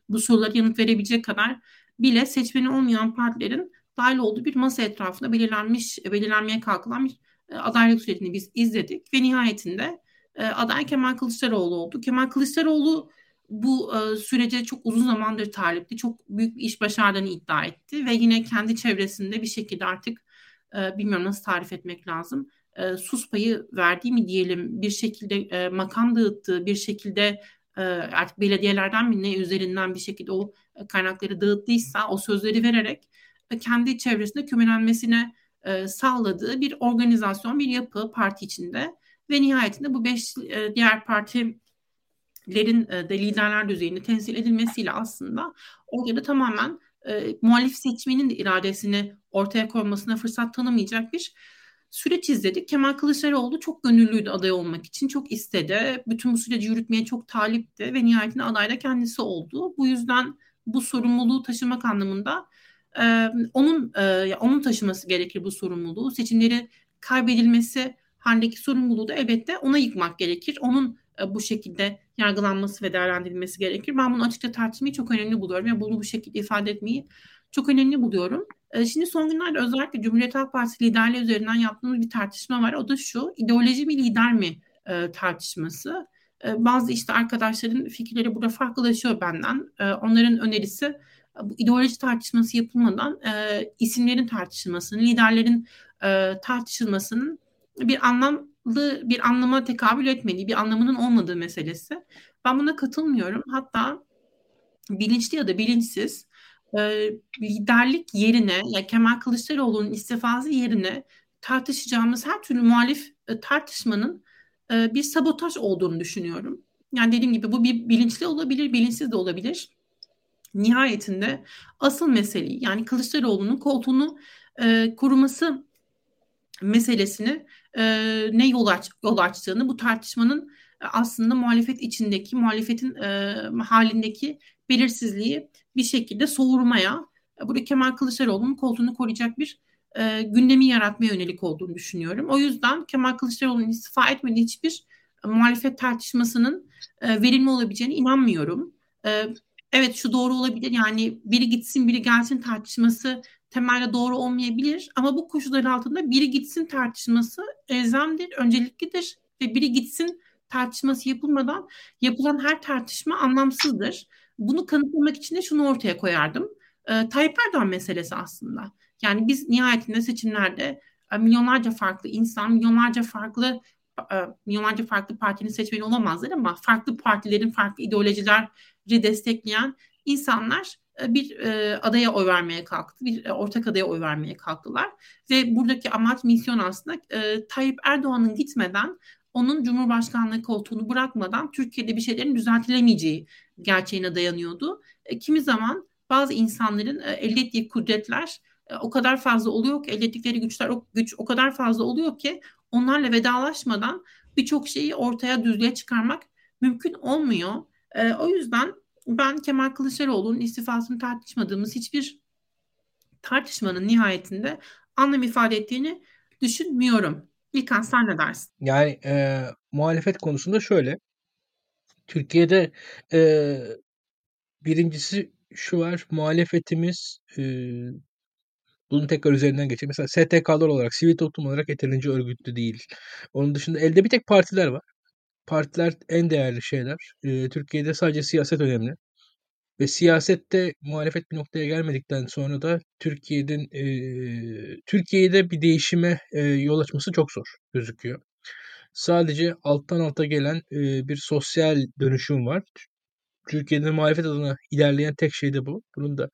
bu sorulara yanıt verebilecek kadar bile seçmeni olmayan partilerin dahil olduğu bir masa etrafında belirlenmiş belirlenmeye kalkılan bir e, adaylık sürecini biz izledik ve nihayetinde e, aday Kemal Kılıçdaroğlu oldu. Kemal Kılıçdaroğlu bu e, sürece çok uzun zamandır talipti. Çok büyük bir iş başardığını iddia etti ve yine kendi çevresinde bir şekilde artık bilmiyorum nasıl tarif etmek lazım. Sus payı verdiği mi diyelim bir şekilde makam dağıttığı bir şekilde artık belediyelerden mi ne üzerinden bir şekilde o kaynakları dağıttıysa o sözleri vererek kendi çevresinde kümelenmesine e, sağladığı bir organizasyon, bir yapı parti içinde ve nihayetinde bu beş e, diğer partilerin e, de liderler düzeyinde temsil edilmesiyle aslında orada da tamamen e, muhalif seçmenin de iradesini ortaya koymasına fırsat tanımayacak bir süreç izledik. Kemal Kılıçdaroğlu çok gönüllüydü aday olmak için. Çok istedi. Bütün bu süreci yürütmeye çok talipti ve nihayetinde aday da kendisi oldu. Bu yüzden bu sorumluluğu taşımak anlamında e, onun e, onun taşıması gerekir bu sorumluluğu. Seçimleri kaybedilmesi halindeki sorumluluğu da elbette ona yıkmak gerekir. Onun e, bu şekilde yargılanması ve değerlendirilmesi gerekir. Ben bunu açıkça tartışmayı çok önemli buluyorum ve bunu bu şekilde ifade etmeyi çok önemli buluyorum. E, şimdi son günlerde özellikle Cumhuriyet Halk Partisi liderliği üzerinden yaptığımız bir tartışma var. O da şu, ideoloji mi lider mi e, tartışması. Bazı işte arkadaşların fikirleri burada farklılaşıyor benden. Onların önerisi bu ideoloji tartışması yapılmadan isimlerin tartışılmasının, liderlerin tartışılmasının bir anlam bir anlama tekabül etmediği, bir anlamının olmadığı meselesi. Ben buna katılmıyorum. Hatta bilinçli ya da bilinçsiz e, liderlik yerine ya Kemal Kılıçdaroğlu'nun istifası yerine tartışacağımız her türlü muhalif e, tartışmanın e, bir sabotaj olduğunu düşünüyorum. Yani dediğim gibi bu bir bilinçli olabilir, bilinçsiz de olabilir. Nihayetinde asıl meseleyi yani Kılıçdaroğlu'nun koltuğunu e, koruması meselesini e, ne yol, aç, yol açtığını bu tartışmanın e, aslında muhalefet içindeki muhalefetin e, halindeki belirsizliği bir şekilde soğurmaya e, burada Kemal Kılıçdaroğlu'nun koltuğunu koruyacak bir e, gündemi yaratmaya yönelik olduğunu düşünüyorum. O yüzden Kemal Kılıçdaroğlu'nun istifa etmediği hiçbir muhalefet tartışmasının e, verimli olabileceğine inanmıyorum. E, evet şu doğru olabilir yani biri gitsin biri gelsin tartışması temelde doğru olmayabilir ama bu koşullar altında biri gitsin tartışması elzemdir, önceliklidir ve biri gitsin tartışması yapılmadan yapılan her tartışma anlamsızdır. Bunu kanıtlamak için de şunu ortaya koyardım. E, Tayyip Erdoğan meselesi aslında. Yani biz nihayetinde seçimlerde e, milyonlarca farklı insan, milyonlarca farklı milyonlarca farklı partinin seçmeni olamazlar ama farklı partilerin farklı ideolojileri destekleyen insanlar e, bir e, adaya oy vermeye kalktı. Bir e, ortak adaya oy vermeye kalktılar. Ve buradaki amaç misyon aslında e, Tayyip Erdoğan'ın gitmeden onun Cumhurbaşkanlığı koltuğunu bırakmadan Türkiye'de bir şeylerin düzeltilemeyeceği gerçeğine dayanıyordu. E, kimi zaman bazı insanların e, elde ettiği kudretler e, o kadar fazla oluyor ki elde ettikleri güçler o güç o kadar fazla oluyor ki onlarla vedalaşmadan birçok şeyi ortaya düzlüğe çıkarmak mümkün olmuyor. E, o yüzden ben Kemal Kılıçdaroğlu'nun istifasını tartışmadığımız hiçbir tartışmanın nihayetinde anlam ifade ettiğini düşünmüyorum. İlkan sen ne dersin? Yani e, muhalefet konusunda şöyle. Türkiye'de e, birincisi şu var. Muhalefetimiz e, bunun tekrar üzerinden geçelim. Mesela STK'lar olarak, sivil toplum olarak yeterince örgütlü değil. Onun dışında elde bir tek partiler var. Partiler en değerli şeyler. E, Türkiye'de sadece siyaset önemli. Ve siyasette muhalefet bir noktaya gelmedikten sonra da Türkiye'nin e, Türkiye'de bir değişime e, yol açması çok zor gözüküyor. Sadece alttan alta gelen e, bir sosyal dönüşüm var. Türkiye'de muhalefet adına ilerleyen tek şey de bu. Bunun da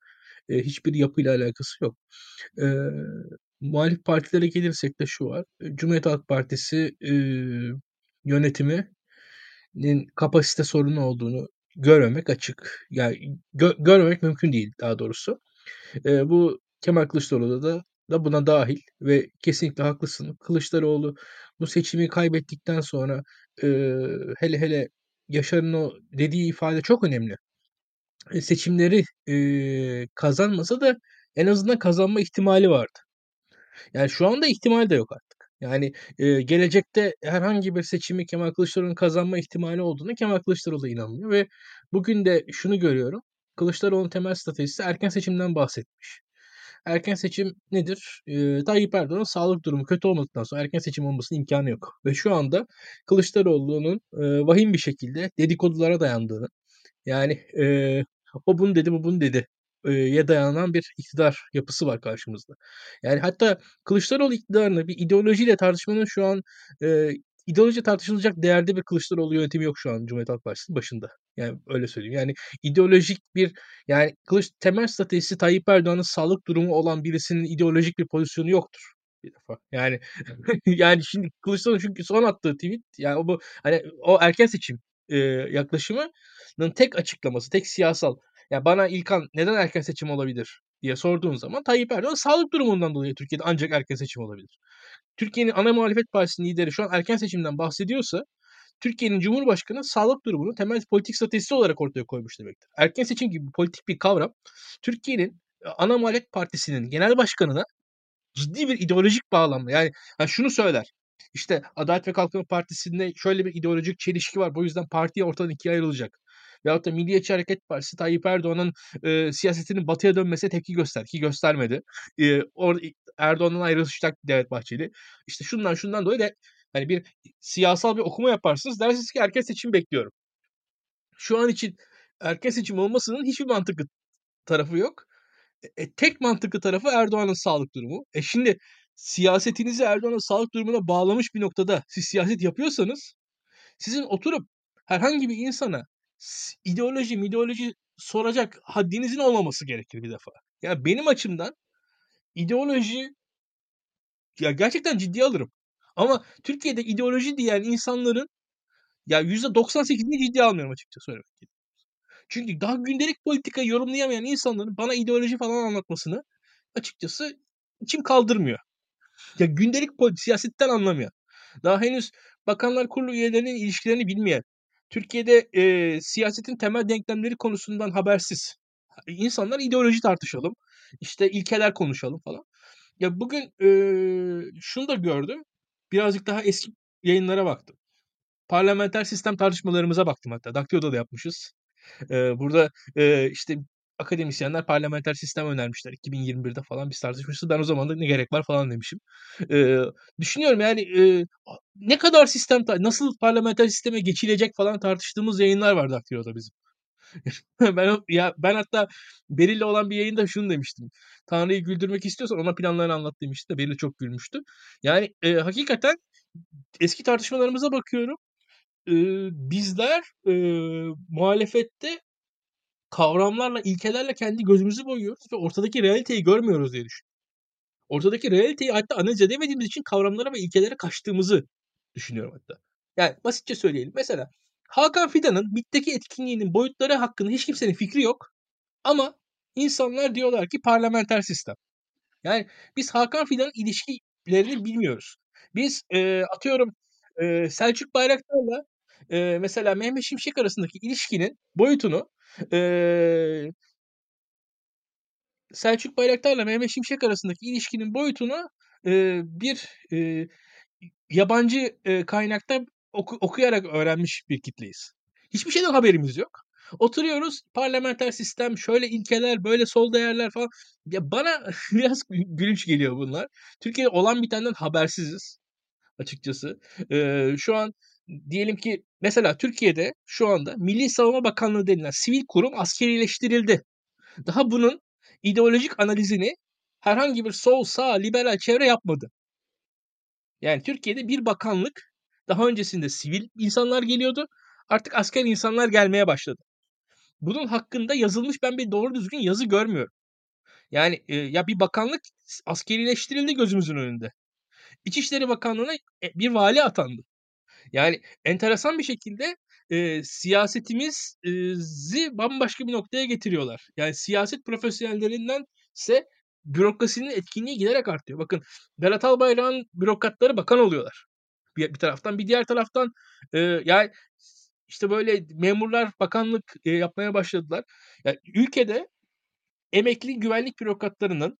e, hiçbir yapıyla alakası yok. E, muhalif partilere gelirsek de şu var. Cumhuriyet Halk Partisi e, yönetiminin kapasite sorunu olduğunu görmemek açık. Yani gö görmemek mümkün değil daha doğrusu. E, bu Kemal Kılıçdaroğlu da da buna dahil ve kesinlikle haklısın. Kılıçdaroğlu bu seçimi kaybettikten sonra e, hele hele Yaşar'ın o dediği ifade çok önemli. E, seçimleri e, kazanmasa da en azından kazanma ihtimali vardı. Yani şu anda ihtimal de yok artık. Yani e, gelecekte herhangi bir seçimi Kemal Kılıçdaroğlu'nun kazanma ihtimali olduğunu Kemal Kılıçdaroğlu inanmıyor ve bugün de şunu görüyorum. Kılıçdaroğlu'nun temel stratejisi erken seçimden bahsetmiş. Erken seçim nedir? E, Tayyip Erdoğan'ın sağlık durumu kötü olmadıktan sonra erken seçim olmasının imkanı yok. Ve şu anda Kılıçdaroğlu'nun e, vahim bir şekilde dedikodulara dayandığını yani e, o bunu dedi bu bunu dedi ye dayanan bir iktidar yapısı var karşımızda. Yani hatta Kılıçdaroğlu iktidarını bir ideolojiyle tartışmanın şu an e, ideoloji tartışılacak değerde bir Kılıçdaroğlu yönetimi yok şu an Cumhuriyet Halk Partisi'nin başında. Yani öyle söyleyeyim. Yani ideolojik bir yani Kılıç temel stratejisi Tayyip Erdoğan'ın sağlık durumu olan birisinin ideolojik bir pozisyonu yoktur bir defa. Yani yani şimdi Kılıçdaroğlu çünkü son attığı tweet yani o bu hani o erken seçim e, yaklaşımının tek açıklaması, tek siyasal ya bana İlkan neden erken seçim olabilir diye sorduğun zaman Tayyip Erdoğan sağlık durumundan dolayı Türkiye'de ancak erken seçim olabilir. Türkiye'nin ana muhalefet partisinin lideri şu an erken seçimden bahsediyorsa Türkiye'nin Cumhurbaşkanı sağlık durumunu temel politik stratejisi olarak ortaya koymuş demektir. Erken seçim gibi politik bir kavram Türkiye'nin ana muhalefet partisinin genel başkanına ciddi bir ideolojik bağlamda yani, yani şunu söyler. İşte Adalet ve Kalkınma Partisi'nde şöyle bir ideolojik çelişki var. Bu yüzden partiye ortadan ikiye ayrılacak veyahut da Milliyetçi Hareket Partisi Tayyip Erdoğan'ın e, siyasetinin batıya dönmesine tepki göster ki göstermedi. E, or, Erdoğan'dan ayrılacak Devlet Bahçeli. İşte şundan şundan dolayı da hani bir siyasal bir okuma yaparsınız. Dersiniz ki erken seçim bekliyorum. Şu an için erken seçim olmasının hiçbir mantıklı tarafı yok. E, e tek mantıklı tarafı Erdoğan'ın sağlık durumu. E şimdi siyasetinizi Erdoğan'ın sağlık durumuna bağlamış bir noktada siz siyaset yapıyorsanız sizin oturup herhangi bir insana ideoloji ideoloji soracak haddinizin olmaması gerekir bir defa. Yani benim açımdan ideoloji ya gerçekten ciddiye alırım. Ama Türkiye'de ideoloji diyen insanların ya %98'ini ciddiye almıyorum açıkça söylemek Çünkü daha gündelik politika yorumlayamayan insanların bana ideoloji falan anlatmasını açıkçası içim kaldırmıyor. Ya gündelik politik siyasetten anlamıyor. Daha henüz Bakanlar Kurulu üyelerinin ilişkilerini bilmeyen, Türkiye'de e, siyasetin temel denklemleri konusundan habersiz. İnsanlar ideoloji tartışalım, işte ilkeler konuşalım falan. Ya bugün e, şunu da gördüm. Birazcık daha eski yayınlara baktım. Parlamenter sistem tartışmalarımıza baktım hatta. Daktilo'da da yapmışız. E, burada e, işte akademisyenler parlamenter sistem önermişler. 2021'de falan biz tartışmışız. Ben o zaman da ne gerek var falan demişim. E, düşünüyorum yani e, ne kadar sistem, nasıl parlamenter sisteme geçilecek falan tartıştığımız yayınlar vardı Daktilo'da bizim. ben ya ben hatta Beril'le olan bir yayında şunu demiştim. Tanrı'yı güldürmek istiyorsan ona planlarını anlat demişti de Beril çok gülmüştü. Yani e, hakikaten eski tartışmalarımıza bakıyorum. E, bizler e, muhalefette kavramlarla, ilkelerle kendi gözümüzü boyuyoruz ve ortadaki realiteyi görmüyoruz diye düşünüyorum. Ortadaki realiteyi hatta analiz edemediğimiz için kavramlara ve ilkelere kaçtığımızı düşünüyorum hatta. Yani basitçe söyleyelim. Mesela Hakan Fidan'ın MİT'teki etkinliğinin boyutları hakkında hiç kimsenin fikri yok. Ama insanlar diyorlar ki parlamenter sistem. Yani biz Hakan Fidan'ın ilişkilerini bilmiyoruz. Biz e, atıyorum e, Selçuk Bayraktar'la e, mesela Mehmet Şimşek arasındaki ilişkinin boyutunu e, Selçuk Bayraktar'la Mehmet Şimşek arasındaki ilişkinin boyutunu e, bir e, yabancı e, kaynakta oku, okuyarak öğrenmiş bir kitleyiz. Hiçbir şeyden haberimiz yok. Oturuyoruz parlamenter sistem şöyle ilkeler böyle sol değerler falan. Ya bana biraz gülünç geliyor bunlar. Türkiye'de olan bitenden habersiziz açıkçası. Ee, şu an diyelim ki mesela Türkiye'de şu anda Milli Savunma Bakanlığı denilen sivil kurum askerileştirildi. Daha bunun ideolojik analizini herhangi bir sol, sağ, liberal çevre yapmadı. Yani Türkiye'de bir bakanlık daha öncesinde sivil insanlar geliyordu. Artık asker insanlar gelmeye başladı. Bunun hakkında yazılmış ben bir doğru düzgün yazı görmüyorum. Yani e, ya bir bakanlık askerileştirildi gözümüzün önünde. İçişleri Bakanlığı'na e, bir vali atandı. Yani enteresan bir şekilde e, siyasetimizi bambaşka bir noktaya getiriyorlar. Yani siyaset profesyonellerinden ise bürokrasinin etkinliği giderek artıyor. Bakın Berat Albayrak'ın bürokratları bakan oluyorlar. Bir, bir taraftan bir diğer taraftan e, yani işte böyle memurlar bakanlık e, yapmaya başladılar. Yani ülkede emekli güvenlik bürokratlarının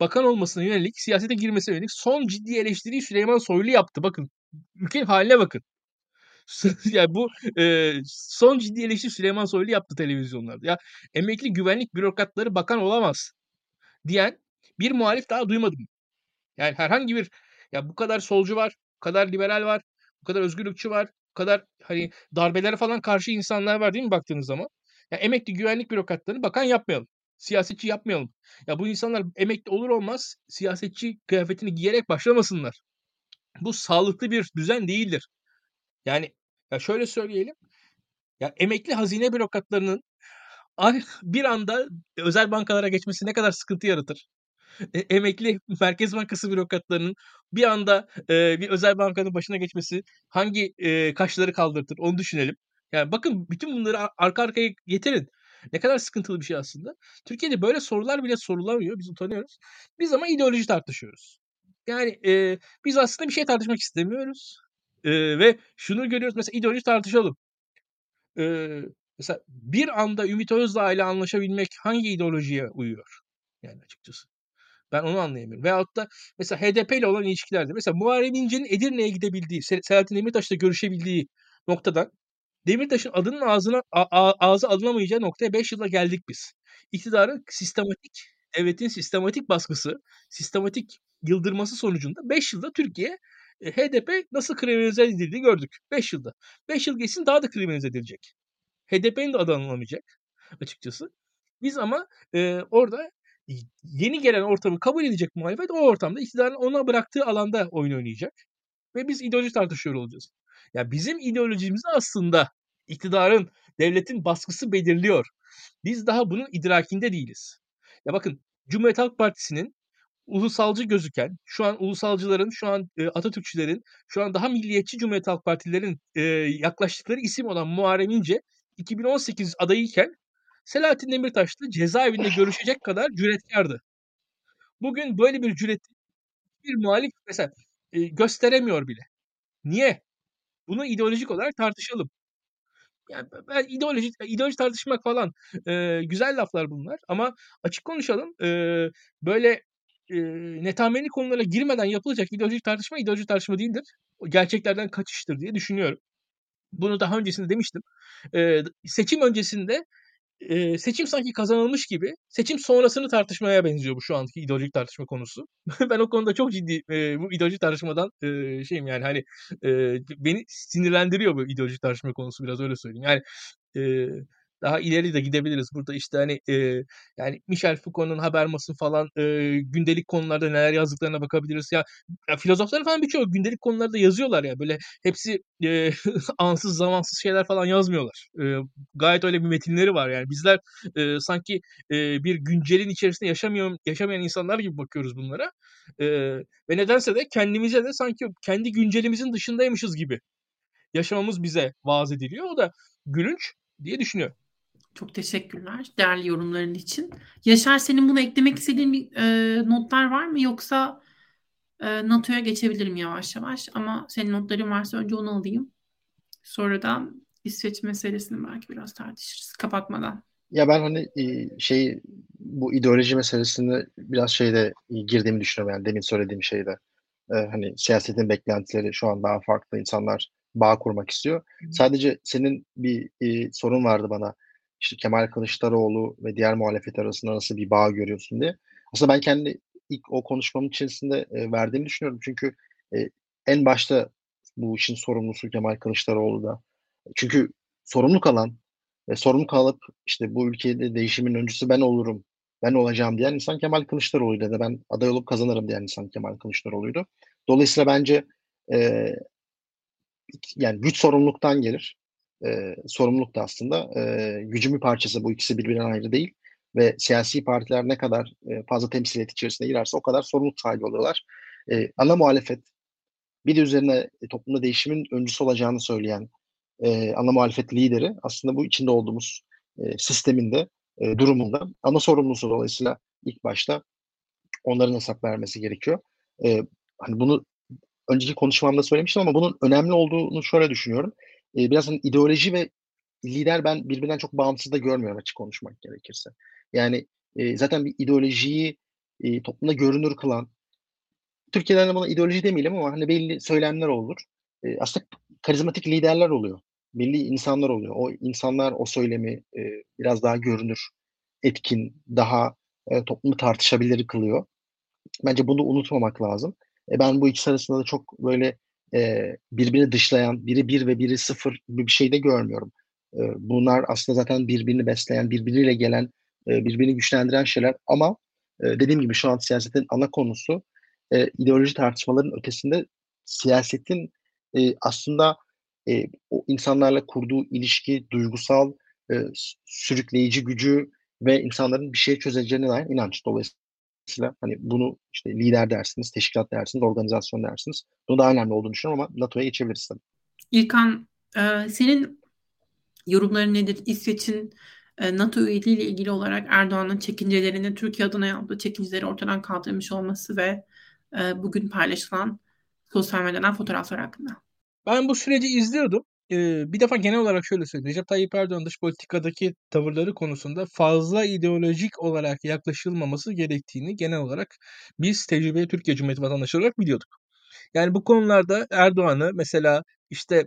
bakan olmasına yönelik siyasete girmesine yönelik son ciddi eleştiriyi Süleyman Soylu yaptı. Bakın ülkenin haline bakın. yani bu e, son ciddi eleştiri Süleyman Soylu yaptı televizyonlarda. Ya emekli güvenlik bürokratları bakan olamaz diyen bir muhalif daha duymadım. Yani herhangi bir ya bu kadar solcu var, bu kadar liberal var, bu kadar özgürlükçü var, bu kadar hani darbelere falan karşı insanlar var değil mi baktığınız zaman? Ya emekli güvenlik bürokratlarını bakan yapmayalım. Siyasetçi yapmayalım. Ya bu insanlar emekli olur olmaz siyasetçi kıyafetini giyerek başlamasınlar. Bu sağlıklı bir düzen değildir. Yani ya şöyle söyleyelim. Ya emekli hazine bürokratlarının bir anda özel bankalara geçmesi ne kadar sıkıntı yaratır? E, emekli Merkez Bankası bürokratlarının bir anda e, bir özel bankanın başına geçmesi hangi e, kaşları kaldırtır onu düşünelim. Yani bakın bütün bunları arka arkaya getirin. Ne kadar sıkıntılı bir şey aslında. Türkiye'de böyle sorular bile sorulamıyor. Biz utanıyoruz. Biz ama ideoloji tartışıyoruz. Yani e, biz aslında bir şey tartışmak istemiyoruz. E, ve şunu görüyoruz. Mesela ideoloji tartışalım. E, mesela bir anda Ümit Özdağ ile anlaşabilmek hangi ideolojiye uyuyor? Yani açıkçası. Ben onu anlayamıyorum. Veyahut da mesela HDP ile olan ilişkilerde. Mesela Muharrem İnce'nin Edirne'ye gidebildiği, Selahattin Demirtaş'la görüşebildiği noktadan Demirtaş'ın adının ağzına ağzı alınamayacağı noktaya 5 yılda geldik biz. İktidarın sistematik, devletin sistematik baskısı, sistematik yıldırması sonucunda 5 yılda Türkiye e, HDP nasıl kriminalize edildiğini gördük. 5 yılda. 5 yıl geçsin daha da kriminalize edilecek. HDP'nin de adı anılamayacak açıkçası. Biz ama e, orada yeni gelen ortamı kabul edecek muhalefet o ortamda iktidarın ona bıraktığı alanda oyun oynayacak. Ve biz ideoloji tartışıyor olacağız. Ya bizim ideolojimizi aslında iktidarın, devletin baskısı belirliyor. Biz daha bunun idrakinde değiliz. Ya bakın Cumhuriyet Halk Partisi'nin ulusalcı gözüken, şu an ulusalcıların, şu an e, Atatürkçülerin, şu an daha milliyetçi Cumhuriyet Halk Partilerin e, yaklaştıkları isim olan Muharrem İnce 2018 adayıyken Selahattin Demirtaş'la cezaevinde görüşecek kadar cüretkardı. Bugün böyle bir cüret bir muhalif mesela e, gösteremiyor bile. Niye? Bunu ideolojik olarak tartışalım. Yani ben ideoloji ideoloji tartışmak falan e, güzel laflar bunlar ama açık konuşalım. E, böyle e, netameli konulara girmeden yapılacak ideolojik tartışma ideolojik tartışma değildir. Gerçeklerden kaçıştır diye düşünüyorum. Bunu daha öncesinde demiştim. E, seçim öncesinde e, seçim sanki kazanılmış gibi seçim sonrasını tartışmaya benziyor bu şu anki ideolojik tartışma konusu. ben o konuda çok ciddi e, bu ideolojik tartışmadan e, şeyim yani hani e, beni sinirlendiriyor bu ideolojik tartışma konusu biraz öyle söyleyeyim. Yani e, daha ileri de gidebiliriz. Burada işte hani e, yani Michel Foucault'un Habermas'ın falan e, gündelik konularda neler yazdıklarına bakabiliriz. Ya, ya filozofların falan birçoğu gündelik konularda yazıyorlar ya. Böyle hepsi e, ansız zamansız şeyler falan yazmıyorlar. E, gayet öyle bir metinleri var yani. Bizler e, sanki e, bir güncelin içerisinde yaşamıyor, yaşamayan insanlar gibi bakıyoruz bunlara. E, ve nedense de kendimize de sanki kendi güncelimizin dışındaymışız gibi yaşamamız bize vaaz ediliyor. O da gülünç diye düşünüyorum. Çok teşekkürler değerli yorumların için. Yaşar senin bunu eklemek istediğin bir, e, notlar var mı yoksa e, NATO'ya geçebilirim yavaş yavaş ama senin notların varsa önce onu alayım. Sonra da İsveç meselesini belki biraz tartışırız kapatmadan. Ya ben hani şey bu ideoloji meselesini biraz şeyde girdiğimi düşünüyorum yani demin söylediğim şeyde. Ee, hani siyasetin beklentileri şu an daha farklı insanlar bağ kurmak istiyor. Sadece senin bir e, sorun vardı bana işte Kemal Kılıçdaroğlu ve diğer muhalefet arasında nasıl bir bağ görüyorsun diye. Aslında ben kendi ilk o konuşmamın içerisinde e, verdiğimi düşünüyorum. Çünkü e, en başta bu işin sorumlusu Kemal Kılıçdaroğlu da. Çünkü sorumluluk alan ve sorumluluk alıp işte bu ülkede değişimin öncüsü ben olurum, ben olacağım diyen insan Kemal Kılıçdaroğlu'ydu da ben aday olup kazanırım diyen insan Kemal Kılıçdaroğlu'ydu. Dolayısıyla bence e, yani güç sorumluluktan gelir e, sorumluluk da aslında e, gücün bir parçası. Bu ikisi birbirinden ayrı değil. Ve siyasi partiler ne kadar e, fazla temsiliyet içerisinde girerse o kadar sorumluluk sahibi oluyorlar. E, ana muhalefet bir de üzerine e, toplumda değişimin öncüsü olacağını söyleyen e, ana muhalefet lideri aslında bu içinde olduğumuz e, sisteminde e, durumunda ana sorumlusu dolayısıyla ilk başta onların hesap vermesi gerekiyor. E, hani bunu önceki konuşmamda söylemiştim ama bunun önemli olduğunu şöyle düşünüyorum e, biraz hani ideoloji ve lider ben birbirinden çok bağımsız da görmüyorum açık konuşmak gerekirse. Yani e, zaten bir ideolojiyi e, toplumda görünür kılan Türkiye'de hani buna ideoloji demeyelim ama hani belli söylemler olur. E, aslında karizmatik liderler oluyor. Belli insanlar oluyor. O insanlar o söylemi e, biraz daha görünür, etkin, daha e, toplumu tartışabilir kılıyor. Bence bunu unutmamak lazım. E, ben bu ikisi arasında da çok böyle e, birbirini dışlayan, biri bir ve biri sıfır gibi bir şey de görmüyorum. E, bunlar aslında zaten birbirini besleyen, birbiriyle gelen, e, birbirini güçlendiren şeyler ama e, dediğim gibi şu an siyasetin ana konusu e, ideoloji tartışmaların ötesinde siyasetin e, aslında e, o insanlarla kurduğu ilişki, duygusal, e, sürükleyici gücü ve insanların bir şey çözeceğine dair inanç. Dolayısıyla Dolayısıyla hani bunu işte lider dersiniz, teşkilat dersiniz, organizasyon dersiniz. Bunu daha önemli olduğunu düşünüyorum ama NATO'ya geçebiliriz tabii. İlkan, e, senin yorumların nedir? İsveç'in e, NATO üyeliği ile ilgili olarak Erdoğan'ın çekincelerini Türkiye adına yaptığı çekinceleri ortadan kaldırmış olması ve e, bugün paylaşılan sosyal medyadan fotoğraflar hakkında. Ben bu süreci izliyordum bir defa genel olarak şöyle söyleyeyim. Recep Tayyip Erdoğan dış politikadaki tavırları konusunda fazla ideolojik olarak yaklaşılmaması gerektiğini genel olarak biz tecrübeli Türkiye Cumhuriyeti vatandaşı olarak biliyorduk. Yani bu konularda Erdoğan'ı mesela işte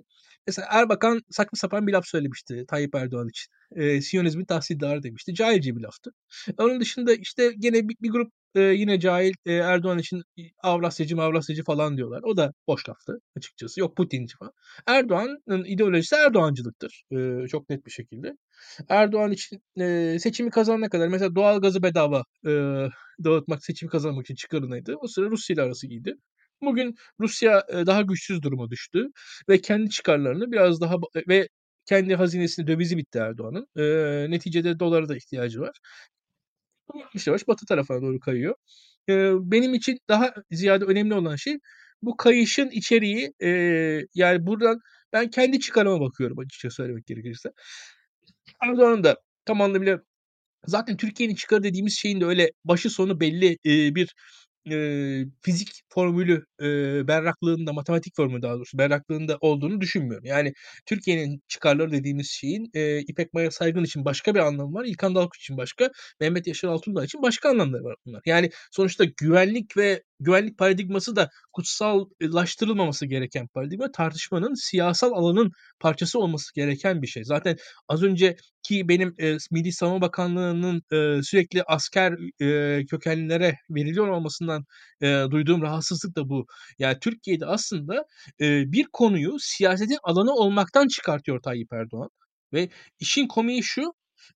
Mesela Erbakan saçma sapan bir laf söylemişti Tayyip Erdoğan için. E, Siyonizmin tahsildarı demişti. Cahilce bir laftı. Onun dışında işte gene bir, bir grup e, yine cahil e, Erdoğan için Avrasyacı Avrasyacı falan diyorlar. O da boş laftı açıkçası. Yok Putinci falan. Erdoğan'ın ideolojisi Erdoğancılıktır. E, çok net bir şekilde. Erdoğan için e, seçimi kazanana kadar mesela doğal gazı bedava e, dağıtmak, seçimi kazanmak için çıkarınaydı. O sıra Rusya ile arası iyiydi. Bugün Rusya e, daha güçsüz duruma düştü ve kendi çıkarlarını biraz daha ve kendi hazinesinde dövizi bitti Erdoğan'ın. E, neticede dolara da ihtiyacı var. Yavaş yavaş batı tarafına doğru kayıyor. E, benim için daha ziyade önemli olan şey bu kayışın içeriği e, yani buradan ben kendi çıkarıma bakıyorum açıkça söylemek gerekirse. Erdoğan'ın da tam anlamıyla zaten Türkiye'nin çıkarı dediğimiz şeyin de öyle başı sonu belli e, bir e, fizik formülü e, berraklığında, matematik formülü daha doğrusu berraklığında olduğunu düşünmüyorum. Yani Türkiye'nin çıkarları dediğimiz şeyin e, İpek Maya Saygın için başka bir anlamı var. İlkan Dalkuç için başka, Mehmet Yaşar Altundağ için başka anlamları var bunlar. Yani sonuçta güvenlik ve güvenlik paradigması da kutsallaştırılmaması gereken paradigma tartışmanın siyasal alanın parçası olması gereken bir şey. Zaten az önce ki benim e, Milli Savunma Bakanlığı'nın e, sürekli asker e, kökenlilere veriliyor olmasından e, duyduğum rahatsızlık da bu. Yani Türkiye'de aslında e, bir konuyu siyasetin alanı olmaktan çıkartıyor Tayyip Erdoğan. Ve işin komiği şu,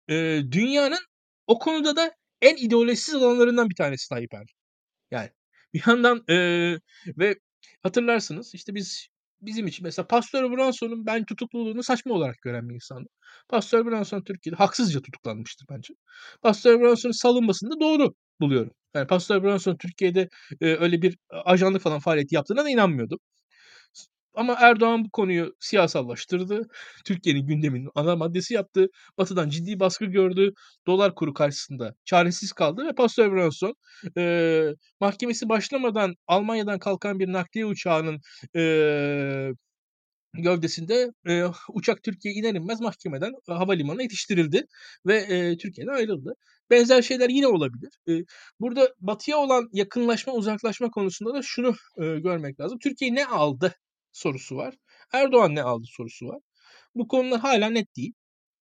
e, dünyanın o konuda da en ideolojisiz alanlarından bir tanesi Tayyip Erdoğan. Yani bir yandan e, ve hatırlarsınız işte biz bizim için mesela Pastor Branson'un ben tutukluluğunu saçma olarak gören bir insandım. Pastor Branson Türkiye'de haksızca tutuklanmıştır bence. Pastor Branson'un salınmasını da doğru buluyorum. Yani Pastor Branson Türkiye'de e, öyle bir ajanlık falan faaliyeti yaptığına da inanmıyordum. Ama Erdoğan bu konuyu siyasallaştırdı. Türkiye'nin gündeminin ana maddesi yaptı. Batı'dan ciddi baskı gördü. Dolar kuru karşısında çaresiz kaldı ve Pastor Branson e, mahkemesi başlamadan Almanya'dan kalkan bir nakliye uçağının e, gövdesinde e, uçak Türkiye'ye iner inmez mahkemeden e, havalimanına yetiştirildi ve e, Türkiye'den ayrıldı. Benzer şeyler yine olabilir. E, burada batıya olan yakınlaşma, uzaklaşma konusunda da şunu e, görmek lazım. Türkiye ne aldı sorusu var. Erdoğan ne aldı sorusu var. Bu konular hala net değil.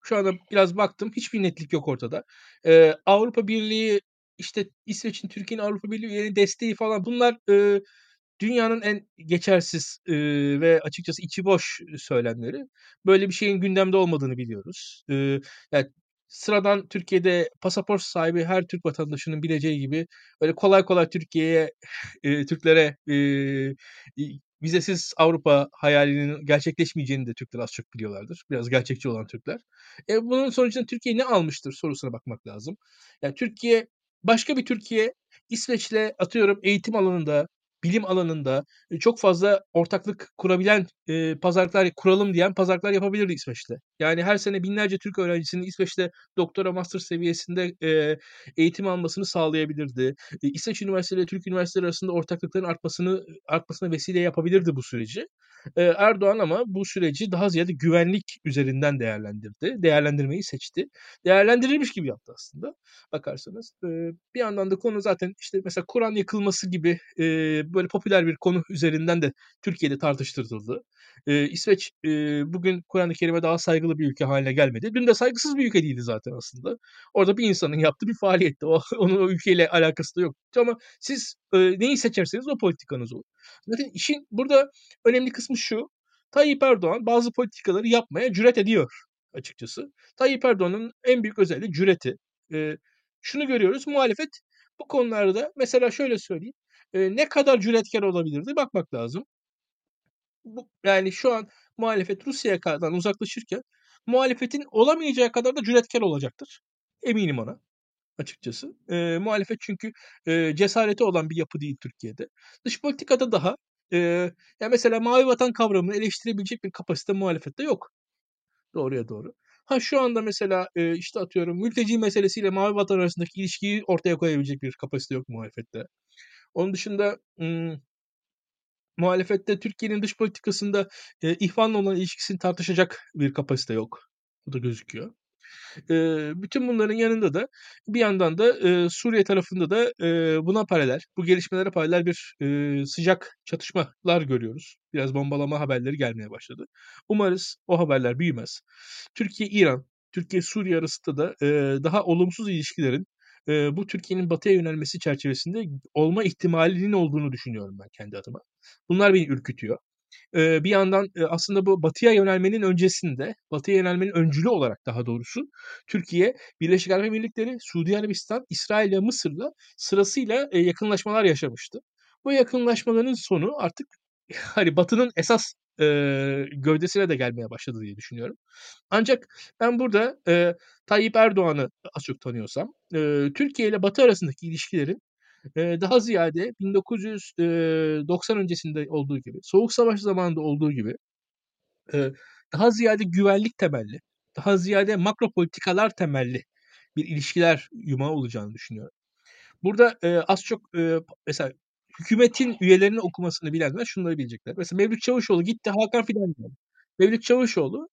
Şu anda biraz baktım hiçbir netlik yok ortada. Ee, Avrupa Birliği işte İsveç'in Türkiye'nin Avrupa Birliği desteği falan bunlar e, dünyanın en geçersiz e, ve açıkçası içi boş söylemleri. Böyle bir şeyin gündemde olmadığını biliyoruz. E, yani sıradan Türkiye'de pasaport sahibi her Türk vatandaşının bileceği gibi öyle kolay kolay Türkiye'ye e, Türklere e, vizesiz Avrupa hayalinin gerçekleşmeyeceğini de Türkler az çok biliyorlardır. Biraz gerçekçi olan Türkler. E, bunun sonucunda Türkiye ne almıştır sorusuna bakmak lazım. Yani Türkiye başka bir Türkiye İsveç'le atıyorum eğitim alanında, bilim alanında çok fazla ortaklık kurabilen e, pazarlıklar kuralım diyen pazarlıklar yapabilirdi İsveç'te. Yani her sene binlerce Türk öğrencisinin İsveç'te doktora, master seviyesinde e, eğitim almasını sağlayabilirdi. E, İsveç üniversiteleri Türk üniversiteleri arasında ortaklıkların artmasını artmasına vesile yapabilirdi bu süreci. E, Erdoğan ama bu süreci daha ziyade güvenlik üzerinden değerlendirdi. Değerlendirmeyi seçti. Değerlendirilmiş gibi yaptı aslında bakarsanız. E, bir yandan da konu zaten işte mesela Kur'an yakılması gibi e, böyle popüler bir konu üzerinden de Türkiye'de tartıştırıldı. E, İsveç e, bugün Kur'an-ı Kerim'e daha saygılı bir ülke haline gelmedi. Dün de saygısız bir ülke değildi zaten aslında. Orada bir insanın yaptığı bir faaliyetti. O, onun o ülkeyle alakası da yok. Ama siz e, neyi seçerseniz o politikanız olur. Zaten işin burada önemli kısmı şu. Tayyip Erdoğan bazı politikaları yapmaya cüret ediyor açıkçası. Tayyip Erdoğan'ın en büyük özelliği cüreti. E, şunu görüyoruz muhalefet bu konularda mesela şöyle söyleyeyim e, ne kadar cüretkar olabilirdi bakmak lazım. Bu, yani şu an muhalefet Rusya'ya kadar uzaklaşırken muhalefetin olamayacağı kadar da cüretkar olacaktır. Eminim ona açıkçası. E, muhalefet çünkü e, cesareti olan bir yapı değil Türkiye'de. Dış politikada daha e, ya mesela mavi vatan kavramını eleştirebilecek bir kapasite muhalefette yok. Doğruya doğru. Ha şu anda mesela e, işte atıyorum mülteci meselesiyle mavi vatan arasındaki ilişkiyi ortaya koyabilecek bir kapasite yok muhalefette. Onun dışında muhalefette Türkiye'nin dış politikasında e, ihvanla olan ilişkisini tartışacak bir kapasite yok. Bu da gözüküyor. Eee, bütün bunların yanında da bir yandan da, eee, Suriye tarafında da, eee, buna paralel, bu gelişmelere paralel bir, eee, sıcak çatışmalar görüyoruz. Biraz bombalama haberleri gelmeye başladı. Umarız o haberler büyümez. Türkiye-İran, Türkiye-Suriye arasında da, eee, daha olumsuz ilişkilerin, eee, bu Türkiye'nin batıya yönelmesi çerçevesinde olma ihtimalinin olduğunu düşünüyorum ben kendi adıma. Bunlar beni ürkütüyor. Eee, bir yandan, eee, aslında bu batıya yönelmenin öncesinde, batıya yönelmenin öncülü olarak daha doğrusu Türkiye, Birleşik Arap Emirlikleri, Suudi Arabistan, İsrail ve Mısır'la sırasıyla, eee, yakınlaşmalar yaşamıştı. Bu yakınlaşmaların sonu artık hani Batı'nın esas, eee, gövdesine de gelmeye başladı diye düşünüyorum. Ancak ben burada, eee, Tayyip Erdoğan'ı az çok tanıyorsam, eee, Türkiye ile Batı arasındaki ilişkilerin, eee, daha ziyade 1990 öncesinde olduğu gibi, Soğuk Savaş zamanında olduğu gibi, eee, daha ziyade güvenlik temelli, daha ziyade makro politikalar temelli bir ilişkiler yumağı olacağını düşünüyorum. Burada, eee, az çok, eee, mesela hükümetin üyelerinin okumasını bilenler şunları bilecekler. Mesela Mevlüt Çavuşoğlu gitti, Hakan Fidan geldi. Mevlüt Çavuşoğlu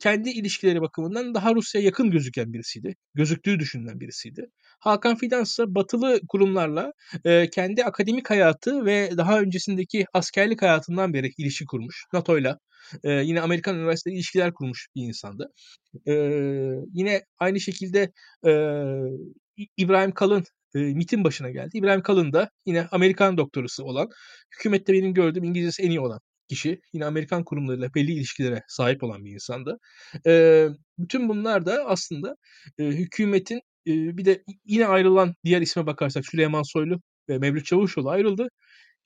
kendi ilişkileri bakımından daha Rusya'ya yakın gözüken birisiydi. Gözüktüğü düşünülen birisiydi. Hakan Fidan ise batılı kurumlarla eee, kendi akademik hayatı ve daha öncesindeki askerlik hayatından beri ilişki kurmuş. NATO'yla eee, yine Amerikan üniversiteli ilişkiler kurmuş bir insandı. Eee, yine aynı şekilde eee, İbrahim Kalın e, MIT'in başına geldi. İbrahim Kalın da yine Amerikan doktorusu olan, hükümette benim gördüğüm İngilizcesi en iyi olan kişi. Yine Amerikan kurumlarıyla belli ilişkilere sahip olan bir insandı. E, bütün bunlar da aslında e, hükümetin e, bir de yine ayrılan diğer isme bakarsak Süleyman Soylu ve Mevlüt Çavuşoğlu ayrıldı.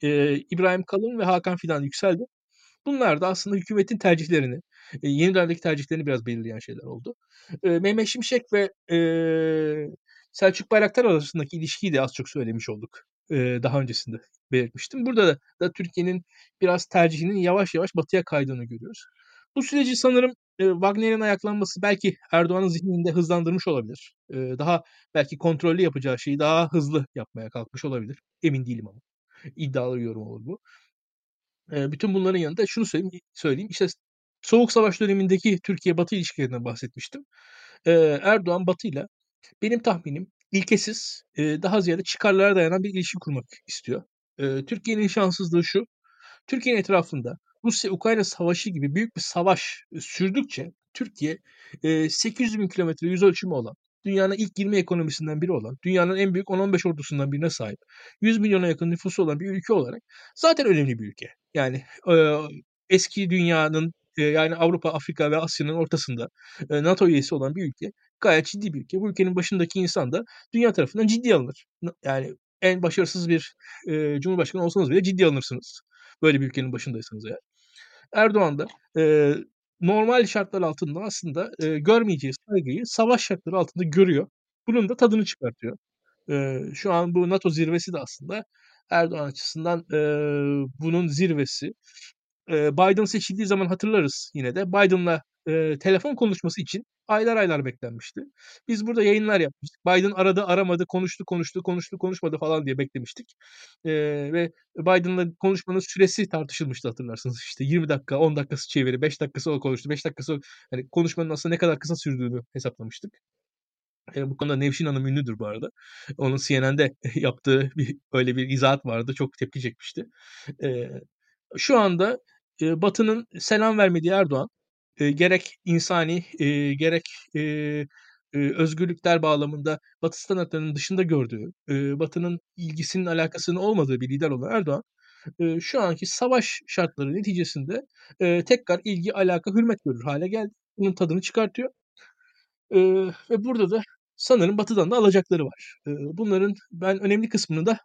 E, İbrahim Kalın ve Hakan Fidan yükseldi. Bunlar da aslında hükümetin tercihlerini, yeni dönemdeki tercihlerini biraz belirleyen şeyler oldu. Mehmet Şimşek ve Selçuk Bayraktar arasındaki ilişkiyi de az çok söylemiş olduk. Daha öncesinde belirtmiştim. Burada da, Türkiye'nin biraz tercihinin yavaş yavaş batıya kaydığını görüyoruz. Bu süreci sanırım Wagner'in ayaklanması belki Erdoğan'ın zihninde hızlandırmış olabilir. Daha belki kontrollü yapacağı şeyi daha hızlı yapmaya kalkmış olabilir. Emin değilim ama. İddialı bir yorum olur bu. Bütün bunların yanında şunu söyleyeyim, söyleyeyim. İşte Soğuk Savaş dönemindeki Türkiye-Batı ilişkilerinden bahsetmiştim. E, Erdoğan Batı'yla benim tahminim ilkesiz, e, daha ziyade çıkarlara dayanan bir ilişki kurmak istiyor. E, Türkiye'nin şanssızlığı şu, Türkiye'nin etrafında Rusya-Ukrayna savaşı gibi büyük bir savaş sürdükçe Türkiye e, 800 bin kilometre yüz ölçümü olan, dünyanın ilk 20 ekonomisinden biri olan, dünyanın en büyük 10-15 ordusundan birine sahip, 100 milyona yakın nüfusu olan bir ülke olarak zaten önemli bir ülke. Yani e, eski dünyanın yani Avrupa, Afrika ve Asya'nın ortasında NATO üyesi olan bir ülke gayet ciddi bir ülke. Bu ülkenin başındaki insan da dünya tarafından ciddi alınır. Yani en başarısız bir e, cumhurbaşkanı olsanız bile ciddi alınırsınız. Böyle bir ülkenin başındaysanız eğer. Erdoğan da e, normal şartlar altında aslında e, görmeyeceği saygıyı savaş şartları altında görüyor. Bunun da tadını çıkartıyor. E, şu an bu NATO zirvesi de aslında Erdoğan açısından e, bunun zirvesi. Biden seçildiği zaman hatırlarız yine de. Biden'la e, telefon konuşması için aylar aylar beklenmişti. Biz burada yayınlar yapmıştık. Biden aradı aramadı, konuştu konuştu, konuştu konuşmadı falan diye beklemiştik. E, ve Biden'la konuşmanın süresi tartışılmıştı hatırlarsınız. İşte 20 dakika, 10 dakikası çeviri, 5 dakikası o konuştu, 5 dakikası o, hani konuşmanın aslında ne kadar kısa sürdüğünü hesaplamıştık. E, bu konuda Nevşin Hanım ünlüdür bu arada. Onun CNN'de yaptığı bir öyle bir izahat vardı. Çok tepki çekmişti. E, şu anda e, Batı'nın selam vermediği Erdoğan e, gerek insani e, gerek e, e, özgürlükler bağlamında Batı standartlarının dışında gördüğü, e, Batı'nın ilgisinin alakasının olmadığı bir lider olan Erdoğan e, şu anki savaş şartları neticesinde e, tekrar ilgi, alaka, hürmet görür hale geldi. Bunun tadını çıkartıyor. E, ve burada da sanırım Batı'dan da alacakları var. E, bunların ben önemli kısmını da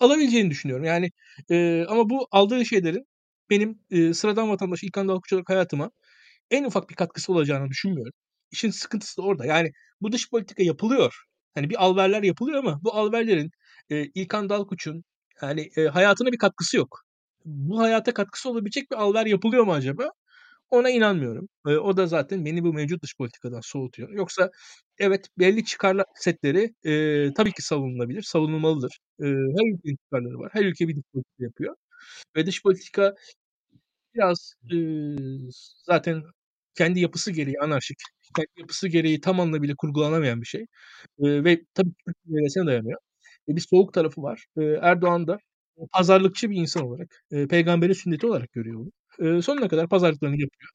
alabileceğini düşünüyorum. Yani e, ama bu aldığı şeylerin benim e, sıradan vatandaş İlkan Dalkuşçuluk hayatıma en ufak bir katkısı olacağını düşünmüyorum. İşin sıkıntısı da orada. Yani bu dış politika yapılıyor. Hani bir alverler yapılıyor ama bu alverlerin e, İlkan Dalkuç'un yani e, hayatına bir katkısı yok. Bu hayata katkısı olabilecek bir alver yapılıyor mu acaba? Ona inanmıyorum. E, o da zaten beni bu mevcut dış politikadan soğutuyor. Yoksa evet belli çıkarlar setleri e, tabii ki savunulabilir, savunulmalıdır. E, her ülkenin çıkarları var. Her ülke bir dış politika yapıyor. Ve dış politika biraz e, zaten kendi yapısı gereği anarşik, kendi yapısı gereği tam anlamıyla kurgulanamayan bir şey. Eee, ve tabii Türk dayanıyor. E, bir soğuk tarafı var. Eee, Erdoğan da pazarlıkçı bir insan olarak, eee, peygamberin sünneti olarak görüyor bunu. Eee, sonuna kadar pazarlıklarını yapıyor.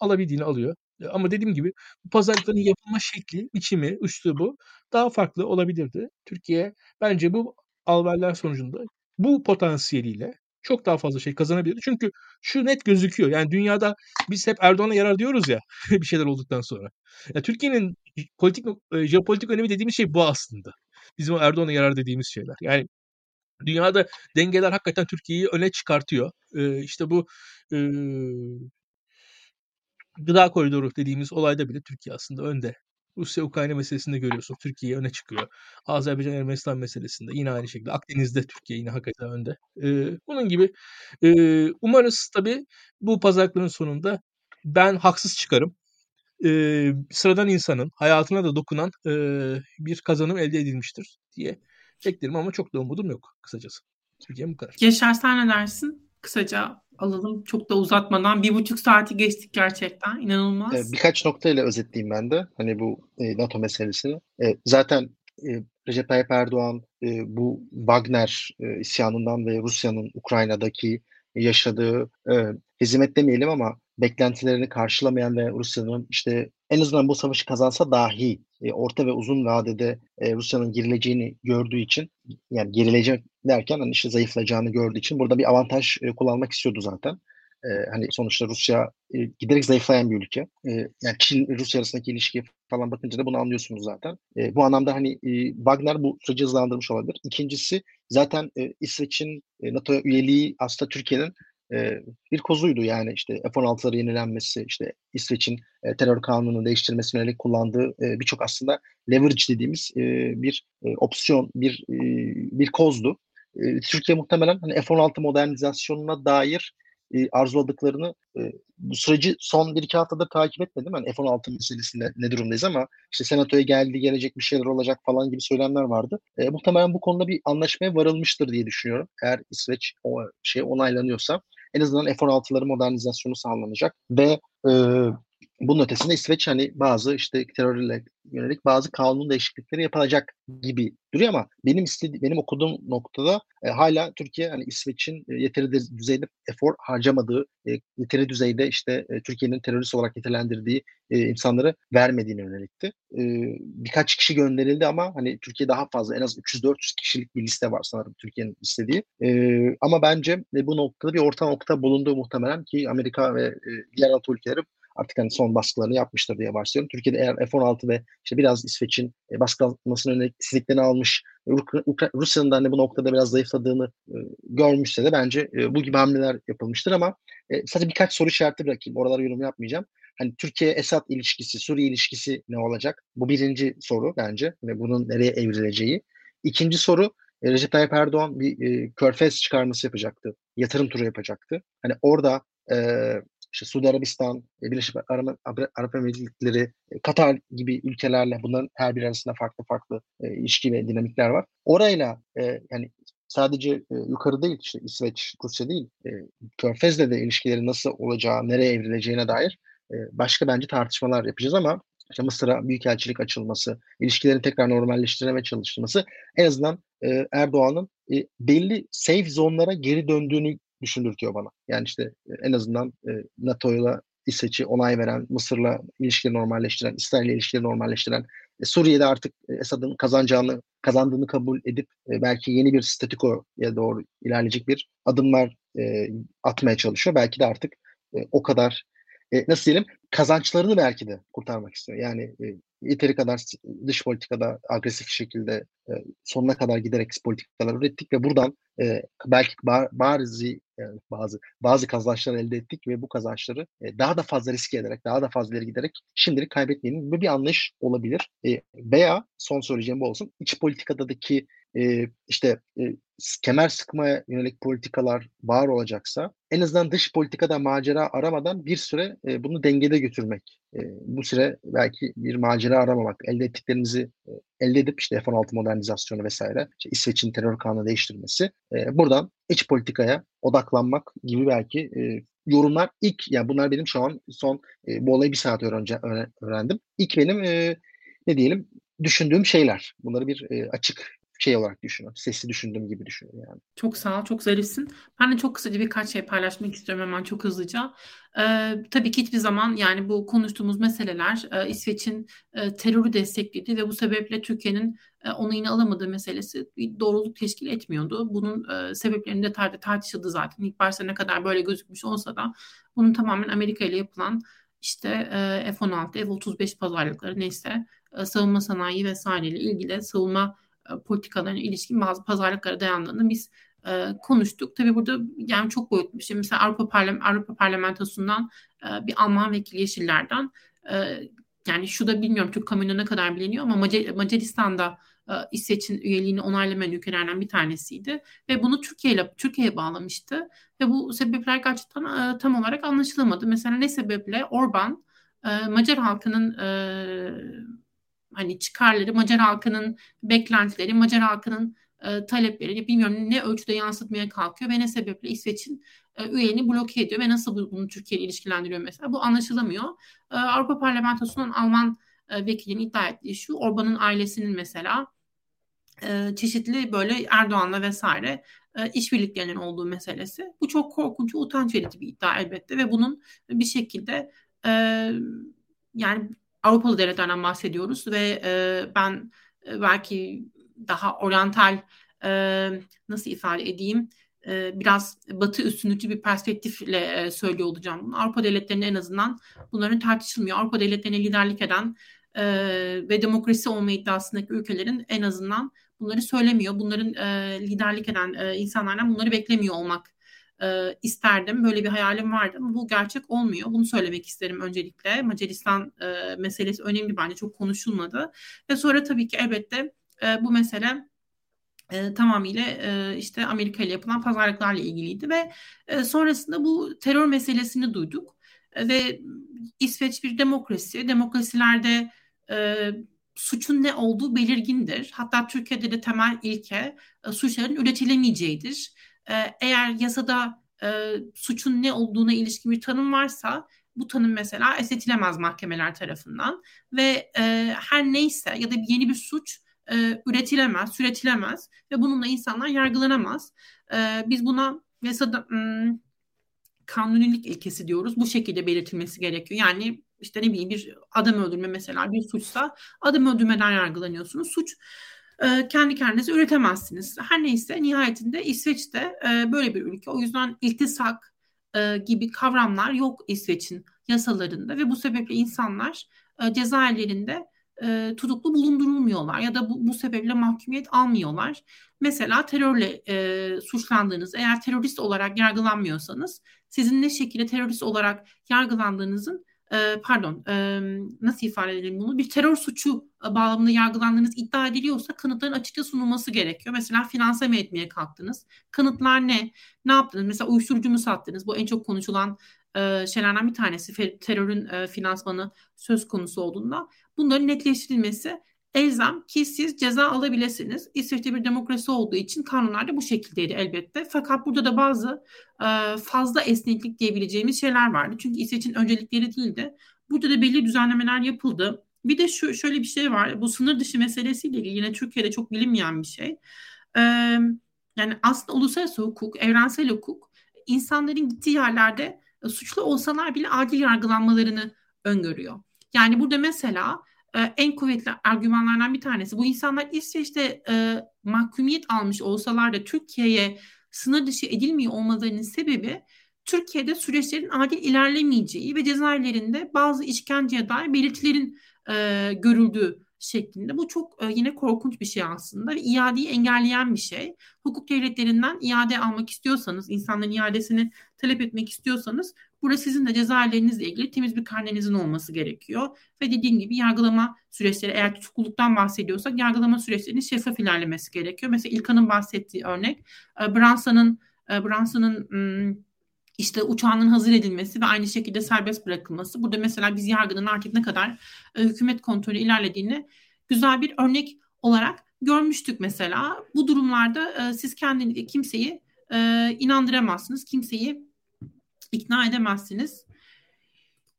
Alabildiğini alıyor. Eee, ama dediğim gibi bu pazarlıkların yapılma şekli, biçimi, üslubu daha farklı olabilirdi. Türkiye bence bu alverler sonucunda bu potansiyeliyle çok daha fazla şey kazanabilirdi. Çünkü şu net gözüküyor. Yani dünyada biz hep Erdoğan'a yarar diyoruz ya bir şeyler olduktan sonra. Ya Türkiye'nin politik e, jeopolitik önemi dediğimiz şey bu aslında. Bizim Erdoğan'a yarar dediğimiz şeyler. Yani dünyada dengeler hakikaten Türkiye'yi öne çıkartıyor. Ee, işte bu e, gıda koridoru dediğimiz olayda bile Türkiye aslında önde. Rusya-Ukrayna meselesinde görüyorsun. Türkiye öne çıkıyor. Azerbaycan-Ermenistan meselesinde yine aynı şekilde. Akdeniz'de Türkiye yine hakikaten önde. Ee, bunun gibi e, umarız tabii bu pazarlıkların sonunda ben haksız çıkarım. Ee, sıradan insanın hayatına da dokunan e, bir kazanım elde edilmiştir diye beklerim ama çok da umudum yok kısacası. Diyeceğim bu kadar. Yaşar sen ne dersin? Kısaca alalım çok da uzatmadan. Bir buçuk saati geçtik gerçekten. İnanılmaz. Birkaç noktayla özetleyeyim ben de. Hani bu e, NATO meselesini. E, zaten e, Recep Tayyip Erdoğan bu Wagner isyanından ve Rusya'nın Ukrayna'daki yaşadığı hizmet demeyelim ama beklentilerini karşılamayan ve Rusya'nın işte en azından bu savaşı kazansa dahi e, orta ve uzun vadede e, Rusya'nın gerileceğini gördüğü için yani gerilecek derken hani işte zayıflayacağını gördüğü için burada bir avantaj e, kullanmak istiyordu zaten. E, hani sonuçta Rusya e, giderek zayıflayan bir ülke. E, yani Çin Rusya arasındaki ilişki falan bakınca da bunu anlıyorsunuz zaten. E, bu anlamda hani e, Wagner bu süreci hızlandırmış olabilir. İkincisi zaten e, İsveç'in e, NATO üyeliği aslında Türkiye'nin e, bir kozuydu yani işte F-16'ları yenilenmesi, işte İsveç'in e, terör kanununu değiştirmesine yönelik kullandığı e, birçok aslında leverage dediğimiz e, bir e, opsiyon, bir e, bir kozdu. E, Türkiye muhtemelen hani F-16 modernizasyonuna dair e, arzuladıklarını e, bu süreci son bir iki haftada takip etmedim. Yani F-16 meselesinde ne durumdayız ama işte senatoya geldi, gelecek bir şeyler olacak falan gibi söylemler vardı. E, muhtemelen bu konuda bir anlaşmaya varılmıştır diye düşünüyorum. Eğer İsveç o şey onaylanıyorsa en azından F-16'ları modernizasyonu sağlanacak ve e, bunun ötesinde İsveç hani bazı işte terörle yönelik bazı kanun değişiklikleri yapacak gibi duruyor ama benim istediğim benim okuduğum noktada e, hala Türkiye hani İsveç'in e, yeteri düzeyde efor harcamadığı, e, yeteri düzeyde işte e, Türkiye'nin terörist olarak nitelendirdiği e, insanları vermediğine yönelikti. E, birkaç kişi gönderildi ama hani Türkiye daha fazla en az 300-400 kişilik bir liste var sanırım Türkiye'nin istediği. E, ama bence e, bu noktada bir orta nokta bulunduğu muhtemelen ki Amerika ve e, diğer Avrupa ülkeleri artık hani son baskılarını yapmıştır diye varsayıyorum. Türkiye'de eğer F-16 ve işte biraz İsveç'in e, baskı yönelik istediklerini almış Rusya'nın da hani bu noktada biraz zayıfladığını e, görmüşse de bence e, bu gibi hamleler yapılmıştır ama e, sadece birkaç soru işareti bırakayım. Oralara yorum yapmayacağım. Hani Türkiye-Esad ilişkisi, Suriye ilişkisi ne olacak? Bu birinci soru bence ve bunun nereye evrileceği. İkinci soru e, Recep Tayyip Erdoğan bir e, körfez çıkarması yapacaktı. Yatırım turu yapacaktı. Hani orada e, işte Suudi Arabistan, e, Birleşik Arap, Arap Emirlikleri, e, Katar gibi ülkelerle bunların her bir arasında farklı farklı e, ilişki ve dinamikler var. Orayla e, yani sadece e, yukarı değil işte İsveç, Rusya değil, e, Körfez'le de ilişkileri nasıl olacağı, nereye evrileceğine dair e, başka bence tartışmalar yapacağız ama işte Mısır'a büyükelçilik açılması, ilişkilerin tekrar normalleştirmeye çalışılması en azından e, Erdoğan'ın e, belli safe zonlara geri döndüğünü düşündürtüyor bana. Yani işte e, en azından e, NATO'yla İsveç'i onay veren, Mısır'la ilişkileri normalleştiren, İsrail'le ilişkileri normalleştiren, e, Suriye'de artık Esad'ın kazanacağını, kazandığını kabul edip belki yeni bir statikoya doğru ilerleyecek bir adımlar atmaya çalışıyor. Belki de artık o kadar nasıl diyelim kazançlarını belki de kurtarmak istiyor. Yani yeteri kadar dış politikada agresif şekilde e, sonuna kadar giderek politikalar ürettik ve buradan e, belki bazı yani bazı bazı kazançlar elde ettik ve bu kazançları e, daha da fazla riske ederek, daha da fazla ileri giderek şimdilik kaybetmeyelim gibi bir anlayış olabilir. E, veya son söyleyeceğim bu olsun. İç politikadaki e, işte e, kemer sıkmaya yönelik politikalar var olacaksa en azından dış politikada macera aramadan bir süre e, bunu dengede götürmek. E, bu süre belki bir macera aramamak, elde ettiklerimizi e, elde edip işte F-16 modernizasyonu vesaire, işte İsveç'in terör kanunu değiştirmesi, e, buradan iç politikaya odaklanmak gibi belki e, yorumlar ilk yani bunlar benim şu an son e, bu olayı bir saat önce öğrendim. İlk benim e, ne diyelim düşündüğüm şeyler. Bunları bir e, açık şey olarak düşünüyorum. Sesli düşündüğüm gibi düşünüyorum yani. Çok sağ ol, çok zarifsin. Ben de çok kısaca birkaç şey paylaşmak istiyorum hemen çok hızlıca. Ee, tabii ki hiçbir zaman yani bu konuştuğumuz meseleler e, İsveç'in e, terörü destekledi ve bu sebeple Türkiye'nin e, onayını alamadığı meselesi bir doğruluk teşkil etmiyordu. Bunun e, sebeplerini detaylı tartışıldı zaten. İlk başta ne kadar böyle gözükmüş olsa da bunun tamamen Amerika ile yapılan işte e, F-16, F-35 pazarlıkları neyse e, savunma sanayi vesaireyle ilgili savunma politikalarına ilişkin bazı pazarlıklara dayandığını biz e, konuştuk. Tabii burada yani çok boyutlu bir şey. Mesela Avrupa, Parlam Avrupa Parlamentosu'ndan e, bir Alman vekili Yeşiller'den e, yani şu da bilmiyorum Türk kamuoyuna ne kadar biliniyor ama Macar Macaristan'da e, İsveç'in üyeliğini onaylamayan ülkelerden bir tanesiydi ve bunu Türkiye ile Türkiye'ye bağlamıştı ve bu sebepler gerçekten e, tam olarak anlaşılamadı. Mesela ne sebeple Orban e, Macar halkının e, hani çıkarları, Macar halkının beklentileri, Macar halkının e, talepleri bilmiyorum ne ölçüde yansıtmaya kalkıyor ve ne sebeple İsveç'in e, üyeliğini bloke ediyor ve nasıl bunu Türkiye ile ilişkilendiriyor mesela bu anlaşılamıyor. E, Avrupa Parlamentosu'nun Alman e, vekilinin iddia ettiği şu Orban'ın ailesinin mesela e, çeşitli böyle Erdoğan'la vesaire e, işbirliklerinin olduğu meselesi. Bu çok korkunç, utanç verici bir iddia elbette ve bunun bir şekilde e, yani Avrupalı devletlerden bahsediyoruz ve e, ben e, belki daha oryantal e, nasıl ifade edeyim e, biraz batı üstünlüğü bir perspektifle e, söylüyor olacağım. Avrupa devletlerinin en azından bunların tartışılmıyor. Avrupa devletlerine liderlik eden e, ve demokrasi olma iddiasındaki ülkelerin en azından bunları söylemiyor. Bunların e, liderlik eden e, insanlardan bunları beklemiyor olmak e, isterdim. Böyle bir hayalim vardı ama bu gerçek olmuyor. Bunu söylemek isterim öncelikle. Macaristan e, meselesi önemli bence çok konuşulmadı. Ve sonra tabii ki elbette e, bu mesele e, tamamıyla e, işte Amerika ile yapılan pazarlıklarla ilgiliydi ve e, sonrasında bu terör meselesini duyduk. E, ve İsveç bir demokrasi. Demokrasilerde e, suçun ne olduğu belirgindir. Hatta Türkiye'de de temel ilke e, suçların üretilemeyeceğidir. E, eğer yasada e, suçun ne olduğuna ilişkin bir tanım varsa bu tanım mesela esnetilemez mahkemeler tarafından ve e, her neyse ya da yeni bir suç e, üretilemez, süretilemez ve bununla insanlar yargılanamaz. E, biz buna yasada hmm, kanunilik ilkesi diyoruz. Bu şekilde belirtilmesi gerekiyor. Yani işte ne bileyim bir adam öldürme mesela bir suçsa adam öldürmeden yargılanıyorsunuz. Suç e, kendi kendinize üretemezsiniz. Her neyse nihayetinde İsveç'te e, böyle bir ülke. O yüzden iltisak e, gibi kavramlar yok İsveç'in yasalarında ve bu sebeple insanlar e, cezaevlerinde e, tutuklu bulundurulmuyorlar ya da bu, bu sebeple mahkumiyet almıyorlar. Mesela terörle e, suçlandığınız, eğer terörist olarak yargılanmıyorsanız sizin ne şekilde terörist olarak yargılandığınızın pardon nasıl ifade edelim bunu bir terör suçu bağlamında yargılandığınız iddia ediliyorsa kanıtların açıkça sunulması gerekiyor. Mesela finanse mi etmeye kalktınız? Kanıtlar ne? Ne yaptınız? Mesela uyuşturucu mu sattınız? Bu en çok konuşulan e, şeylerden bir tanesi terörün finansmanı söz konusu olduğunda bunların netleştirilmesi elzem ki siz ceza alabilirsiniz. İsveç'te bir demokrasi olduğu için kanunlar da bu şekildeydi elbette. Fakat burada da bazı e, fazla esneklik diyebileceğimiz şeyler vardı. Çünkü İsveç'in öncelikleri değildi. Burada da belli düzenlemeler yapıldı. Bir de şu şöyle bir şey var. Bu sınır dışı meselesiyle ilgili yine Türkiye'de çok bilinmeyen bir şey. Ee, yani aslında uluslararası hukuk, evrensel hukuk insanların gittiği yerlerde e, suçlu olsalar bile adil yargılanmalarını öngörüyor. Yani burada mesela e, en kuvvetli argümanlardan bir tanesi bu insanlar İsveç'te e, mahkumiyet almış olsalar da Türkiye'ye sınır dışı edilmiyor olmalarının sebebi Türkiye'de süreçlerin adil ilerlemeyeceği ve cezaevlerinde bazı işkenceye dair belirtilerin e, görüldüğü şeklinde. Bu çok e, yine korkunç bir şey aslında ve iadeyi engelleyen bir şey. Hukuk devletlerinden iade almak istiyorsanız, insanların iadesini talep etmek istiyorsanız burada sizin de cezaevlerinizle ilgili temiz bir karnenizin olması gerekiyor. Ve dediğim gibi yargılama süreçleri eğer tutukluluktan bahsediyorsak yargılama süreçlerinin şeffaf ilerlemesi gerekiyor. Mesela İlkan'ın bahsettiği örnek e, Bransa'nın e, işte uçağının hazır edilmesi ve aynı şekilde serbest bırakılması. Burada mesela biz yargının artık ne kadar e, hükümet kontrolü ilerlediğini güzel bir örnek olarak görmüştük mesela. Bu durumlarda siz kendinizi kimseyi inandıramazsınız. Kimseyi ikna edemezsiniz.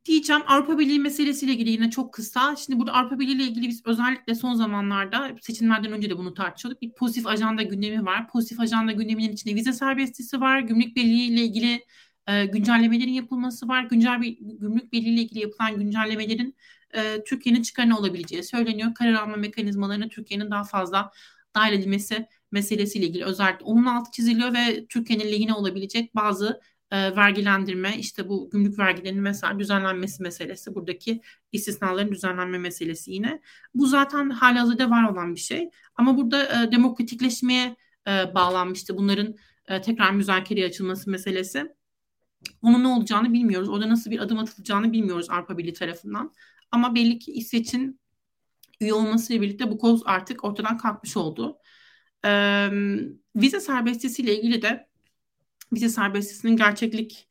Diyeceğim Avrupa Birliği meselesiyle ilgili yine çok kısa. Şimdi burada Avrupa Birliği ile ilgili biz özellikle son zamanlarda seçimlerden önce de bunu tartışıyorduk. Bir pozitif ajanda gündemi var. Pozitif ajanda gündeminin içinde vize serbestisi var. Gümrük Birliği ile ilgili e, güncellemelerin yapılması var. Güncel bir gümrük birliği ile ilgili yapılan güncellemelerin e, Türkiye'nin çıkarına olabileceği söyleniyor. Karar alma mekanizmalarına Türkiye'nin daha fazla dahil edilmesi meselesiyle ilgili özellikle onun altı çiziliyor ve Türkiye'nin lehine olabilecek bazı e, vergilendirme, işte bu gümrük vergilerinin mesela düzenlenmesi meselesi, buradaki istisnaların düzenlenme meselesi yine. Bu zaten halihazırda var olan bir şey. Ama burada e, demokratikleşmeye e, bağlanmıştı bunların e, tekrar müzakereye açılması meselesi. Onun ne olacağını bilmiyoruz. Orada nasıl bir adım atılacağını bilmiyoruz Avrupa Birliği tarafından. Ama belli ki İsveç'in üye olmasıyla birlikte bu koz artık ortadan kalkmış oldu. Ee, vize serbestisiyle ilgili de vize serbestisinin gerçeklik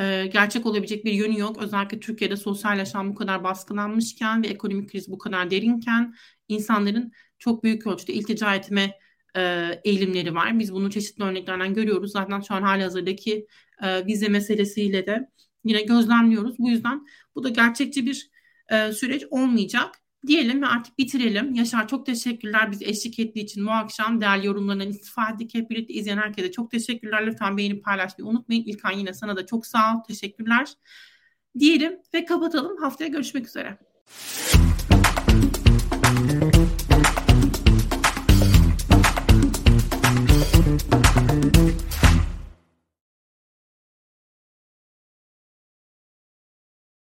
e, gerçek olabilecek bir yönü yok. Özellikle Türkiye'de sosyal yaşam bu kadar baskılanmışken ve ekonomik kriz bu kadar derinken insanların çok büyük ölçüde iltica etme e, eğilimleri var. Biz bunu çeşitli örneklerden görüyoruz. Zaten şu an hali hazırdaki e, vize meselesiyle de yine gözlemliyoruz. Bu yüzden bu da gerçekçi bir e, süreç olmayacak diyelim ve artık bitirelim. Yaşar çok teşekkürler bizi eşlik ettiği için bu akşam değerli yorumlarından istifa ettik. Hep birlikte izleyen herkese çok teşekkürler. Lütfen beğenip paylaşmayı unutmayın. İlkan yine sana da çok sağ ol. Teşekkürler. Diyelim ve kapatalım. Haftaya görüşmek üzere.